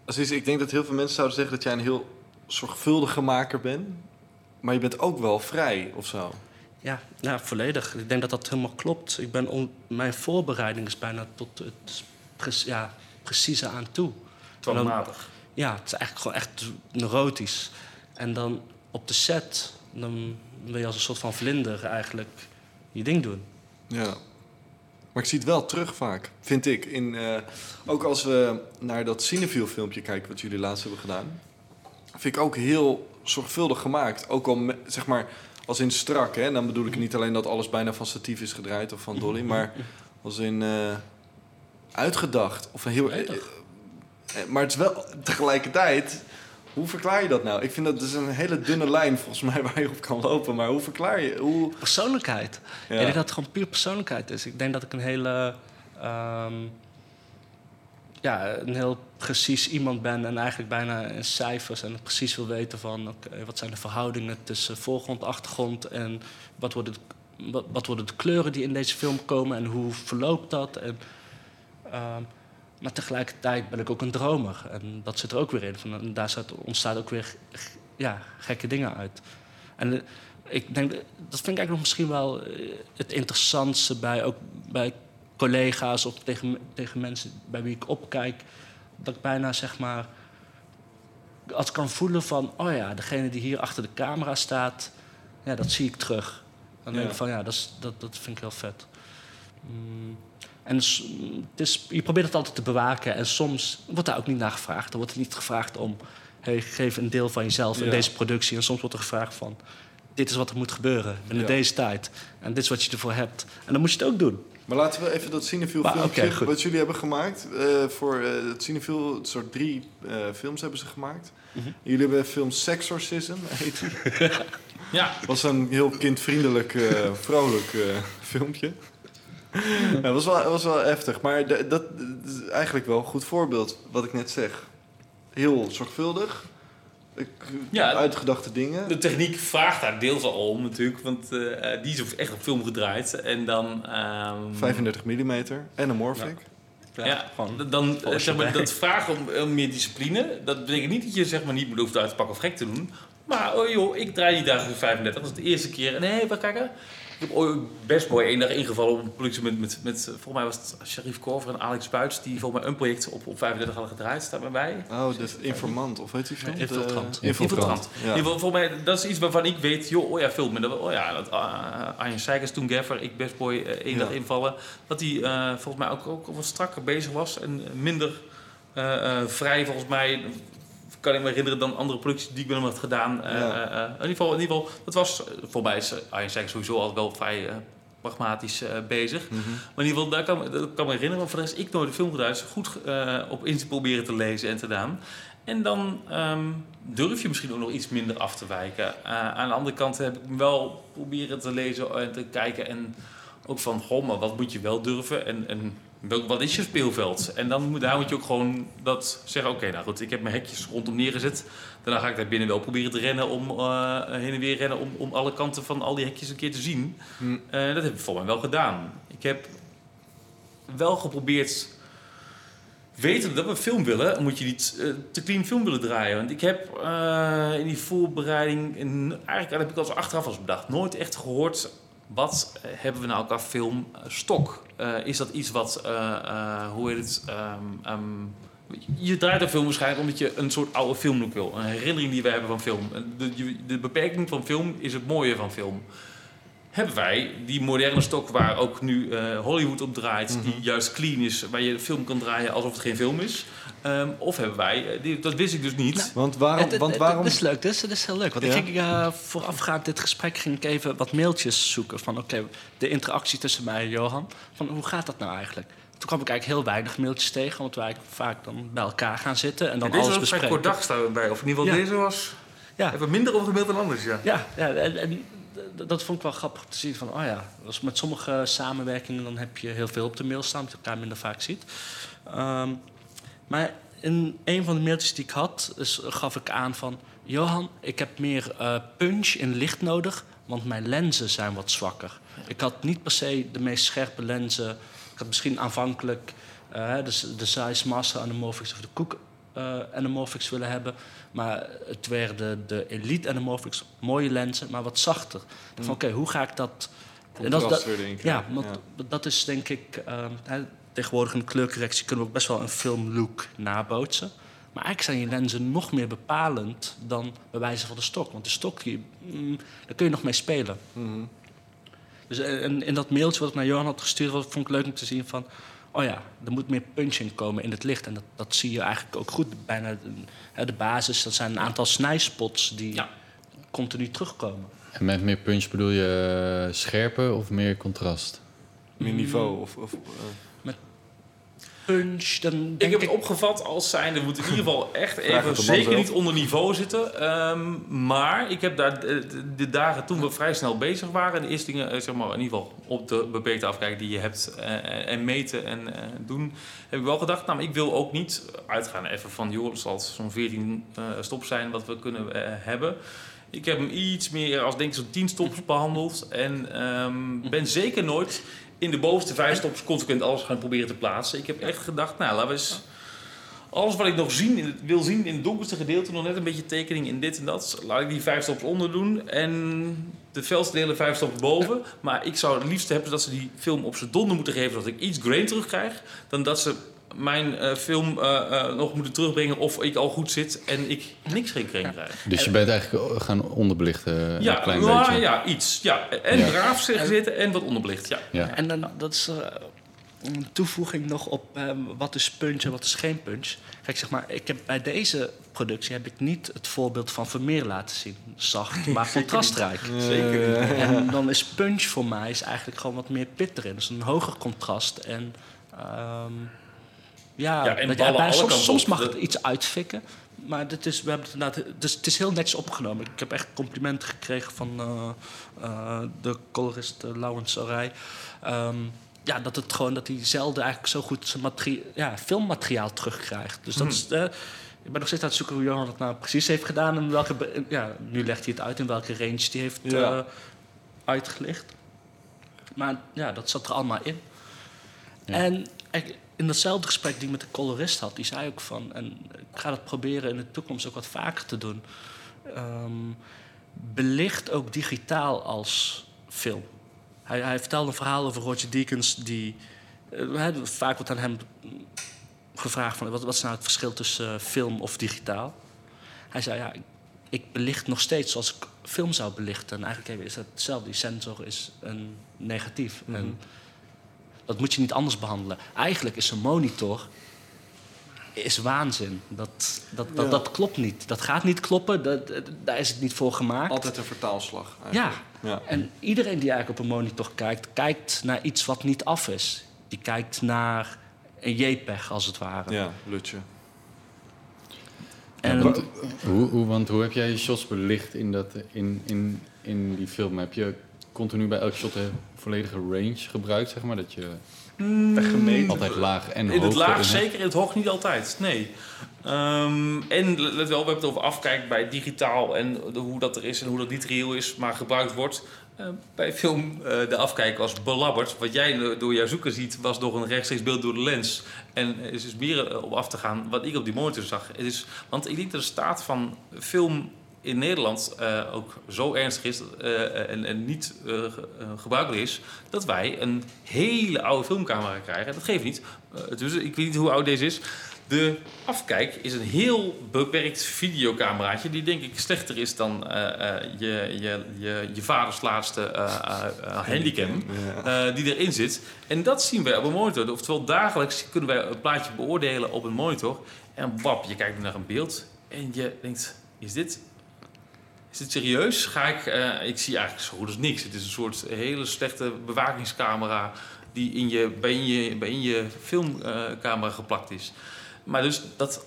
Aziz, ik denk dat heel veel mensen zouden zeggen dat jij een heel zorgvuldige maker bent. Maar je bent ook wel vrij, of zo. Ja, ja, volledig. Ik denk dat dat helemaal klopt. Ik ben on- mijn voorbereiding is bijna tot het pre- ja, precieze aan toe. Dwangmatig. Ja, het is eigenlijk gewoon echt neurotisch. En dan op de set, dan wil je als een soort van vlinder eigenlijk je ding doen. Ja. Maar ik zie het wel terug vaak, vind ik. In, eh, ook als we naar dat Cineville filmpje kijken wat jullie laatst hebben gedaan. Vind ik ook heel zorgvuldig gemaakt. Ook al, me- zeg maar, als in strak. Hè? Dan bedoel ik niet alleen dat alles bijna van statief is gedraaid of van Dolly. Maar als in eh, uitgedacht. Of een heel... eh, maar het is wel tegelijkertijd... Hoe verklaar je dat nou? Ik vind dat dus een hele dunne lijn volgens mij waar je op kan lopen. Maar hoe verklaar je... Hoe, Persoonlijkheid. ja. Ik denk dat het gewoon puur persoonlijkheid is. Ik denk dat ik een hele. ehm, ja, een heel precies iemand ben en eigenlijk bijna in cijfers en precies wil weten van oké, wat zijn de verhoudingen tussen voorgrond, achtergrond en wat worden, de, wat, wat worden de kleuren die in deze film komen en hoe verloopt dat. En, ehm, maar tegelijkertijd ben ik ook een dromer en dat zit er ook weer in. Van, en daar staat, ontstaat ook weer ja, gekke dingen uit. En eh, ik denk, dat vind ik eigenlijk nog misschien wel eh, het interessantste bij, ook bij collega's of tegen, tegen mensen bij wie ik opkijk. Dat ik bijna zeg maar. Als ik kan voelen van, oh ja, degene die hier achter de camera staat, ja, dat zie ik terug. Dan denk ik van, ja, dat, is, dat, dat vind ik heel vet. Mm, en het is, je probeert het altijd te bewaken en soms wordt daar ook niet naar gevraagd. Er wordt niet gevraagd om, hey, geef een deel van jezelf in Ja. deze productie. En soms wordt er gevraagd van, dit is wat er moet gebeuren binnen Ja. deze tijd. En dit is wat je ervoor hebt. En dan moet je het ook doen. Maar laten we even dat Cineville Maar, filmpje, goed. wat jullie hebben gemaakt. eh, voor eh, het Cineville, een soort drie eh, films hebben ze gemaakt. Mhm. Jullie hebben film Sexorcism, heet. Ja, was een heel kindvriendelijk, vrolijk eh, Ja, was wel, was wel heftig, maar de- dat, dat is eigenlijk wel een goed voorbeeld wat ik net zeg. Heel zorgvuldig, ik- Ja. uitgedachte dingen. de techniek vraagt daar deels al om natuurlijk. Want eh, die is echt op film gedraaid. En dan... ehm, 35 mm, anamorphic. Ja, gewoon dan eh, zeg maar, dat vraagt om, om meer discipline. Dat betekent niet dat je zeg maar, niet hoeft uit te pakken of gek te doen. Maar oh joh, ik draai die dagen 35. Dat is de eerste keer. En hé, wat kijken. Ik heb ooit best mooi één dag ingevallen op een productie met, met, met eh, volgens mij was het Sharif Korver en Alex Buits, die volgens mij een project op, op 35 hadden gedraaid, staat bij mij. Oh, de informant, of weet je? Nee, Infiltrant. De- Infiltrant. Ja. Volgens mij, dat is iets waarvan ik weet, joh, oh ja, film. En dat, oh ja, dat uh, Arjen Seikers toen Gaffer, ik best boy eh, één Ja. dag invallen. Dat hij eh, volgens mij ook, ook wat strakker bezig was en minder eh, eh, vrij, volgens mij. Kan ik me herinneren dan andere producties die ik met hem had gedaan. Eh, Ja. eh, eh, in, ieder geval, in ieder geval, dat was, voor mij is Seikers sowieso altijd wel vrij pragmatisch bezig. Mhm. Maar in ieder geval, daar kan, ik- dat kan me herinneren. Maar voor de rest, ik nooit de film gedaan. Dus goed op in te proberen te lezen en te doen. En dan ehm, durf je misschien ook nog iets minder af te wijken. Aan de andere kant heb ik wel proberen te lezen en te kijken. En ook van, goh, maar wat moet je wel durven? En, en wat is je speelveld? En dan moet, daar moet je ook gewoon dat zeggen. Oké, nou goed, ik heb mijn hekjes rondom neergezet. Daarna ga ik daar binnen wel proberen te rennen om eh, heen en weer rennen. Om, om alle kanten van al die hekjes een keer te zien. Hm. Eh, dat heb ik volgens mij wel gedaan. Ik heb wel geprobeerd. Weten dat we een film willen, moet je niet eh, te clean film willen draaien. Want ik heb in die voorbereiding, en eigenlijk heb ik als achteraf als bedacht, nooit echt gehoord. Wat hebben we nou qua film stok? Eh, is dat iets wat, eh, eh, hoe heet het? ehm, ehm, je draait een film waarschijnlijk omdat je een soort oude filmlook wil. Een herinnering die we hebben van film. De, de beperking van film is het mooie van film hebben wij die moderne stok waar ook nu eh, Hollywood op draait, die juist clean is, waar je film kan draaien alsof het geen film is? Ehm, of hebben wij, eh, die, dat wist ik dus niet. Want waarom... Het- het- want het- waarom Dat is leuk, dat is, dat is heel leuk. Want Ja? ik ging eh, voorafgaand dit gesprek ging ik even wat mailtjes zoeken van oké, de interactie tussen mij en Johan. Van hoe gaat dat nou eigenlijk? Toen kwam ik eigenlijk heel weinig mailtjes tegen, want wij vaak dan bij elkaar gaan zitten en dan deze alles was vrij bespreken. kort dag staan bij, of in ieder geval Ja. deze was Ja, even minder over gemaild dan anders, ja. ja, ja en, dat vond ik wel grappig te zien. Van, oh ja, als met sommige samenwerkingen dan heb je heel veel op de mail staan, omdat je elkaar minder vaak ziet. Ehm, maar in een van de mailtjes die ik had, gaf ik aan van... Johan, ik heb meer eh, punch in licht nodig, want mijn lenzen zijn wat zwakker. Ik had niet per se de meest scherpe lenzen. Ik had misschien aanvankelijk eh, de, de Zeiss Master Anamorphics of de Eh Anamorphics willen hebben. Maar het werden de Elite Anamorphics, mooie lenzen, maar wat zachter. Van, Oké, hoe ga ik dat... en dat- ja, want dat is denk ik... ehm, tegenwoordig in de kleurcorrectie kunnen we ook best wel een filmlook nabootsen. Maar eigenlijk zijn je lenzen nog meer bepalend dan bij wijze van de stok. Want de stok, die, mm, daar kun je nog mee spelen. Mhm. Dus eh, in, in dat mailtje wat ik naar Johan had gestuurd, vond ik leuk om te zien van... Oh ja, er moet meer punch in komen in het licht. En dat, dat zie je eigenlijk ook goed. Bijna de, hè, de basis, dat zijn een aantal snijspots die Ja. continu terugkomen. En met meer punch bedoel je eh, scherper of meer contrast? Meer niveau of... of eh, Punch, dan denk Ik heb ik... het opgevat als zijnde, we moeten in ieder geval echt even zeker niet onder niveau zitten. Ehm, maar ik heb daar de, de- dagen toen we vrij snel bezig waren, de eerste dingen, eh, zeg maar, in ieder geval op de beperkte afkijk die je hebt eh, en meten en eh, doen, heb ik wel gedacht, nou, maar ik wil ook niet uitgaan even van, joh, het zal zo'n 14 eh stops zijn wat we kunnen eh, hebben. Ik heb hem iets meer als denk ik zo'n 10 stops behandeld. En ehm, ben zeker nooit in de bovenste vijf stops consequent alles gaan proberen te plaatsen. Ik heb echt gedacht, nou laten we eens... Alles wat ik nog zien, wil zien in het donkerste gedeelte, nog net een beetje tekening in dit en dat. Laat ik die vijf stops onder doen. En de felste delen vijf stops boven. Maar ik zou het liefst hebben dat ze die film op zijn donder moeten geven, zodat ik iets grain terugkrijg. Dan dat ze mijn eh, film eh, eh, nog moeten terugbrengen of ik al goed zit en ik niks geen grain krijg. Dus je bent eigenlijk gaan onderbelichten Ja, een klein nou, beetje. ja, iets. Ja. En Ja. braaf gezeten en wat onderbelicht. Ja. Ja. En dan, dat is een toevoeging nog op eh, wat is punch en wat is geen punch. Kijk, zeg maar, ik heb, bij deze productie heb ik niet het voorbeeld van Vermeer laten zien. Zacht, maar contrastrijk. Zeker niet. En dan is punch voor mij is eigenlijk gewoon wat meer pit erin. Dus een hoger contrast. En ehm, ja, Ja, en dat- ballen bij- alle soms, soms mag Dat- het iets uitfikken. Maar dit is, we hebben het, inderdaad, dus het is heel netjes opgenomen. Ik heb echt complimenten gekregen van eh, eh, de colorist uh, Laurens. Ehm, ja, dat het gewoon dat hij zelden eigenlijk zo goed zijn ja, filmmateriaal terugkrijgt. Dus dat Hmm. is. ik ben nog steeds aan het zoeken hoe Johan het nou precies heeft gedaan. En welke, ja, nu legt hij het uit in welke range die heeft Ja. uitgelicht. Maar ja, dat zat er allemaal in. Ja. En ik- in datzelfde gesprek die ik met de colorist had, die zei ook van... en ik ga dat proberen in de toekomst ook wat vaker te doen... ehm, belicht ook digitaal als film. Hij, hij vertelde een verhaal over Roger Deakins die... eh, vaak wordt aan hem gevraagd van wat, wat is nou het verschil tussen eh, film of digitaal. Hij zei ja, ik, belicht nog steeds zoals ik film zou belichten. En eigenlijk is dat hetzelfde. Die sensor is een negatief. En dat moet je niet anders behandelen. Eigenlijk is een monitor is waanzin. Dat, dat, dat, Ja. dat klopt niet. Dat gaat niet kloppen. Dat, dat- daar is het niet voor gemaakt. Altijd een vertaalslag. Ja. eigenlijk. ja. En iedereen die eigenlijk op een monitor kijkt, kijkt naar iets wat niet af is. Die kijkt naar een JPEG, als het ware. Ja, lutje. En want, hoe, hoe, want hoe heb jij je shots belicht in, dat, in, in, in die film? Heb je continu bij elk shot een volledige range gebruikt, zeg maar? Dat je gemeten. altijd laag en hoog In het laag zeker, in het hoog niet altijd. Nee. Ehm, en let wel, we hebben het over afkijk bij digitaal en de- hoe dat er is en hoe dat niet reëel is, maar gebruikt wordt. Eh, bij film, eh, de afkijk was belabberd. Wat jij door jouw zoeken ziet, was door een rechtstreeks beeld door de lens. En is dus meer eh, op af te gaan wat ik op die monitor zag. Het is, want ik denk dat de staat van film in Nederland eh, ook zo ernstig is eh, en, en niet eh, ge- eh, gebruikelijk is, dat wij een hele oude filmcamera krijgen. Dat geeft niet. Eh, dus ik weet niet hoe oud deze is. De afkijk is een heel beperkt videocameraatje, die denk ik slechter is dan eh, eh, je, je, je, je vaders laatste eh, eh, eh, handicam eh, die erin zit. En dat zien wij op een monitor. Oftewel, dagelijks kunnen wij een plaatje beoordelen op een monitor. En wap, je kijkt naar een beeld en je denkt, is dit, is dit serieus? Ga ik, eh, ik zie eigenlijk zo goed als niks. Het is een soort hele slechte bewakingscamera die in je, bij in je, bij in je filmcamera geplakt is. Maar dus dat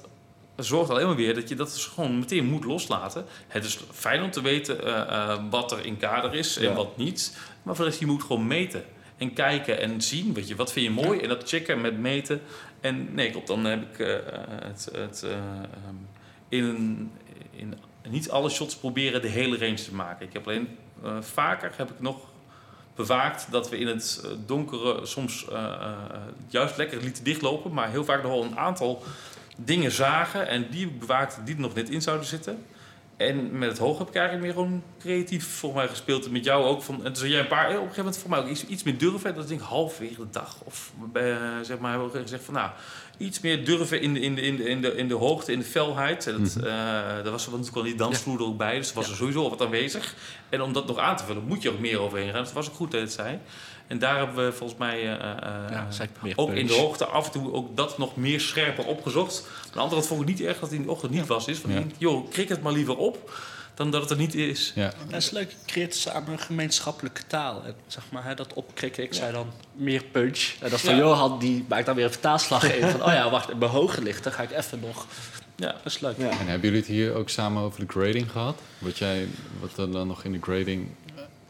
zorgt alleen maar weer dat je dat dus gewoon meteen moet loslaten. Het is fijn om te weten eh, eh, wat er in kader is en Ja. wat niet. Maar voor de rest, je moet gewoon meten. En kijken en zien, weet je, wat vind je mooi? En dat checken met meten. En nee, klopt, dan heb ik eh, het, het eh, ehm, in, in niet alle shots proberen de hele range te maken. Ik heb alleen eh, vaker heb ik nog bewaakt dat we in het eh, donkere soms eh, juist lekker lieten dichtlopen, maar heel vaak nog wel een aantal dingen zagen en die bewaakte die er nog net in zouden zitten. En met het hoog heb ik eigenlijk meer gewoon creatief voor mij gespeeld. En met jou ook. Van, en toen jij een paar, op een gegeven moment voor mij ook iets, iets meer durven. Dat denk ik halverwege de dag. Of zeg maar, hebben we gezegd van nou, iets meer durven in de, in de, in de, in de, in de hoogte, in de felheid. En dat, daar was er natuurlijk al die dansvloer er ook bij. Dus er was er sowieso al wat aanwezig. En om dat nog aan te vullen, moet je ook meer overheen gaan. Dus het was ook goed dat het zei. En daar hebben we volgens mij eh, eh, Ja, ook in de hoogte af en toe ook dat nog meer scherper opgezocht. Aan de andere kant vond ik niet erg dat het in de ochtend niet was. Is, want denk, joh, krik het maar liever op dan dat het er niet is. Ja, Dat is leuk. Je creëert samen een gemeenschappelijke taal. En zeg maar, hè, dat opkrikken. Ik zei dan meer punch. En dat van Ja. Johan, die maakt dan weer een vertaalslag in. Van, oh ja, wacht, bij hoge lichten ga ik even nog. Ja. Dat is leuk. Ja. en hebben jullie het hier ook samen over de grading gehad? Wat, jij, wat er dan nog in de grading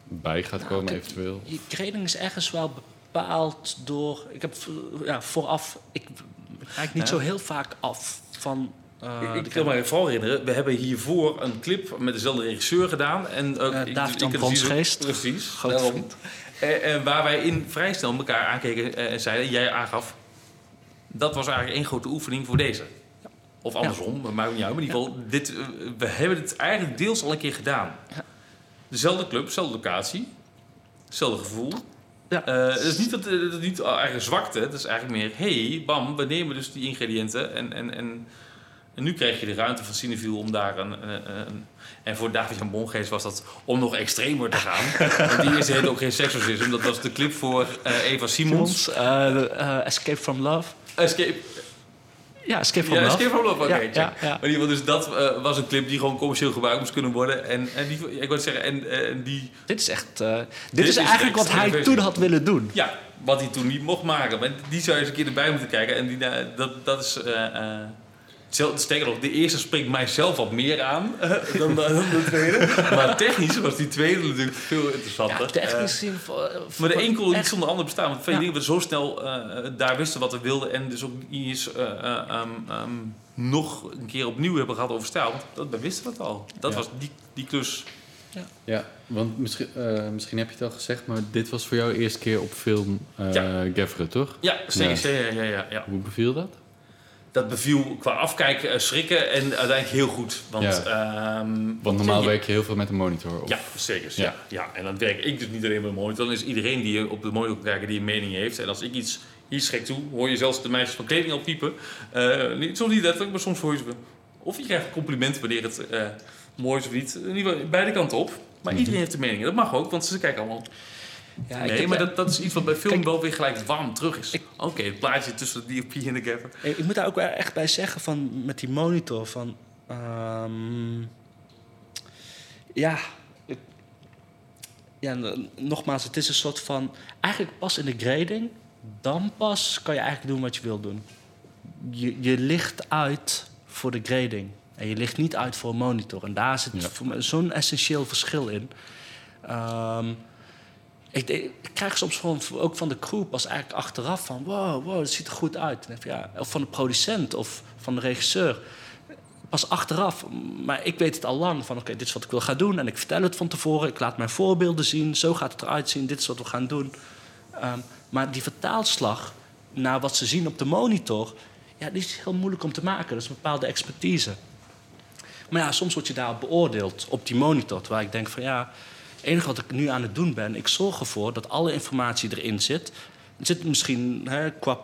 bij gaat Nou, komen eventueel? Je grading is ergens wel bepaald door... Ik heb ja, vooraf... Ik kijk niet Ja. zo heel vaak af van... eh, ik kan me vooral herinneren, we hebben hiervoor een clip met dezelfde regisseur gedaan. En Eh, ik- David-Jan ik- precies- Bronsgeest. Precies, Grote daarom. vriend. Eh, waar wij in vrij snel elkaar aankeken en zeiden, jij aangaf, dat was eigenlijk één grote oefening voor deze. Of andersom, maar maakt niet uit. Maar in ieder geval, dit, we hebben het eigenlijk deels al een keer gedaan. Ja. Dezelfde club, dezelfde locatie, hetzelfde gevoel. Ja. Het is niet, dat, het niet eigenlijk zwakte, het is eigenlijk meer, hey, bam, we nemen dus die ingrediënten en, en, en, en nu krijg je de ruimte van Cineville om daar een, een, een- en voor David Jan Bongeest was dat om nog extremer te gaan. Want die eerste heette ook geen sexorcism, dat was de clip voor eh, Eva Simons. Simons, eh, eh, Escape from Love. Escape, Ja, Escape from ja, Love. Escape from Love, oké, Ja, check. ja, ja. Maar in ieder geval, dus dat was een clip die gewoon commercieel gebruikt moest kunnen worden. En, en die, ik wil zeggen, en, en die, Dit is echt... dit, Dit is is eigenlijk wat hij versie. toen had willen doen. ja, wat hij toen niet mocht maken. Maar die zou je eens een keer erbij moeten kijken. En die, dat, dat is... zel- Sterker nog, de eerste spreekt mij zelf wat meer aan eh, dan, de, dan de tweede. Maar technisch was die tweede natuurlijk veel interessanter. Ja, technisch voor- maar de een kon niet zonder de ander bestaan. Want twee Ja. dingen we zo snel eh, daar wisten wat we wilden. En dus ook niet eens eh, eh, ehm, ehm, nog een keer opnieuw hebben gehad over stijl. Want dat, we wisten het al. Dat Ja. was die, die klus. Ja, want misschien, eh, misschien heb je het al gezegd, maar dit was voor jou de eerste keer op film eh Ja. Gavre, toch? Ja, zeker. Ja. zeker, Ja, ja, ja. Hoe beviel dat? Dat beviel qua afkijken eh, schrikken en uiteindelijk heel goed. Want, Ja. ehm, Want normaal werk je heel veel met een monitor. Of, Ja, zeker. Ja. Ja. Ja. en dan werk ik dus niet alleen met een monitor. Dan is iedereen die op de monitor kan kijken die een mening heeft. En als ik iets hier schrik toe, hoor je zelfs de meisjes van kleding al piepen. Eh, niet, soms niet letterlijk, maar soms hoor je ze... Of je krijgt complimenten wanneer het eh, mooi is of niet. In ieder geval beide kanten op. Maar Mhm. iedereen heeft een mening. Dat mag ook, want ze kijken allemaal Ja, ik nee, heb- maar dat, dat is iets wat bij film Kijk- wel weer gelijk warm terug is. Oké, het plaatje tussen de DOP en de gaffer. Ik ik moet daar ook wel echt bij zeggen van met die monitor van ehm, ja, ik- ja, nogmaals, het is een soort van eigenlijk pas in de grading, dan pas kan je eigenlijk doen wat je wil doen. Je, je ligt uit voor de grading en je ligt niet uit voor een monitor en daar zit Ja. voor mij zo'n essentieel verschil in. Ehm, ik, krijg soms gewoon ook van de crew pas eigenlijk achteraf van... wow, wow, dat ziet er goed uit. Ja, of van de producent of van de regisseur. Pas achteraf. Maar ik weet het al lang van... oké, dit is wat ik wil gaan doen. En ik vertel het van tevoren. Ik laat mijn voorbeelden zien. Zo gaat het eruit zien. Dit is wat we gaan doen. Ehm, maar die vertaalslag naar wat ze zien op de monitor... ja, die is heel moeilijk om te maken. Dat is een bepaalde expertise. Maar ja, soms word je daarop beoordeeld op die monitor. Terwijl ik denk van ja, het enige wat ik nu aan het doen ben... ik zorg ervoor dat alle informatie erin zit. Er zit misschien hè, qua,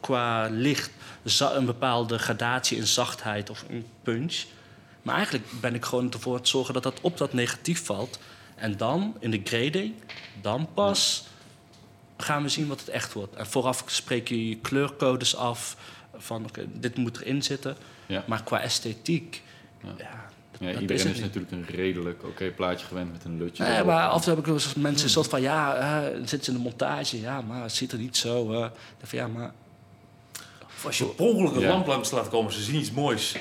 qua licht een bepaalde gradatie in zachtheid of een punch. Maar eigenlijk ben ik gewoon ervoor het zorgen dat dat op dat negatief valt. En dan, in de grading, dan pas gaan we zien wat het echt wordt. En vooraf spreek je je kleurcodes af van oké, dit moet erin zitten. Ja. Maar qua esthetiek, Ja. ja, Ja, dat iedereen is, natuurlijk een redelijk oké plaatje gewend met een lutje. Nee, maar af en toe heb ik wel eens mensen soort van ja, dan zitten ze in de montage, ja, maar het ziet er niet zo. eh. Ik denk van, ja, maar Of als je per ongeluk een Ja. lamp langs laat komen, ze zien iets moois.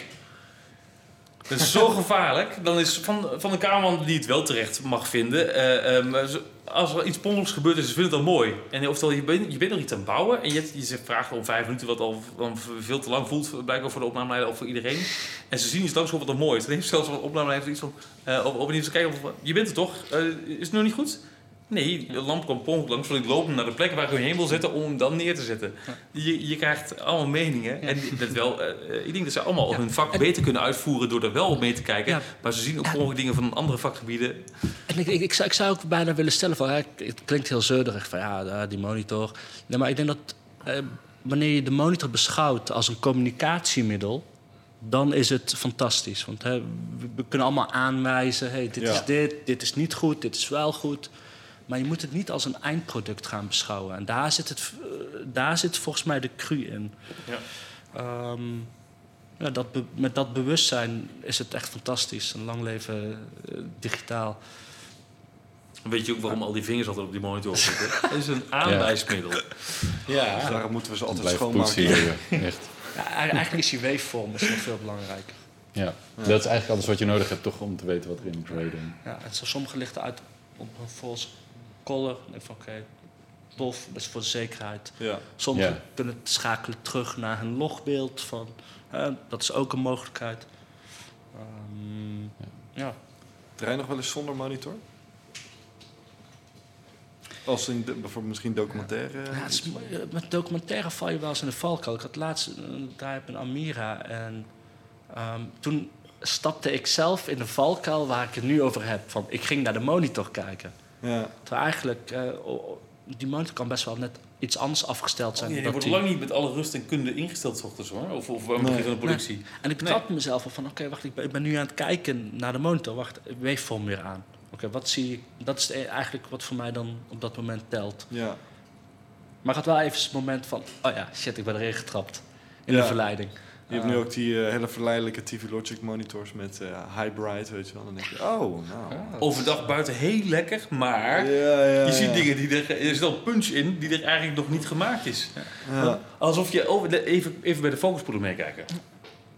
Dat is zo gevaarlijk. Dan is van, van de cameraman die het wel terecht mag vinden. eh, ehm, zo- als er iets per ongeluks gebeurt is, ze vinden het dan mooi. En oftewel, je bent, je bent nog iets aan het bouwen. En je, je vraagt om vijf minuten, wat al veel te lang voelt. Blijkbaar voor de opnameleider of voor iedereen. En ze zien iets langs wat er mooi is. Dan heeft zelfs een opnameleider iets van... eh op, op een kijken, je bent er toch? Eh, is het nog niet goed? Nee, de lamp kwam ongeluk langs. Wil ik lopen naar de plek waar ik hem heen wil zetten om hem dan neer te zetten. Je, je krijgt allemaal meningen. En dat wel, eh, eh, ik denk dat ze allemaal Ja. hun vak En- beter kunnen uitvoeren door er wel op mee te kijken. Ja. Maar ze zien ook ongeluk dingen van andere vakgebieden. En ik, ik, ik, zou, ik zou ook bijna willen stellen van, hè, het klinkt heel zeurderig van ja, die monitor. Nee, maar ik denk dat eh, wanneer je de monitor beschouwt als een communicatiemiddel, dan is het fantastisch. Want hè, we, we kunnen allemaal aanwijzen, hey, dit Ja. is dit, dit is niet goed, dit is wel goed. Maar je moet het niet als een eindproduct gaan beschouwen. En daar zit, het, eh, daar zit volgens mij de cru in. Ja. Ehm, ja, dat be- met dat bewustzijn is het echt fantastisch. Een lang leven eh, digitaal. Weet je ook waarom al die vingers altijd op die monitor zitten. Het is een aanwijsmiddel. Ja. Dus daarom moeten we ze altijd Blijf schoonmaken. poetsen hier. ja. Echt. Ja, e- eigenlijk is die waveform is nog veel belangrijker. Ja. Dat is eigenlijk alles wat je nodig hebt toch om te weten wat er in de grading. Ja, en zo sommige lichten uit op een false denk ik van oké, tof, dat is voor de zekerheid. Ja. Sommigen Ja. kunnen schakelen terug naar hun logbeeld. Van, hè, dat is ook een mogelijkheid. Ehm, ja. Draai je nog wel eens zonder monitor? Als in de, bijvoorbeeld misschien documentaire. Ja, het is, mo- met documentaire val je wel eens in de valkuil. Ik had laatst een draai op een Amira en ehm, toen stapte ik zelf in de valkuil waar ik het nu over heb. Van, ik ging naar de monitor kijken. Ja. Terwijl eigenlijk, eh, die monitor kan best wel net iets anders afgesteld zijn. Ja, die wordt die- lang niet met alle rust en kunde ingesteld 's ochtends hoor. Of, of het Nee. begin van de productie. En ik betrapte mezelf op van, oké, wacht, ik ben, ik ben nu aan het kijken naar de monitor. Wacht, waveform weer aan. Oké, wat zie ik? Dat is e- eigenlijk wat voor mij dan op dat moment telt. ja. Maar ik had wel even het moment van, oh ja, shit, ik ben erin getrapt. In Ja. de verleiding. Je hebt nu Ah. ook die eh, hele verleidelijke TV Logic monitors met eh high bright, weet je wel. Dan denk je, oh, nou. Overdag buiten heel lekker, maar Ja, ja, je ziet dingen die er... Er zit al punch in die er eigenlijk nog niet gemaakt is. Ja. Alsof je over de, even, even bij de focuspoeder meekijken.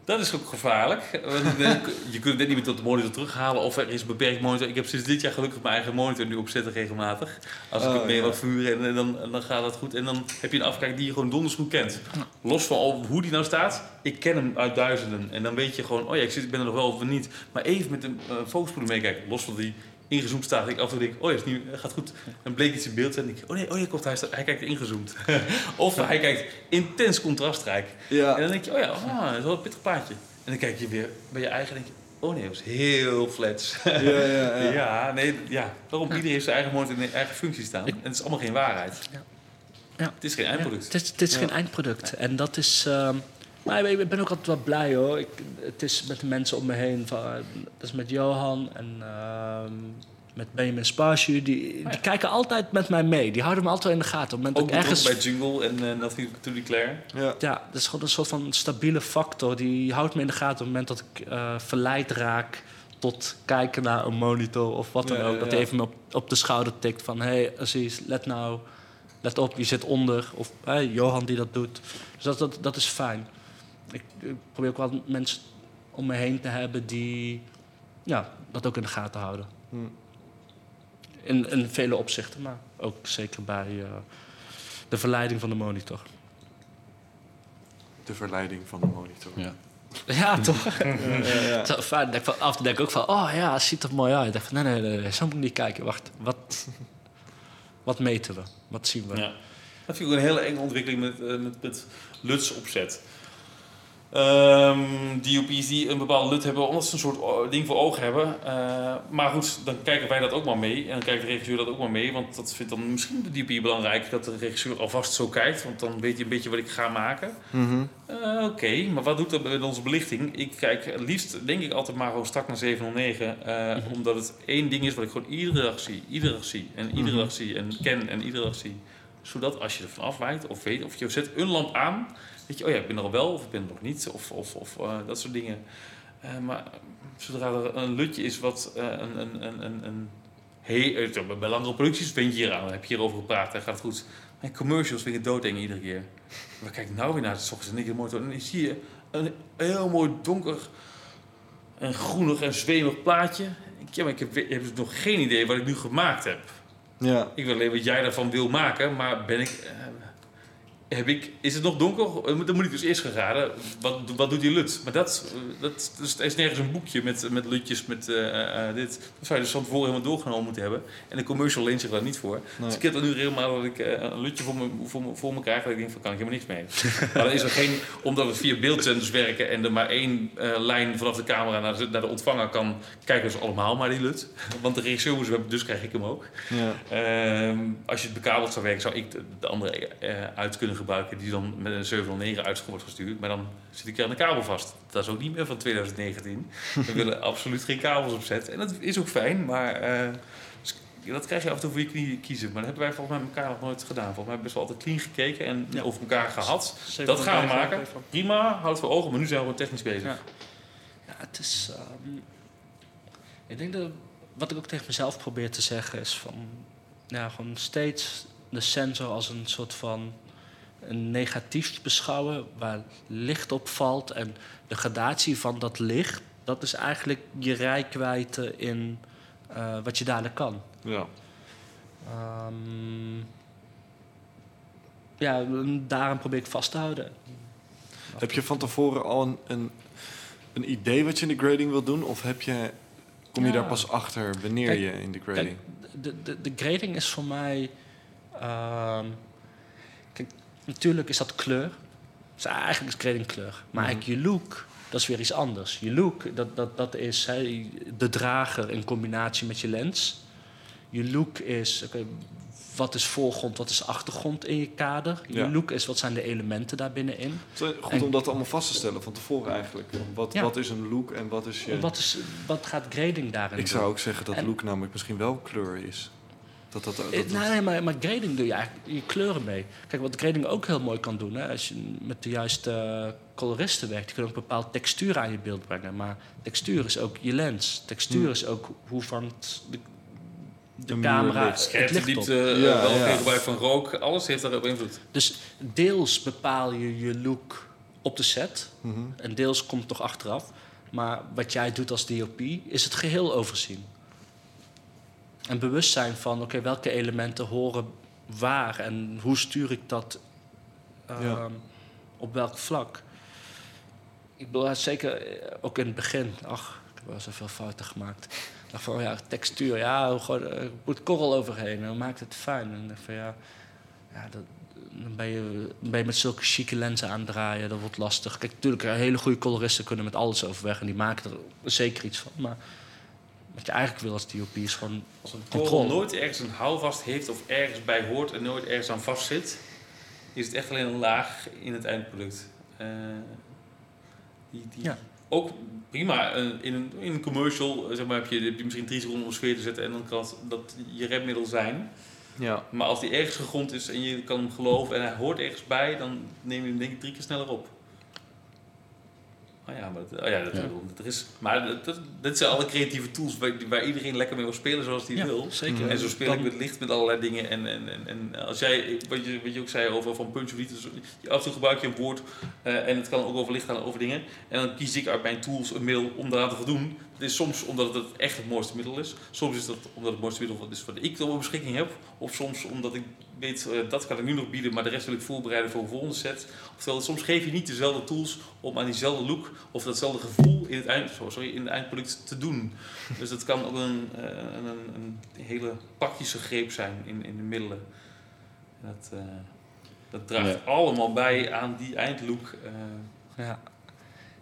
Dat is ook gevaarlijk. Want, eh, je kunt het net niet meer tot de monitor terughalen. Of er is een beperkt monitor. Ik heb sinds dit jaar gelukkig mijn eigen monitor nu opzetten regelmatig. Als ik Oh, het mee ja. mag vuren en, dan, dan gaat dat goed. En dan heb je een afkijk die je gewoon donders goed kent. Los van al hoe die nou staat. Ik ken hem uit duizenden. En dan weet je gewoon, oh ja, ik, zit, ik ben er nog wel of niet. Maar even met de uh, focuspoeder meekijken. Los van die ingezoomd staat. Ik af en toe denk, oh ja, is nu, gaat goed. Dan bleek iets in beeld en denk ik, oh nee, oh ja, komt, hij, staat- hij kijkt ingezoomd. of hij kijkt intens contrastrijk. Ja. En dan denk je, oh ja, ah, dat is wel een pittig plaatje. En dan kijk je weer bij je eigen en denk je, oh nee, dat is heel flats. Ja, ja, ja. Ja, nee, ja. Waarom? Iedereen heeft zijn eigen monitor en eigen functie staan. En het is allemaal geen waarheid. Ja. Ja. Het is geen eindproduct. Het is, het is Ja. geen eindproduct. En dat is. ehm, maar ik ben ook altijd wel blij hoor. Ik, het is met de mensen om me heen. Van, eh, dat is met Johan en ehm, met Benjamin Sparsu. Die, ja. die kijken altijd met mij mee. Die houden me altijd in de gaten. Op het moment Ook dat ik ergens bij Jungle en uh, Nothing to Declare. Ja. Ja, dat is gewoon een soort van stabiele factor. Die houdt me in de gaten op het moment dat ik eh, verleid raak tot kijken naar een monitor of wat dan Ja, ook. ja, Dat ja. hij even me op, op de schouder tikt van... hé, hey, Aziz, let nou, let op, je zit onder. Of hey, Johan die dat doet. Dus dat, dat, dat is fijn. Ik, ik probeer ook wel mensen om me heen te hebben die ja, dat ook in de gaten houden. Hm. In, in vele opzichten, maar ook zeker bij eh, de verleiding van de monitor. De verleiding van de monitor. Ja. Ja, toch? Ja, ja. Zo fijn. Denk van, af en toe denk ik ook van, oh ja, het ziet er mooi uit. Ik dacht van, nee, nee, nee, nee, zo moet ik niet kijken. Wacht, wat, wat meten we? Wat zien we? Ja. Dat vind ik ook een hele enge ontwikkeling met, eh, met, met LUTs opzet. Ehm DOP's die een bepaalde LUT hebben, omdat ze een soort o- ding voor ogen hebben. Eh, maar goed, dan kijken wij dat ook maar mee. En dan kijkt de regisseur dat ook maar mee. Want dat vindt dan misschien de DOP belangrijk dat de regisseur alvast zo kijkt. Want dan weet je een beetje wat ik ga maken. Mhm. Eh, Oké, maar wat doet dat met onze belichting? Ik kijk het liefst, denk ik, altijd maar gewoon strak naar 709. eh, Omdat het één ding is wat ik gewoon iedere dag zie. Iedere dag zie. En iedere Mhm. dag zie. En ken en iedere dag zie. Zodat als je ervan afwijkt of weet, of je zet een lamp aan. Weet je, oh ja, ik ben er al wel of ik ben er nog niet. Of, of, of eh, dat soort dingen. Eh, maar zodra er een lutje is wat eh, een... een, een, een, een Hey, eh, bij langere producties ben je hier aan, heb je hierover gepraat en gaat het goed. En commercials vind ik doodeng iedere keer. Maar kijk nou weer naar het ochtends en ik de motor en dan zie je een heel mooi donker en groenig en zwemig plaatje. Ja, maar ik heb, ik heb dus nog geen idee wat ik nu gemaakt heb. Ja. Ik weet alleen wat jij daarvan wil maken, maar ben ik... heb ik, is het nog donker? Eh, Dan moet ik dus eerst gaan raden. Wat, wat doet die lut? Maar dat, eh, dat, dus, er is nergens een boekje met, met lutjes, met eh, dit. Dat zou je dus van tevoren helemaal doorgenomen moeten hebben. En de commercial leent zich daar niet voor. Nee. Dus ik heb er nu helemaal dat ik een lutje voor me, voor, me, voor me krijg. Dat ik denk van, kan ik helemaal niks mee. maar dan is er geen... Omdat we via beeldzenders werken en er maar één lijn vanaf de camera naar de, naar de ontvanger kan... kijken ze allemaal maar die lut. Want de regisseur moest hebben, dus krijg ik hem ook. Ja. Ehm, als je het bekabeld zou werken, zou ik de, de andere uit kunnen gebruiken die dan met een 709 uit wordt gestuurd. Maar dan zit ik aan de kabel vast. Dat is ook niet meer van 2019. We willen absoluut geen kabels opzetten. En dat is ook fijn, maar eh, dat krijg je af en toe voor je knieën kiezen. Maar dat hebben wij volgens mij met elkaar nog nooit gedaan. Volgens mij hebben we best wel altijd clean gekeken en Ja. over elkaar gehad. Dat gaan we maken. Prima, houd voor ogen, maar nu zijn we technisch bezig. Ja. Ja, het is. ehm, ik denk dat wat ik ook tegen mezelf probeer te zeggen is van. Ja, gewoon steeds de sensor als een soort van. Een negatief beschouwen waar licht op valt. En de gradatie van dat licht, dat is eigenlijk je rijkwijde in eh, wat je daarna kan. Ja. Ehm, ja, daarom probeer ik vast te houden. Heb je van tevoren al een, een, een idee wat je in de grading wilt doen? Of heb je, kom je Ja. daar pas achter wanneer Kijk, je in de grading... de, de, de grading is voor mij. ehm, natuurlijk is dat kleur. Dus eigenlijk is grading kleur. Maar Mhm. eigenlijk je look, dat is weer iets anders. Je look, dat, dat, dat is hè, de drager in combinatie met je lens. Je look is. wat is voorgrond, wat is achtergrond in je kader? Je Ja. look is wat zijn de elementen daar binnenin. Goed En- om dat allemaal vast te stellen van tevoren eigenlijk. Wat, Ja. wat is een look en wat is je... Wat, is, wat gaat grading daarin Ik doen? zou ook zeggen dat En- look namelijk misschien wel kleur is. Dat dat, dat, Eh, dat- nee, nee, maar, maar grading doe je eigenlijk je kleuren mee. Kijk, wat grading ook heel mooi kan doen, hè, als je met de juiste eh, coloristen werkt, die kunnen ook een bepaald textuur aan je beeld brengen. Maar textuur is ook je lens. Textuur Hmm. is ook hoe vangt de, de, camera licht. het Scherpte, licht op. eh, Ja, wel ja. veel gebruik van rook, alles heeft daarop invloed. Dus deels bepaal je je look op de set Mhm. en deels komt toch achteraf. Maar wat jij doet als DOP is het geheel overzien. En bewust zijn van, oké, welke elementen horen waar en hoe stuur ik dat ehm, Ja. op welk vlak. Ik bedoel, zeker eh, ook in het begin, ach, ik heb wel zoveel fouten gemaakt. Ik dacht van, oh ja, textuur, ja, hoe gooi- er moet korrel overheen. En maakt het fijn? En ik dacht van, ja, ja dat, dan ben je, dan ben je met zulke chique lenzen aan het draaien. Dat wordt lastig. Kijk, natuurlijk, eh, hele goede coloristen kunnen met alles overweg. En die maken er zeker iets van. Maar wat je eigenlijk wil als DOP is gewoon Als een Controle. korrel nooit ergens een houvast heeft of ergens bij hoort en nooit ergens aan vast zit, is het echt alleen een laag in het eindproduct. Eh, die, die Ja. Ook prima, eh, in een, in een commercial eh, zeg maar, heb, je, heb je misschien drie seconden om sfeer te zetten en dan kan dat je remmiddel zijn. Ja. Maar als die ergens gegrond is en je kan hem geloven en hij hoort ergens bij, dan neem je hem denk ik drie keer sneller op. Oh ja, maar dat, oh ja, dat, Ja. dat is, maar dat, dit zijn alle creatieve tools waar, waar iedereen lekker mee wil spelen zoals hij Ja, wil. zeker. En zo speel ik met licht met allerlei dingen. En, en, en, en als jij, wat je, wat je ook zei over van punch of niet, dus je- af en toe gebruik je een woord eh, en het kan ook over licht gaan, over dingen. En dan kies ik uit mijn tools een middel om daaraan te voldoen. Het is soms omdat het echt het mooiste middel is. Soms is dat omdat het mooiste middel is wat ik op beschikking heb. Of soms omdat ik weet, eh, dat kan ik nu nog bieden, maar de rest wil ik voorbereiden voor een volgende set. Oftewel, soms geef je niet dezelfde tools om aan diezelfde look of datzelfde gevoel in het, eind, sorry, in het eindproduct te doen. Dus het kan ook een, eh, een, een, een hele praktische greep zijn in, in de middelen. En Dat, eh, dat draagt Ja. allemaal bij aan die eindlook. eh. Ja.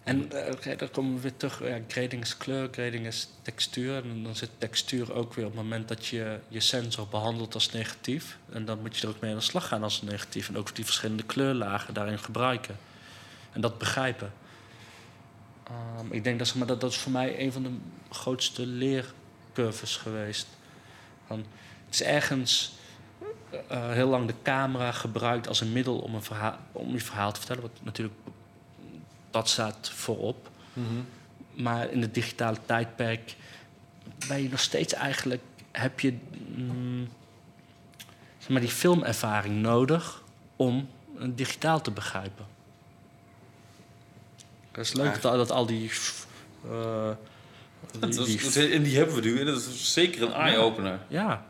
En eh, dan komen we weer terug. Ja, grading is kleur, grading is textuur. En dan zit textuur ook weer op het moment dat je je sensor behandelt als negatief. En dan moet je er ook mee aan de slag gaan als negatief. En ook die verschillende kleurlagen daarin gebruiken. En dat begrijpen. Ehm, ik denk dat, dat voor mij een van de grootste leercurves geweest. Van, het is ergens eh, heel lang de camera gebruikt als een middel om, een verhaal, om je verhaal te vertellen. Wat natuurlijk dat staat voorop. Mhm. Maar in het digitale tijdperk ben je nog steeds eigenlijk... heb je mm, zeg maar die filmervaring nodig om het digitaal te begrijpen. Het is leuk dat, dat al die... eh, die- Dat die- dat en die hebben we nu. En dat is zeker een eye-opener. ja, Ja.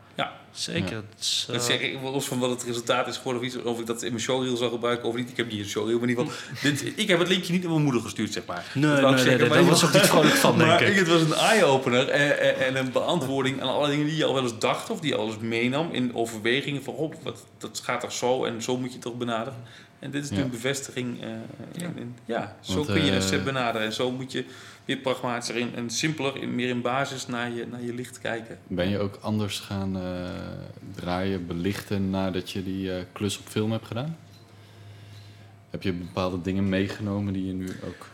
Zeker. Ja. Dat eh, zeg ik, los van wat het resultaat is geworden, of, iets, of ik dat in mijn showreel zal gebruiken of niet. Ik heb niet een showreel, maar in ieder geval. dit, ik heb het linkje niet naar mijn moeder gestuurd, zeg maar. Nee, Dat nee, nee, zeggen, nee, maar daar in was ook niet vrolijk van, denk maar ik. het was een eye-opener en, en, en een beantwoording aan alle dingen die je al wel eens dacht of die je al eens meenam in overwegingen van, oh, wat, dat gaat toch zo en zo moet je het toch benaderen. En dit is nu Ja. een bevestiging. eh, Ja. in- in- ja, zo Want, kun je een eh, set benaderen en zo moet je weer pragmatischer en, en simpeler, in, meer in basis naar je, naar je licht kijken. Ben je ook anders gaan eh, draaien, belichten nadat je die eh, klus op film hebt gedaan? Heb je bepaalde dingen meegenomen die je nu ook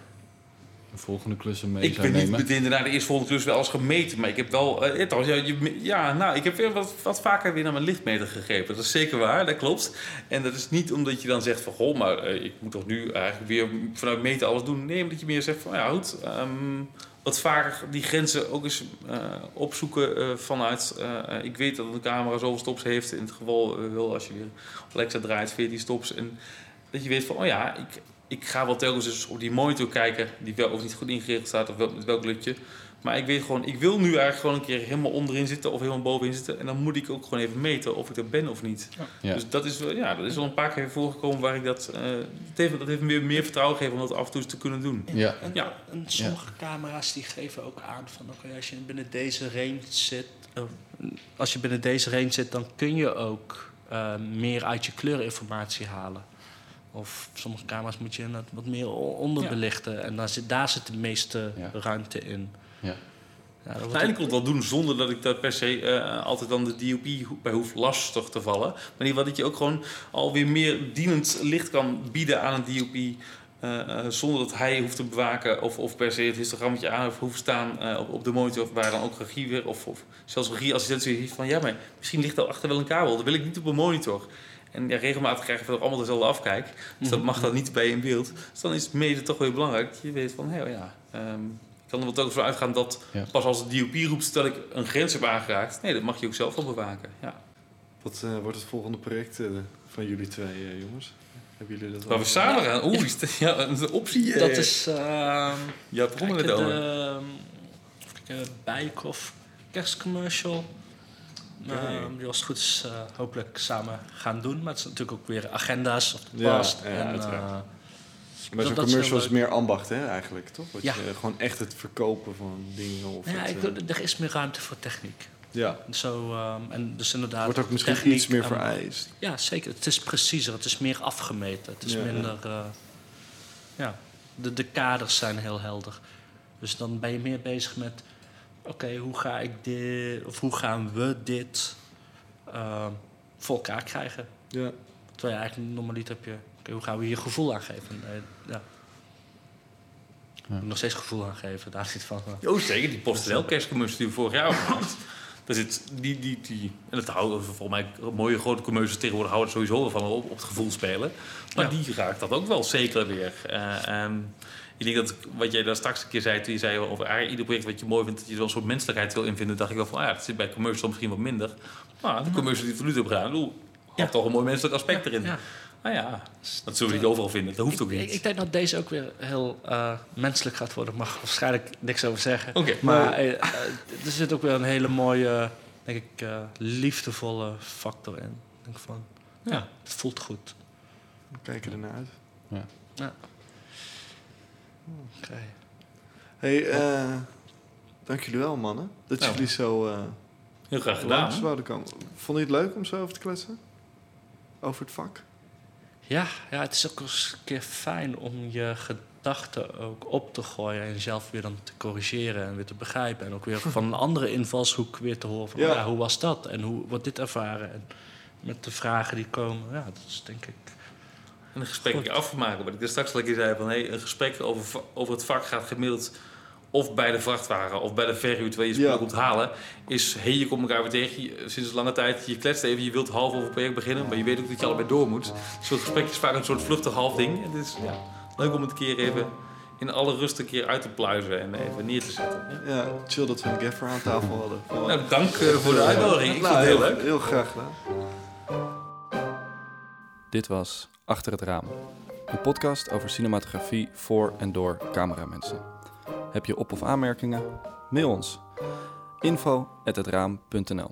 in volgende klussen mee Ik zou ben niet nemen? meteen daarna de eerste volgende klus wel eens gemeten. Maar ik heb wel... eh, ja, trouwens, ja, je- ja, nou, ik heb weer wat, wat vaker weer naar mijn lichtmeter gegrepen. Dat is zeker waar, dat klopt. En dat is niet omdat je dan zegt van... Goh, maar eh, ik moet toch nu eigenlijk weer vanuit meten alles doen. Nee, omdat je meer zegt van... Ja, goed, ehm, wat vaker die grenzen ook eens eh, opzoeken eh, vanuit... eh, ik weet dat een camera zoveel stops heeft. In het geval eh, wel als je weer op Alexa draait, 14 stops. En dat je weet van, oh ja, ik, ik ga wel telkens dus op die monitor kijken, die wel of niet goed ingeregeld staat of wel, met welk lutje. Maar ik weet gewoon, ik wil nu eigenlijk gewoon een keer helemaal onderin zitten of helemaal bovenin zitten. En dan moet ik ook gewoon even meten of ik er ben of niet. Ja. Dus dat is, wel, ja, dat is wel een paar keer voorgekomen waar ik dat... eh dat, heeft, dat heeft me meer, meer vertrouwen gegeven om dat af en toe te kunnen doen. Ja, En, Ja. en sommige camera's die geven ook aan van oké, als je binnen deze range zit, eh, als je binnen deze range zit, dan kun je ook eh, meer uit je kleurinformatie halen. Of sommige camera's moet je wat meer onderbelichten. En daar zit, daar zit de meeste Ja. ruimte in. Ja. Ja, dat Nou, en ik kon het wel doen zonder dat ik daar per se eh, altijd dan de DOP bij hoef lastig te vallen. Maar in ieder geval dat je ook gewoon alweer meer dienend licht kan bieden aan een DOP. eh, eh, zonder dat hij hoeft te bewaken of, of per se het histogrammetje aan of hoeft staan eh, op, op de monitor. Waar dan ook regie weer of, of zelfs regieassistent zoiets heeft van... Ja, maar misschien ligt er achter wel een kabel. Dat wil ik niet op een monitor. En ja, regelmatig krijgen we allemaal dezelfde afkijk. Dus dat mag dan niet bij je in beeld. Dus dan is het mede toch weer belangrijk. dat Je weet van, hé, ja... ehm, ik kan er wel telkens van uitgaan dat Ja. pas als de DOP roept dat ik een grens heb aangeraakt. Nee, dat mag je ook zelf wel bewaken. Ja. Wat eh, wordt het volgende project eh, van jullie twee eh, jongens? Hebben jullie dat Waar we samen gaan. Oeh, is dat- ja, een optie. Dat is... ehm Ja, begon kijk, met de, het over. ehm, kerstcommercial. Oké. Ehm, die was het goed is, eh, hopelijk samen gaan doen. Maar het is natuurlijk ook weer agenda's of de past. ja, en, eh, Maar zo'n commercial is meer ambacht, hè, eigenlijk, toch? Wat Ja. je, gewoon echt het verkopen van dingen. Of Ja, het, ik, eh, er is meer ruimte voor techniek. ja. Zo, ehm, en dus inderdaad. Wordt ook misschien techniek iets meer vereist. Ja, zeker. Het is preciezer, het is meer afgemeten. Het is Ja, minder. ja, de, de kaders zijn heel helder. Dus dan ben je meer bezig met: oké, hoe ga ik dit, of hoe gaan we dit eh, voor elkaar krijgen? Ja. Terwijl je eigenlijk normaliter heb je: oké, hoe gaan we hier gevoel aan geven? Nee, ja. Ja. Nog steeds gevoel aan geven, daar niet van. Oh, zeker. Die PostNL kerstcommercial die we vorig jaar gehad. Daar zit die, die, die... En dat houden volgens mij mooie grote commercials tegenwoordig houden er sowieso wel van op, op het gevoel spelen. Maar Ja. die raakt dat ook wel zeker weer. Eh, ehm, ik denk dat wat jij daar straks een keer zei, toen je zei over eigenlijk ieder project wat je mooi vindt, dat je er wel een soort menselijkheid wil invinden, dacht ik wel van, ah ja, dat zit bij commercial misschien wat minder. Maar de commercial die we nu hebben gedaan, bedoel, Ja. had toch een mooi menselijk aspect erin. Ja. Ah ja, dat zullen we niet overal vinden. Dat hoeft ook Ik, niet. ik, ik denk dat deze ook weer heel eh, menselijk gaat worden. Mag waarschijnlijk niks over zeggen. Oké. Maar eh, eh, er zit ook weer een hele mooie, denk ik, eh, liefdevolle factor in. Ik denk van, ja. Ja. het voelt goed. We kijken ernaar uit. Oké. hey, eh, dank jullie wel, mannen. Dat Nou. jullie zo eh Heel graag gedaan. zouden komen. Vond je het leuk om zo over te kletsen? Over het vak? Ja, ja, het is ook eens een keer fijn om je gedachten ook op te gooien en jezelf weer dan te corrigeren en weer te begrijpen. En ook weer van een andere invalshoek weer te horen van, Ja. ja, hoe was dat? En hoe wordt dit ervaren? En met de vragen die komen, ja, dat is denk ik... En een gesprek afmaken. Wat ik er straks al een keer zei van hey, een gesprek over, over het vak gaat gemiddeld of bij de vrachtwagen of bij de verhuur terwijl je spullen Ja. komt halen. Is hey, je komt elkaar weer tegen je- sinds lange tijd. Je kletst even, je wilt half over het project beginnen, maar je weet ook dat je allebei door moet. Zo'n gesprek is vaak een soort vluchtig half ding. En het is ja, leuk om het een keer even in alle rust een keer uit te pluizen en even neer te zetten. Ja. Ja, chill dat we een gaffer aan tafel hadden. Nou, dank eh, voor de uitnodiging. Ik Nou, vond het heel leuk. Heel graag gedaan. Dit was Achter het Raam. Een podcast over cinematografie voor en door cameramensen. Heb je op- of aanmerkingen? Mail ons. info@hetraam.nl